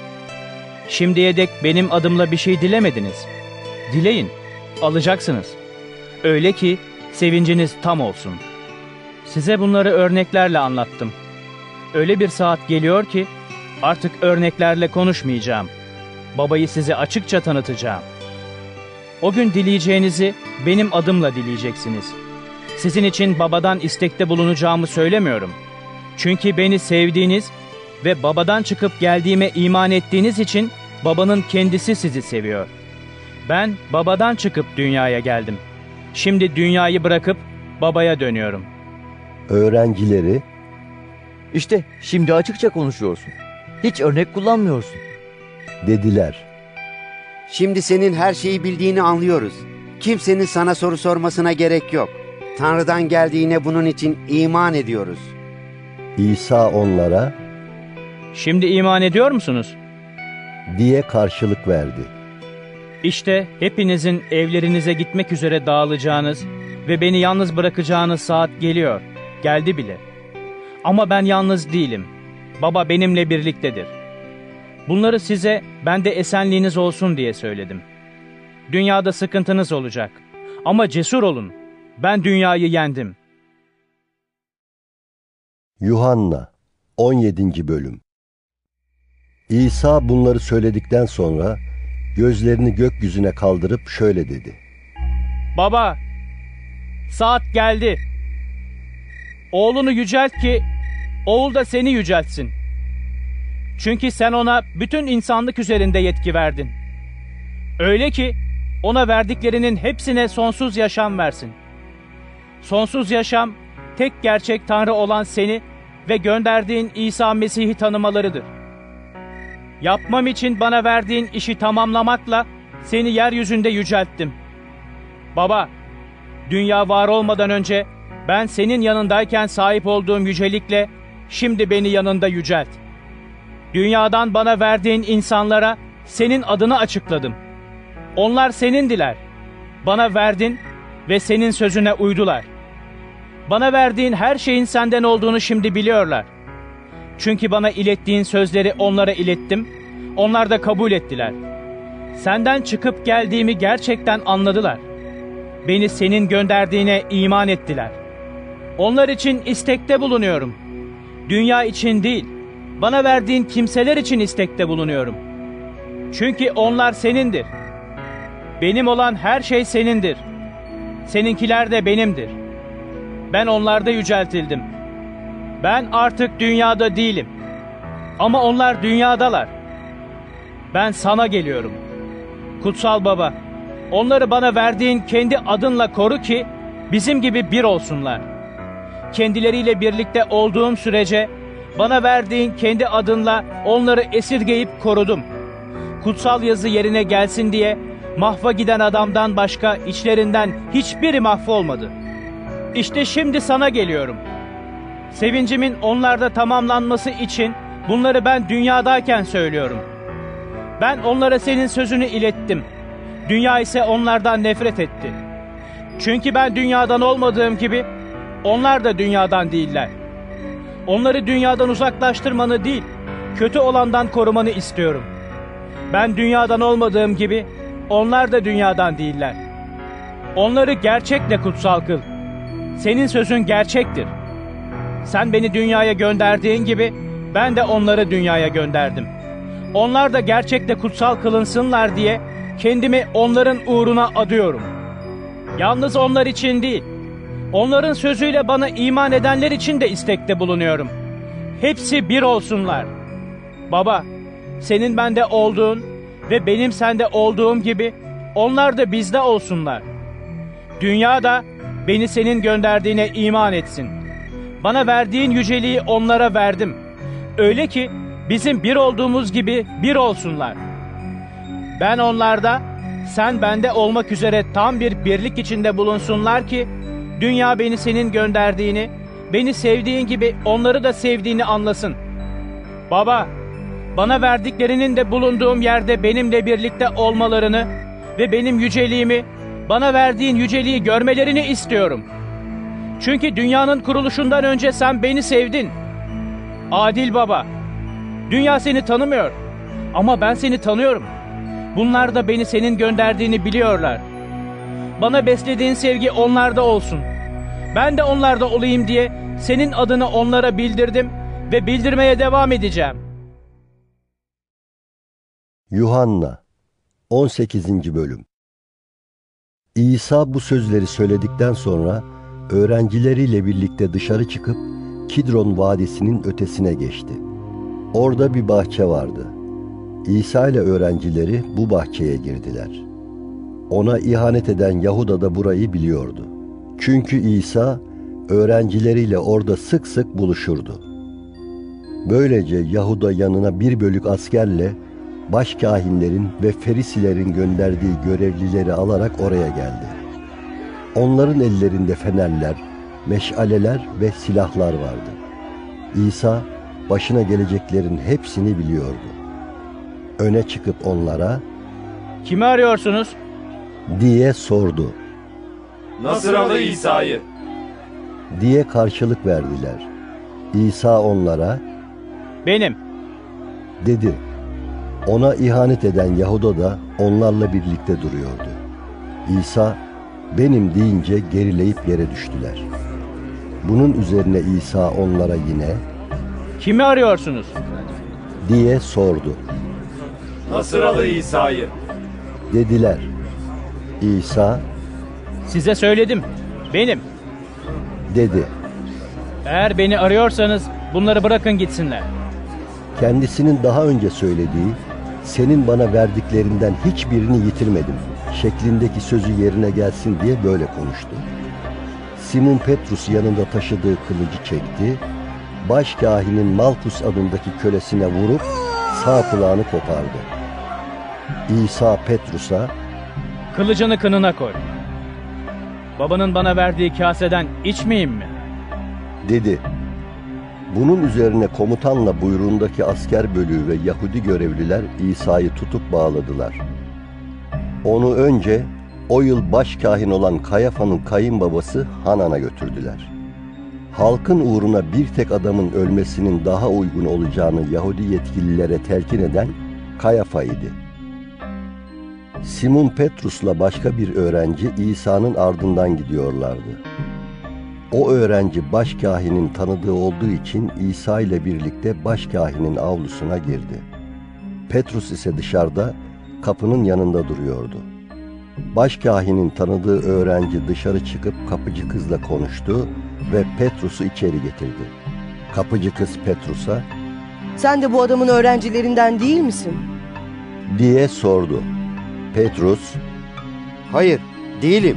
Şimdiye dek benim adımla bir şey dilemediniz. Dileyin, alacaksınız. Öyle ki sevinciniz tam olsun. Size bunları örneklerle anlattım. Öyle bir saat geliyor ki artık örneklerle konuşmayacağım. Babayı size açıkça tanıtacağım. O gün dileyeceğinizi benim adımla dileyeceksiniz. Sizin için babadan istekte bulunacağımı söylemiyorum. Çünkü beni sevdiğiniz ve babadan çıkıp geldiğime iman ettiğiniz için babanın kendisi sizi seviyor. Ben babadan çıkıp dünyaya geldim. Şimdi dünyayı bırakıp babaya dönüyorum. öğrencileri İşte şimdi açıkça konuşuyorsun. Hiç örnek kullanmıyorsun. Dediler. Şimdi senin her şeyi bildiğini anlıyoruz. Kimsenin sana soru sormasına gerek yok. Tanrı'dan geldiğine bunun için iman ediyoruz. İsa onlara Şimdi iman ediyor musunuz? diye karşılık verdi. İşte hepinizin evlerinize gitmek üzere dağılacağınız ve beni yalnız bırakacağınız saat geliyor. Geldi bile. Ama ben yalnız değilim. Baba benimle birliktedir. Bunları size ben de esenliğiniz olsun diye söyledim. Dünyada sıkıntınız olacak. Ama cesur olun. Ben dünyayı yendim. Yuhanna 17. Bölüm İsa bunları söyledikten sonra gözlerini gökyüzüne kaldırıp şöyle dedi. Baba, saat geldi. Oğlunu yücelt ki oğul da seni yüceltsin. Çünkü sen ona bütün insanlık üzerinde yetki verdin. Öyle ki ona verdiklerinin hepsine sonsuz yaşam versin. Sonsuz yaşam tek gerçek Tanrı olan seni ve gönderdiğin İsa Mesih'i tanımalarıdır. Yapmam için bana verdiğin işi tamamlamakla seni yeryüzünde yücelttim. Baba, dünya var olmadan önce ben senin yanındayken sahip olduğum yücelikle şimdi beni yanında yücelt. Dünyadan bana verdiğin insanlara senin adını açıkladım. Onlar senindiler. Bana verdin ve senin sözüne uydular. Bana verdiğin her şeyin senden olduğunu şimdi biliyorlar. Çünkü bana ilettiğin sözleri onlara ilettim. Onlar da kabul ettiler. Senden çıkıp geldiğimi gerçekten anladılar. beni senin gönderdiğine iman ettiler. Onlar için istekte bulunuyorum. Dünya için değil, bana verdiğin kimseler için istekte bulunuyorum. Çünkü onlar senindir. Benim olan her şey senindir. Seninkiler de benimdir. Ben onlarda yüceltildim. Ben artık dünyada değilim. Ama onlar dünyadalar. Ben sana geliyorum. Kutsal Baba, onları bana verdiğin kendi adınla koru ki bizim gibi bir olsunlar. Kendileriyle birlikte olduğum sürece bana verdiğin kendi adınla onları esirgeyip korudum. Kutsal yazı yerine gelsin diye mahva giden adamdan başka içlerinden hiçbiri mahvolmadı. İşte şimdi sana geliyorum. Sevincimin onlarda tamamlanması için bunları ben dünyadayken söylüyorum. Ben onlara senin sözünü ilettim. Dünya ise onlardan nefret etti. Çünkü ben dünyadan olmadığım gibi onlar da dünyadan değiller. Onları dünyadan uzaklaştırmanı değil, kötü olandan korumanı istiyorum. Ben dünyadan olmadığım gibi onlar da dünyadan değiller. Onları gerçekle kutsal kıl. Senin sözün gerçektir. Sen beni dünyaya gönderdiğin gibi ben de onları dünyaya gönderdim. Onlar da gerçekle kutsal kılınsınlar diye kendimi onların uğruna adıyorum. Yalnız onlar için değil, onların sözüyle bana iman edenler için de istekte bulunuyorum. Hepsi bir olsunlar. Baba, senin bende olduğun ve benim sende olduğum gibi onlar da bizde olsunlar. Dünya da beni senin gönderdiğine iman etsin. Bana verdiğin yüceliği onlara verdim. Öyle ki bizim bir olduğumuz gibi bir olsunlar. Ben onlarda, sen bende olmak üzere tam bir birlik içinde bulunsunlar ki, dünya beni senin gönderdiğini, beni sevdiğin gibi onları da sevdiğini anlasın. Baba, bana verdiklerinin de bulunduğum yerde benimle birlikte olmalarını ve benim yüceliğimi, bana verdiğin yüceliği görmelerini istiyorum. Çünkü dünyanın kuruluşundan önce sen beni sevdin. Adil baba, dünya seni tanımıyor ama ben seni tanıyorum. Bunlar da beni senin gönderdiğini biliyorlar. Bana beslediğin sevgi onlarda olsun. Ben de onlarda olayım diye senin adını onlara bildirdim ve bildirmeye devam edeceğim. Yuhanna 18. Bölüm İsa bu sözleri söyledikten sonra öğrencileriyle birlikte dışarı çıkıp Kidron Vadisi'nin ötesine geçti. Orada bir bahçe vardı. İsa ile öğrencileri bu bahçeye girdiler. Ona ihanet eden Yahuda da burayı biliyordu. Çünkü İsa öğrencileriyle orada sık sık buluşurdu. Böylece Yahuda yanına bir bölük askerle başkahinlerin ve ferisilerin gönderdiği görevlileri alarak oraya geldi. Onların ellerinde fenerler, meşaleler ve silahlar vardı. İsa başına geleceklerin hepsini biliyordu. Öne çıkıp onlara Kimi arıyorsunuz? Diye sordu. Nasıralı İsa'yı. Diye karşılık verdiler. İsa onlara Benim. dedi. Ona ihanet eden Yahuda da onlarla birlikte duruyordu. İsa benim deyince gerileyip yere düştüler. Bunun üzerine İsa onlara yine Kimi arıyorsunuz? diye sordu. Nasıralı İsa'yı. Dediler. İsa Size söyledim. Benim. dedi. Eğer beni arıyorsanız bunları bırakın gitsinler. Kendisinin daha önce söylediği senin bana verdiklerinden hiçbirini yitirmedim şeklindeki sözü yerine gelsin diye böyle konuştu. Simon Petrus yanında taşıdığı kılıcı çekti, başkahinin Malkus adındaki kölesine vurup sağ kulağını kopardı. İsa Petrus'a Kılıcını kınına koy. Babanın bana verdiği kaseden içmeyeyim mi? dedi. Bunun üzerine komutanla buyruğundaki asker bölüğü ve Yahudi görevliler İsa'yı tutup bağladılar. Onu önce o yıl başkahin olan Kayafa'nın kayınbabası Hanan'a götürdüler. Halkın uğruna bir tek adamın ölmesinin daha uygun olacağını Yahudi yetkililere telkin eden Kayafa idi. Simon Petrus'la başka bir öğrenci İsa'nın ardından gidiyorlardı. O öğrenci başkahinin tanıdığı olduğu için İsa ile birlikte başkahinin avlusuna girdi. Petrus ise dışarıda kapının yanında duruyordu. Başkahinin tanıdığı öğrenci dışarı çıkıp kapıcı kızla konuştu ve Petrus'u içeri getirdi. Kapıcı kız Petrus'a Sen de bu adamın öğrencilerinden değil misin? diye sordu. Petrus, Hayır, değilim.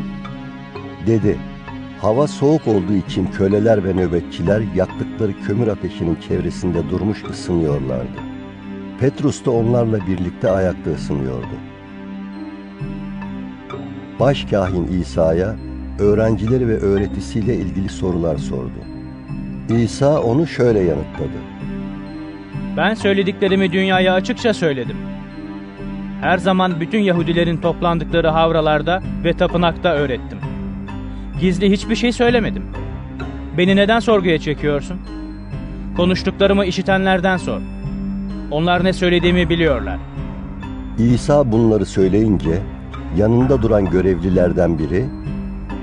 dedi. Hava soğuk olduğu için köleler ve nöbetçiler yaktıkları kömür ateşinin çevresinde durmuş ısınıyorlardı. Petrus da onlarla birlikte ayakta ısınıyordu. Başkahin İsa'ya öğrencileri ve öğretisiyle ilgili sorular sordu. İsa onu şöyle yanıtladı. Ben söylediklerimi dünyaya açıkça söyledim. Her zaman bütün Yahudilerin toplandıkları havralarda ve tapınakta öğrettim. Gizli hiçbir şey söylemedim. Beni neden sorguya çekiyorsun? Konuştuklarımı işitenlerden sor. Onlar ne söylediğimi biliyorlar. İsa bunları söyleyince yanında duran görevlilerden biri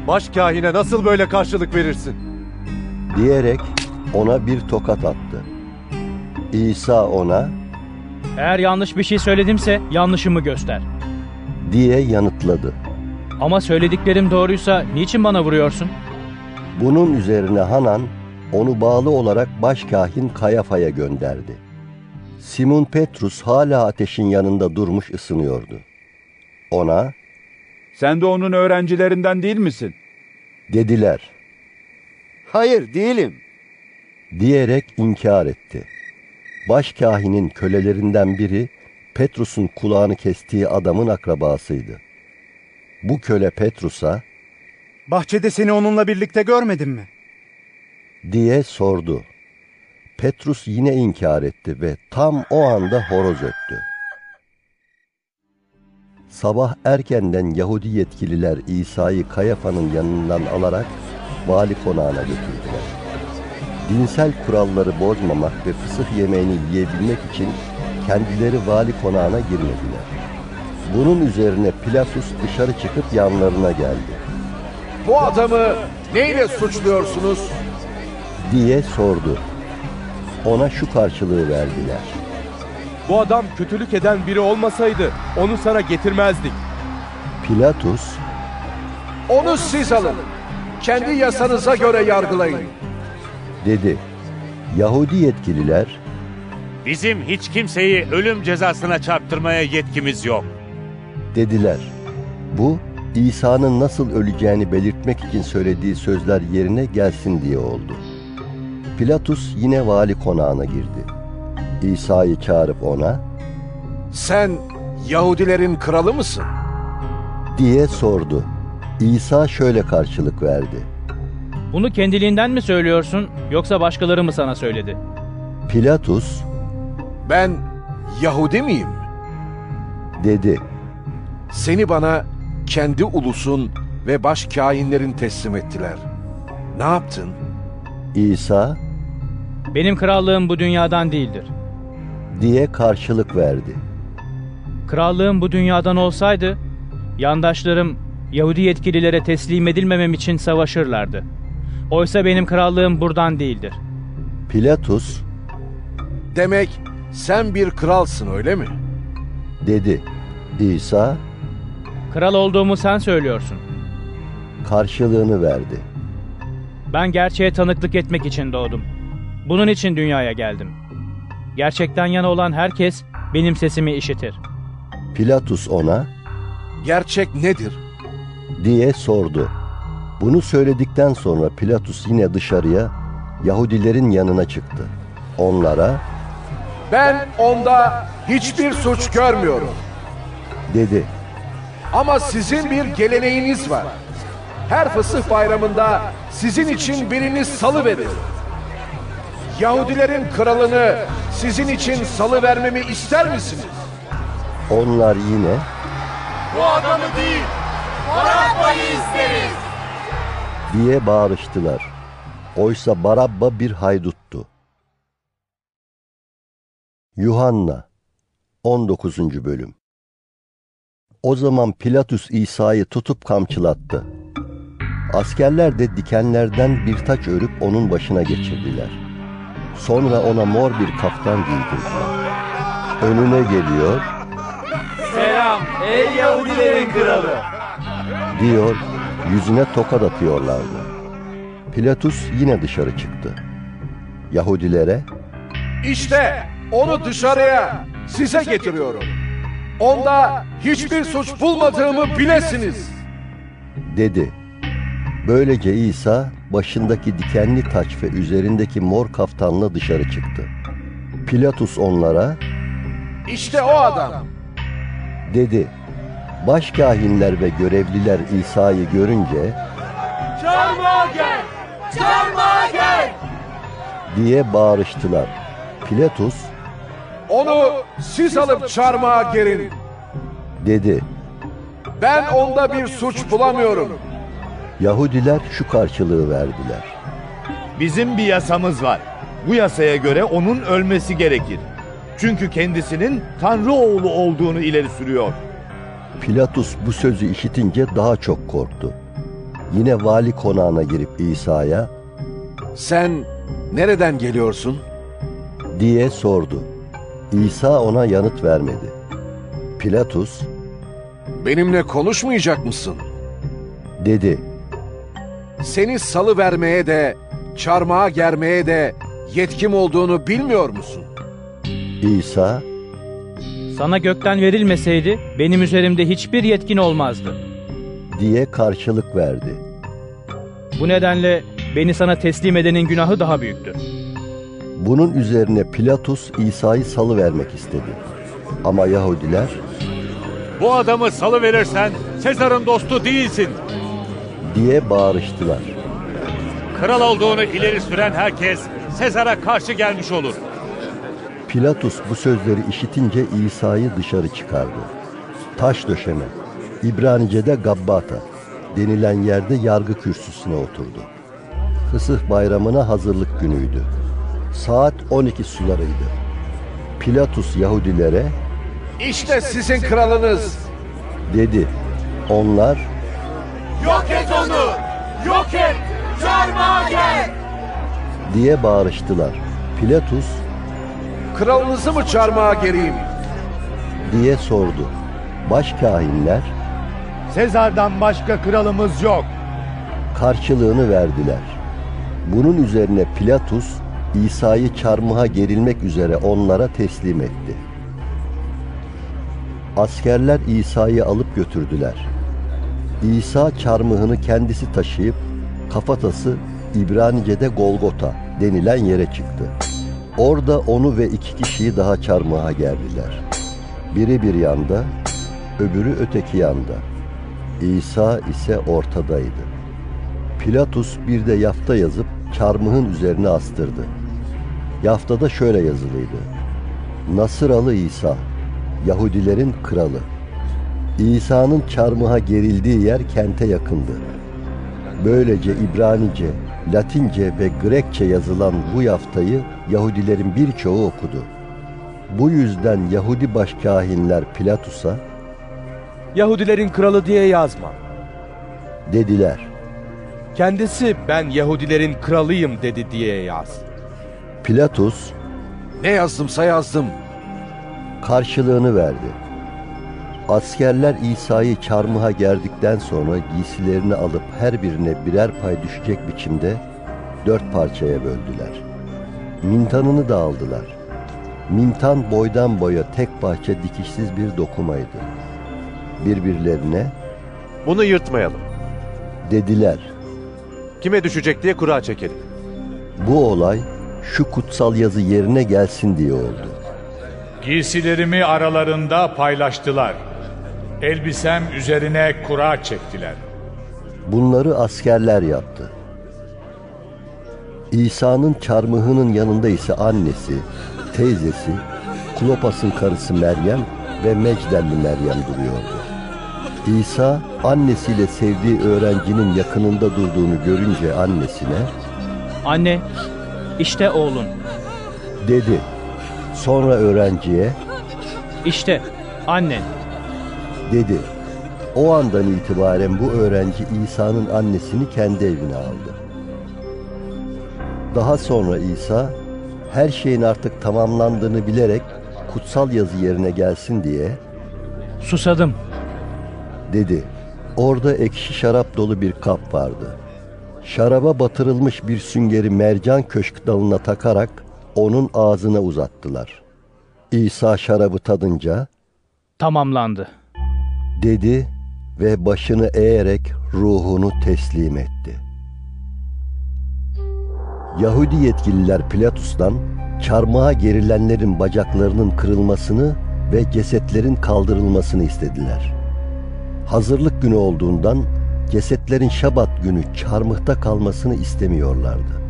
Başkahine nasıl böyle karşılık verirsin? diyerek ona bir tokat attı. İsa ona Eğer yanlış bir şey söyledimse yanlışımı göster. diye yanıtladı. Ama söylediklerim doğruysa niçin bana vuruyorsun? Bunun üzerine Hanan onu bağlı olarak başkahin Kayafa'ya gönderdi. Simon Petrus hala ateşin yanında durmuş ısınıyordu. Ona Sen de onun öğrencilerinden değil misin? dediler Hayır, değilim. diyerek inkar etti. Başkahinin kölelerinden biri Petrus'un kulağını kestiği adamın akrabasıydı. Bu köle Petrus'a Bahçede seni onunla birlikte görmedim mi? diye sordu. Petrus yine inkar etti ve tam o anda horoz öttü. Sabah erkenden Yahudi yetkililer İsa'yı Kayafa'nın yanından alarak vali konağına götürdüler. Dinsel kuralları bozmamak ve fısıh yemeğini yiyebilmek için kendileri vali konağına girmediler. Bunun üzerine Pilatus dışarı çıkıp yanlarına geldi. Bu adamı neyle suçluyorsunuz? diye sordu. Ona şu karşılığı verdiler. Bu adam kötülük eden biri olmasaydı onu sana getirmezdik. Pilatus, Onu siz alın. Kendi yasanıza göre yargılayın. Dedi. Yahudi yetkililer, Bizim hiç kimseyi ölüm cezasına çarptırmaya yetkimiz yok. dediler. Bu, İsa'nın nasıl öleceğini belirtmek için söylediği sözler yerine gelsin diye oldu. Pilatus yine vali konağına girdi. İsa'yı çağırıp ona, Sen Yahudilerin kralı mısın? diye sordu. İsa şöyle karşılık verdi. Bunu kendiliğinden mi söylüyorsun yoksa başkaları mı sana söyledi? Pilatus, Ben Yahudi miyim? dedi. Seni bana kendi ulusun ve baş kainlerin teslim ettiler. Ne yaptın? İsa, Benim krallığım bu dünyadan değildir. diye karşılık verdi. Krallığım bu dünyadan olsaydı, yandaşlarım Yahudi yetkililere teslim edilmemem için savaşırlardı. Oysa benim krallığım buradan değildir. Pilatus, Demek sen bir kralsın öyle mi? dedi. İsa, Kral olduğumu sen söylüyorsun. karşılığını verdi. Ben gerçeğe tanıklık etmek için doğdum. Bunun için dünyaya geldim. Gerçekten yana olan herkes benim sesimi işitir. Pilatus ona, Gerçek nedir? diye sordu. Bunu söyledikten sonra Pilatus yine dışarıya Yahudilerin yanına çıktı. Onlara Ben onda hiçbir suç görmüyorum. dedi. Ama sizin bir geleneğiniz var. Her fısıh bayramında sizin için biriniz salı verir. Yahudilerin kralını sizin için salı vermemi ister misiniz? Onlar yine Bu adamı değil, Barabba'yı isteriz. Diye bağırıştılar. Oysa Barabba bir hayduttu. Yuhanna 19. Bölüm O zaman Pilatus İsa'yı tutup kamçılattı. Askerler de dikenlerden bir taç örüp onun başına geçirdiler. Sonra ona mor bir kaftan giydirdiler. Önüne geliyor, Selam ey Yahudilerin kralı. diyor, yüzüne tokat atıyorlardı. Pilatus yine dışarı çıktı. Yahudilere, İşte onu dışarıya size getiriyorum. Onda hiçbir suç bulmadığımı bilesiniz. dedi. Böylece İsa başındaki dikenli taç ve üzerindeki mor kaftanla dışarı çıktı. Pilatus onlara İşte o adam. dedi. Başkahinler ve görevliler İsa'yı görünce Çarmıha gel. Çarmıha gel. diye bağırıştılar. Pilatus Onu siz alıp çarmıha gerin. dedi. Ben onda bir suç bulamıyorum. Yahudiler şu karşılığı verdiler. Bizim bir yasamız var. Bu yasaya göre onun ölmesi gerekir. Çünkü kendisinin Tanrı oğlu olduğunu ileri sürüyor. Pilatus bu sözü işitince daha çok korktu. Yine vali konağına girip İsa'ya Sen nereden geliyorsun? diye sordu. İsa ona yanıt vermedi. Pilatus Benimle konuşmayacak mısın? dedi. Seni salı vermeye de, çarmıha germeye de yetkim olduğunu bilmiyor musun? İsa Sana gökten verilmeseydi benim üzerimde hiçbir yetkin olmazdı. diye karşılık verdi. Bu nedenle beni sana teslim edenin günahı daha büyüktür. Bunun üzerine Pilatus İsa'yı salı vermek istedi. Ama Yahudiler Bu adamı salı verirsen Sezar'ın dostu değilsin. diye bağırıştılar. Kral olduğunu ileri süren herkes Sezar'a karşı gelmiş olur. Pilatus bu sözleri işitince İsa'yı dışarı çıkardı. Taş döşeme, İbranice'de Gabbata denilen yerde yargı kürsüsüne oturdu. Fısıh bayramına hazırlık günüydü. Saat 12 sularıydı. Pilatus Yahudilere İşte sizin kralınız. dedi. Onlar Yok et onu. Yok et. Çarmıha gel. diye bağırıştılar. Pilatus Kralınızı mı çarmıha gereyim? diye sordu. Başkahinler Sezar'dan başka kralımız yok. karşılığını verdiler. Bunun üzerine Pilatus İsa'yı çarmıha gerilmek üzere onlara teslim etti. Askerler İsa'yı alıp götürdüler. İsa çarmıhını kendisi taşıyıp kafatası İbranice'de Golgota denilen yere çıktı. Orada onu ve iki kişiyi daha çarmıha gerdiler. Biri bir yanda, öbürü öteki yanda. İsa ise ortadaydı. Pilatus bir de yafta yazıp çarmıhın üzerine astırdı. Yaftada şöyle yazılıydı. Nasıralı İsa, Yahudilerin kralı. İsa'nın çarmıha gerildiği yer kente yakındı. Böylece İbranice, Latince ve Grekçe yazılan bu yaftayı Yahudilerin birçoğu okudu. Bu yüzden Yahudi başkahinler Pilatus'a Yahudilerin kralı diye yazma. dediler. Kendisi ben Yahudilerin kralıyım dedi diye yaz. Pilatus Ne yazdımsa yazdım. karşılığını verdi. Askerler İsa'yı çarmıha gerdikten sonra giysilerini alıp her birine birer pay düşecek biçimde dört parçaya böldüler. Mintanını da aldılar. Mintan boydan boya tek parça dikişsiz bir dokumaydı. Birbirlerine Bunu yırtmayalım. dediler. Kime düşecek diye kura çekelim. Bu olay şu kutsal yazı yerine gelsin diye oldu. Giysilerimi aralarında paylaştılar. Elbisem üzerine kura çektiler. Bunları askerler yaptı. İsa'nın çarmıhının yanında ise annesi, teyzesi, Klopas'ın karısı Meryem ve Mecdelli Meryem duruyordu. İsa annesiyle sevdiği öğrencinin yakınında durduğunu görünce annesine Anne, işte oğlun. dedi. Sonra öğrenciye İşte annen. Dedi. O andan itibaren bu öğrenci İsa'nın annesini kendi evine aldı. Daha sonra İsa her şeyin artık tamamlandığını bilerek kutsal yazı yerine gelsin diye Susadım. dedi. Orada ekşi şarap dolu bir kap vardı. Şaraba batırılmış bir süngeri mercan köşk dalına takarak onun ağzına uzattılar. İsa şarabı tadınca Tamamlandı. Dedi ve başını eğerek ruhunu teslim etti. Yahudi yetkililer Pilatus'tan çarmıha gerilenlerin bacaklarının kırılmasını ve cesetlerin kaldırılmasını istediler. Hazırlık günü olduğundan cesetlerin şabat günü çarmıhta kalmasını istemiyorlardı.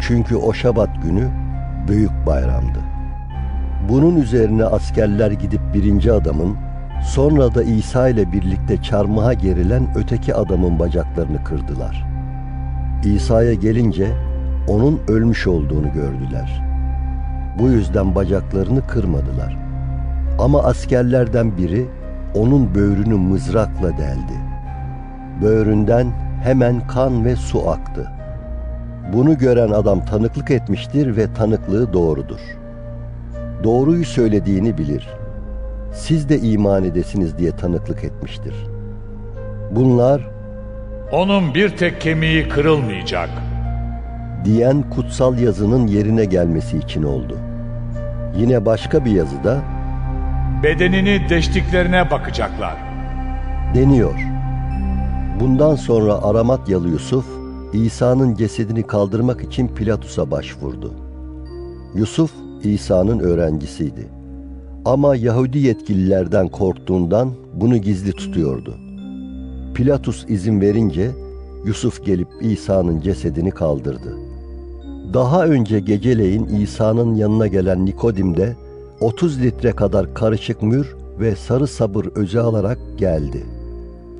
Çünkü o şabat günü büyük bayramdı. Bunun üzerine askerler gidip birinci adamın, sonra da İsa ile birlikte çarmıha gerilen öteki adamın bacaklarını kırdılar. İsa'ya gelince onun ölmüş olduğunu gördüler. Bu yüzden bacaklarını kırmadılar. Ama askerlerden biri onun böğrünü mızrakla deldi. Böğründen hemen kan ve su aktı. Bunu gören adam tanıklık etmiştir ve tanıklığı doğrudur. Doğruyu söylediğini bilir. Siz de iman edesiniz diye tanıklık etmiştir. Bunlar Onun bir tek kemiği kırılmayacak. diyen kutsal yazının yerine gelmesi için oldu. Yine başka bir yazıda Bedenini deştiklerine bakacaklar. deniyor. Bundan sonra Aramatyalı Yusuf, İsa'nın cesedini kaldırmak için Pilatus'a başvurdu. Yusuf, İsa'nın öğrencisiydi. Ama Yahudi yetkililerden korktuğundan bunu gizli tutuyordu. Pilatus izin verince Yusuf gelip İsa'nın cesedini kaldırdı. Daha önce geceleyin İsa'nın yanına gelen Nikodim de 30 litre kadar karışık mür ve sarı sabır özü alarak geldi.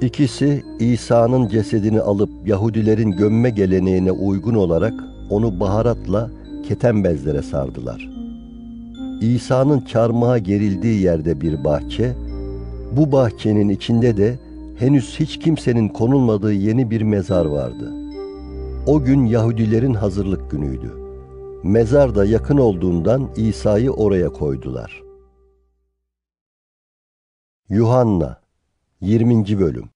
İkisi İsa'nın cesedini alıp Yahudilerin gömme geleneğine uygun olarak onu baharatla keten bezlere sardılar. İsa'nın çarmıha gerildiği yerde bir bahçe, bu bahçenin içinde de henüz hiç kimsenin konulmadığı yeni bir mezar vardı. O gün Yahudilerin hazırlık günüydü. Mezar da yakın olduğundan İsa'yı oraya koydular. Yuhanna 20. Bölüm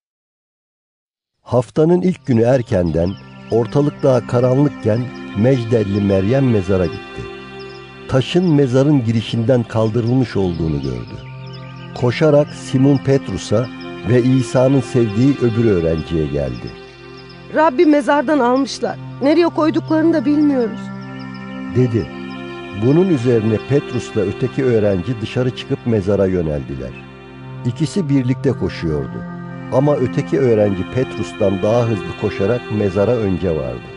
Haftanın ilk günü erkenden, ortalık daha karanlıkken Mecdelli Meryem mezara gitti. Taşın mezarın girişinden kaldırılmış olduğunu gördü. Koşarak Simon Petrus'a ve İsa'nın sevdiği öbür öğrenciye geldi. Rabbi mezardan almışlar. Nereye koyduklarını da bilmiyoruz. Dedi. Bunun üzerine Petrus'la öteki öğrenci dışarı çıkıp mezara yöneldiler. İkisi birlikte koşuyordu. Ama öteki öğrenci Petrus'tan daha hızlı koşarak mezara önce vardı.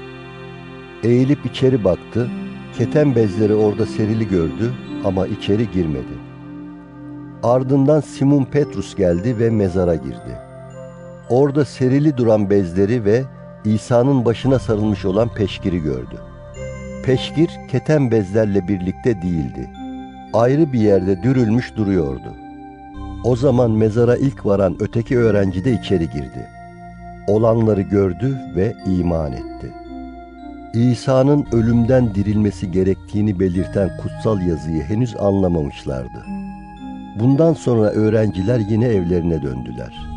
Eğilip içeri baktı, keten bezleri orada serili gördü ama içeri girmedi. Ardından Simon Petrus geldi ve mezara girdi. Orada serili duran bezleri ve İsa'nın başına sarılmış olan peşkiri gördü. Peşkir keten bezlerle birlikte değildi. Ayrı bir yerde dürülmüş duruyordu. O zaman mezara ilk varan öteki öğrenci de içeri girdi. Olanları gördü ve iman etti. İsa'nın ölümden dirilmesi gerektiğini belirten kutsal yazıyı henüz anlamamışlardı. Bundan sonra öğrenciler yine evlerine döndüler.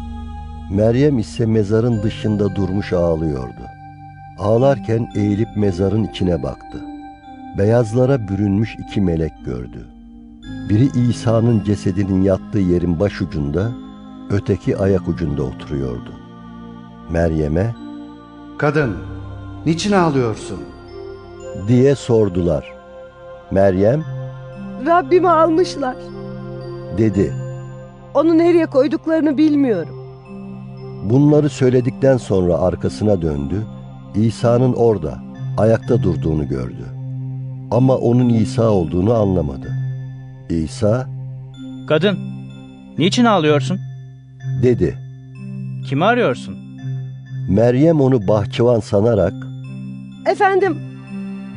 Meryem ise mezarın dışında durmuş ağlıyordu. Ağlarken eğilip mezarın içine baktı. Beyazlara bürünmüş iki melek gördü. Biri İsa'nın cesedinin yattığı yerin başucunda, öteki ayak ucunda oturuyordu. Meryem'e, Kadın, niçin ağlıyorsun? diye sordular. Meryem, Rabbimi almışlar. dedi. Onu nereye koyduklarını bilmiyorum. Bunları söyledikten sonra arkasına döndü. İsa'nın orada, ayakta durduğunu gördü. Ama onun İsa olduğunu anlamadı. İsa, Kadın, niçin ağlıyorsun? dedi. Kimi arıyorsun? Meryem onu bahçıvan sanarak, Efendim,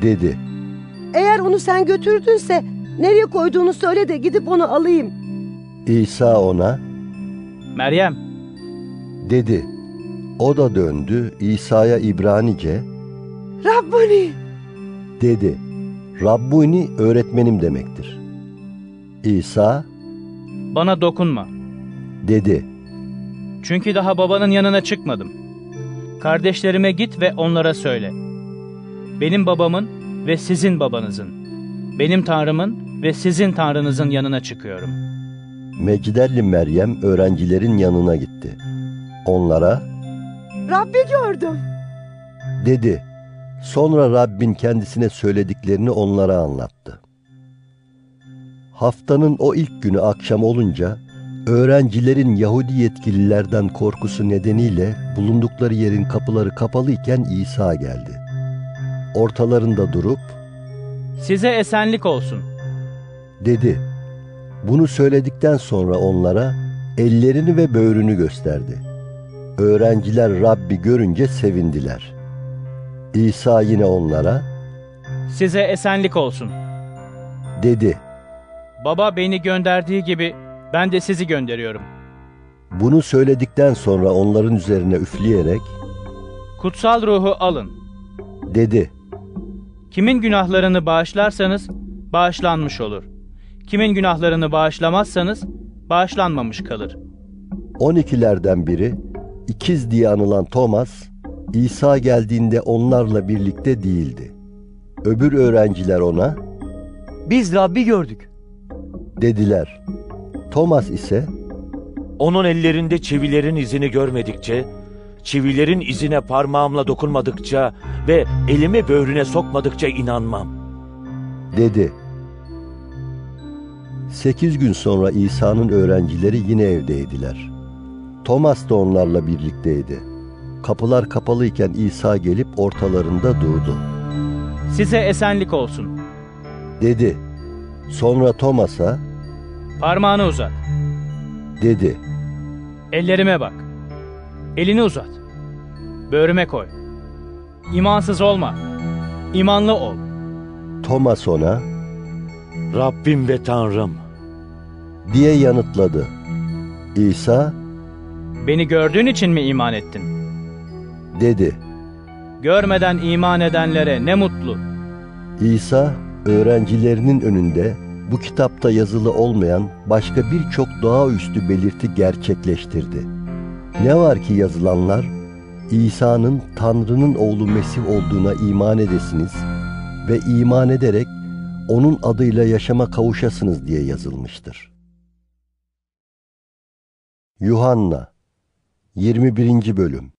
dedi. eğer onu sen götürdünse nereye koyduğunu söyle de gidip onu alayım. İsa ona, Meryem, dedi. O da döndü İsa'ya İbranice Rabbani. dedi. Rabbuni öğretmenim demektir. İsa bana dokunma. dedi. Çünkü daha babanın yanına çıkmadım. Kardeşlerime git ve onlara söyle. Benim babamın ve sizin babanızın, benim Tanrımın ve sizin Tanrınızın yanına çıkıyorum. Mecdelli Meryem öğrencilerin yanına gitti. Onlara Rabbi gördüm. dedi. Sonra Rabbin kendisine söylediklerini onlara anlattı. Haftanın o ilk günü akşam olunca öğrencilerin Yahudi yetkililerden korkusu nedeniyle bulundukları yerin kapıları kapalıyken İsa geldi. Ortalarında durup Size esenlik olsun. dedi. Bunu söyledikten sonra onlara ellerini ve böğrünü gösterdi. Öğrenciler Rabbi görünce sevindiler. İsa yine onlara Size esenlik olsun. dedi. Baba beni gönderdiği gibi ben de sizi gönderiyorum. Bunu söyledikten sonra onların üzerine üfleyerek Kutsal ruhu alın. dedi. Kimin günahlarını bağışlarsanız bağışlanmış olur. Kimin günahlarını bağışlamazsanız bağışlanmamış kalır. 12'lerden biri ikiz diye anılan Thomas İsa geldiğinde onlarla birlikte değildi. Öbür öğrenciler ona Biz Rabbi gördük. dediler. Thomas ise Onun ellerinde çivilerin izini görmedikçe, çivilerin izine parmağımla dokunmadıkça ve elimi böğrüne sokmadıkça inanmam. dedi. Sekiz gün sonra İsa'nın öğrencileri yine evdeydiler. Thomas da onlarla birlikteydi. Kapılar kapalıyken İsa gelip ortalarında durdu. Size esenlik olsun. Dedi. Sonra Thomas'a Parmağını uzat. dedi. Ellerime bak. Elini uzat. Böğrüme koy. İmansız olma. İmanlı ol. Thomas ona Rabbim ve Tanrım. diye yanıtladı. İsa Beni gördüğün için mi iman ettin? dedi. Görmeden iman edenlere ne mutlu. İsa öğrencilerinin önünde bu kitapta yazılı olmayan başka birçok doğaüstü belirti gerçekleştirdi. Ne var ki yazılanlar İsa'nın Tanrı'nın oğlu Mesih olduğuna iman edesiniz ve iman ederek onun adıyla yaşama kavuşasınız diye yazılmıştır. Yuhanna 21. Bölüm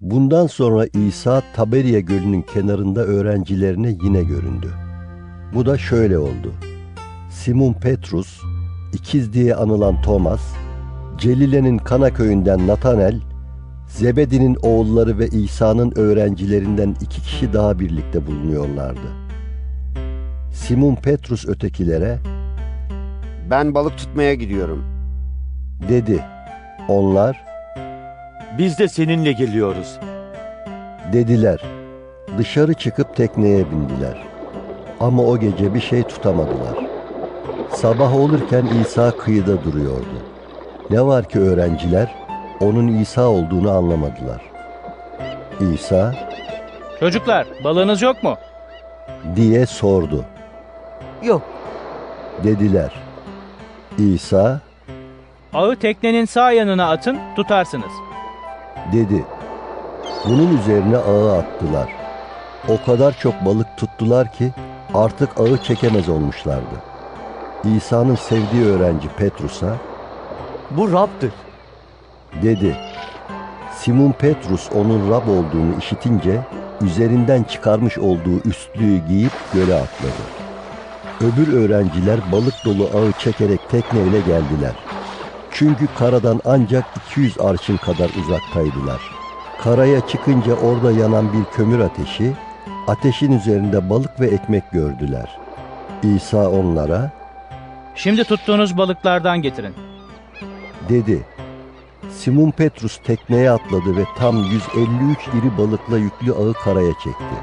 Bundan sonra İsa Taberiye Gölü'nün kenarında öğrencilerine yine göründü. Bu da şöyle oldu. Simon Petrus, ikiz diye anılan Thomas, Celile'nin Kana köyünden Natanel, Zebedi'nin oğulları ve İsa'nın öğrencilerinden iki kişi daha birlikte bulunuyorlardı. Simon Petrus ötekilere, Ben balık tutmaya gidiyorum. dedi. Onlar, Biz de seninle geliyoruz. dediler. Dışarı çıkıp tekneye bindiler. Ama o gece bir şey tutamadılar. Sabah olurken İsa kıyıda duruyordu. Ne var ki öğrenciler onun İsa olduğunu anlamadılar. İsa Çocuklar balığınız yok mu? diye sordu. Yok. Dediler. İsa Ağı teknenin sağ yanına atın tutarsınız. dedi. Bunun üzerine ağı attılar. O kadar çok balık tuttular ki artık ağı çekemez olmuşlardı. İsa'nın sevdiği öğrenci Petrus'a Bu Rab'dır. dedi. Simon Petrus onun Rab olduğunu işitince üzerinden çıkarmış olduğu üstlüğü giyip göle atladı. Öbür öğrenciler balık dolu ağı çekerek tekneyle geldiler. Çünkü karadan ancak 200 arşın kadar uzaktaydılar. Karaya çıkınca orada yanan bir kömür ateşi, ateşin üzerinde balık ve ekmek gördüler. İsa onlara Şimdi tuttuğunuz balıklardan getirin. Dedi. Simon Petrus tekneye atladı ve tam 153 iri balıkla yüklü ağı karaya çekti.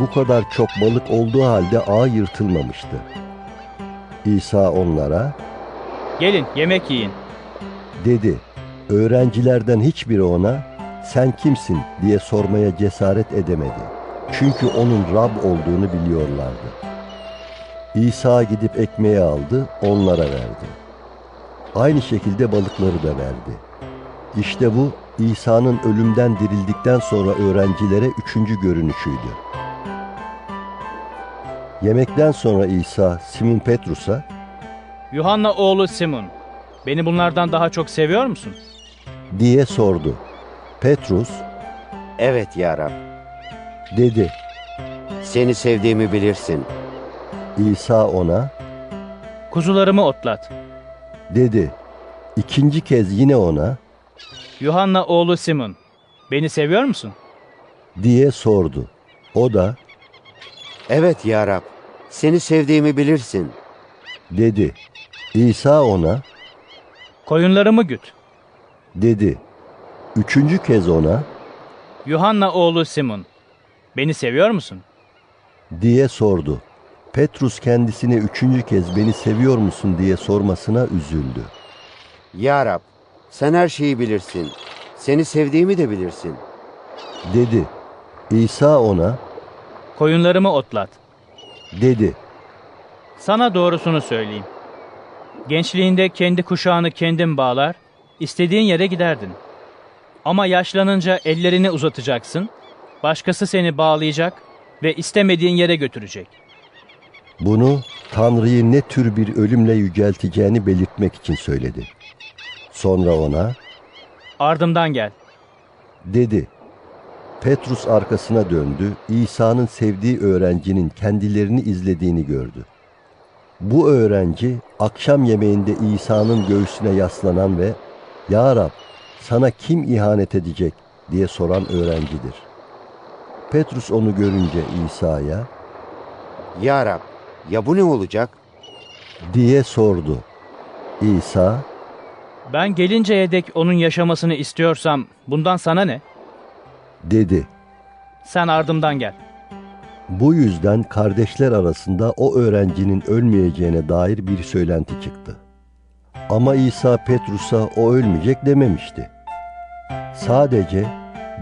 Bu kadar çok balık olduğu halde ağ yırtılmamıştı. İsa onlara Gelin yemek yiyin. Dedi, öğrencilerden hiçbiri ona sen kimsin diye sormaya cesaret edemedi. Çünkü onun Rab olduğunu biliyorlardı. İsa gidip ekmeği aldı, onlara verdi. Aynı şekilde balıkları da verdi. İşte bu İsa'nın ölümden dirildikten sonra öğrencilere üçüncü görünüşüydü. Yemekten sonra İsa Simon Petrus'a Yuhanna oğlu Simon, beni bunlardan daha çok seviyor musun? diye sordu. Petrus Evet ya Rab. dedi. Seni sevdiğimi bilirsin. İsa ona Kuzularımı otlat. Dedi. İkinci kez yine ona Yuhanna oğlu Simon, beni seviyor musun? diye sordu. O da Evet ya Rab. Seni sevdiğimi bilirsin. dedi. İsa ona Koyunlarımı güt. dedi. Üçüncü kez ona Yuhanna oğlu Simon, beni seviyor musun? diye sordu. Petrus kendisine üçüncü kez beni seviyor musun diye sormasına üzüldü. Ya Rab. Sen her şeyi bilirsin. Seni sevdiğimi de bilirsin. Dedi. İsa ona Koyunlarımı otlat. dedi. Sana doğrusunu söyleyeyim. Gençliğinde kendi kuşağını kendin bağlar, istediğin yere giderdin. Ama yaşlanınca ellerini uzatacaksın, başkası seni bağlayacak ve istemediğin yere götürecek. Bunu Tanrı'yı ne tür bir ölümle yücelteceğini belirtmek için söyledi. Sonra ona Ardımdan gel. dedi. Petrus arkasına döndü. İsa'nın sevdiği öğrencinin kendilerini izlediğini gördü. Bu öğrenci akşam yemeğinde İsa'nın göğsüne yaslanan ve "Ya Rab, sana kim ihanet edecek?" diye soran öğrencidir. Petrus onu görünce İsa'ya Ya Rab. Ya bu ne olacak? diye sordu. İsa Ben gelinceye dek onun yaşamasını istiyorsam bundan sana ne? dedi. Sen ardımdan gel. Bu yüzden kardeşler arasında o öğrencinin ölmeyeceğine dair bir söylenti çıktı. Ama İsa Petrus'a o ölmeyecek dememişti. Sadece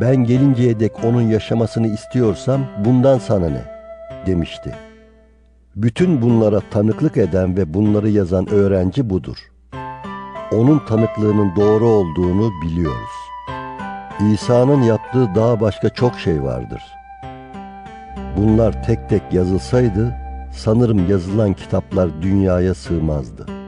ben gelinceye dek onun yaşamasını istiyorsam bundan sana ne demişti. Bütün bunlara tanıklık eden ve bunları yazan öğrenci budur. Onun tanıklığının doğru olduğunu biliyoruz. İsa'nın yaptığı daha başka çok şey vardır. Bunlar tek tek yazılsaydı sanırım yazılan kitaplar dünyaya sığmazdı.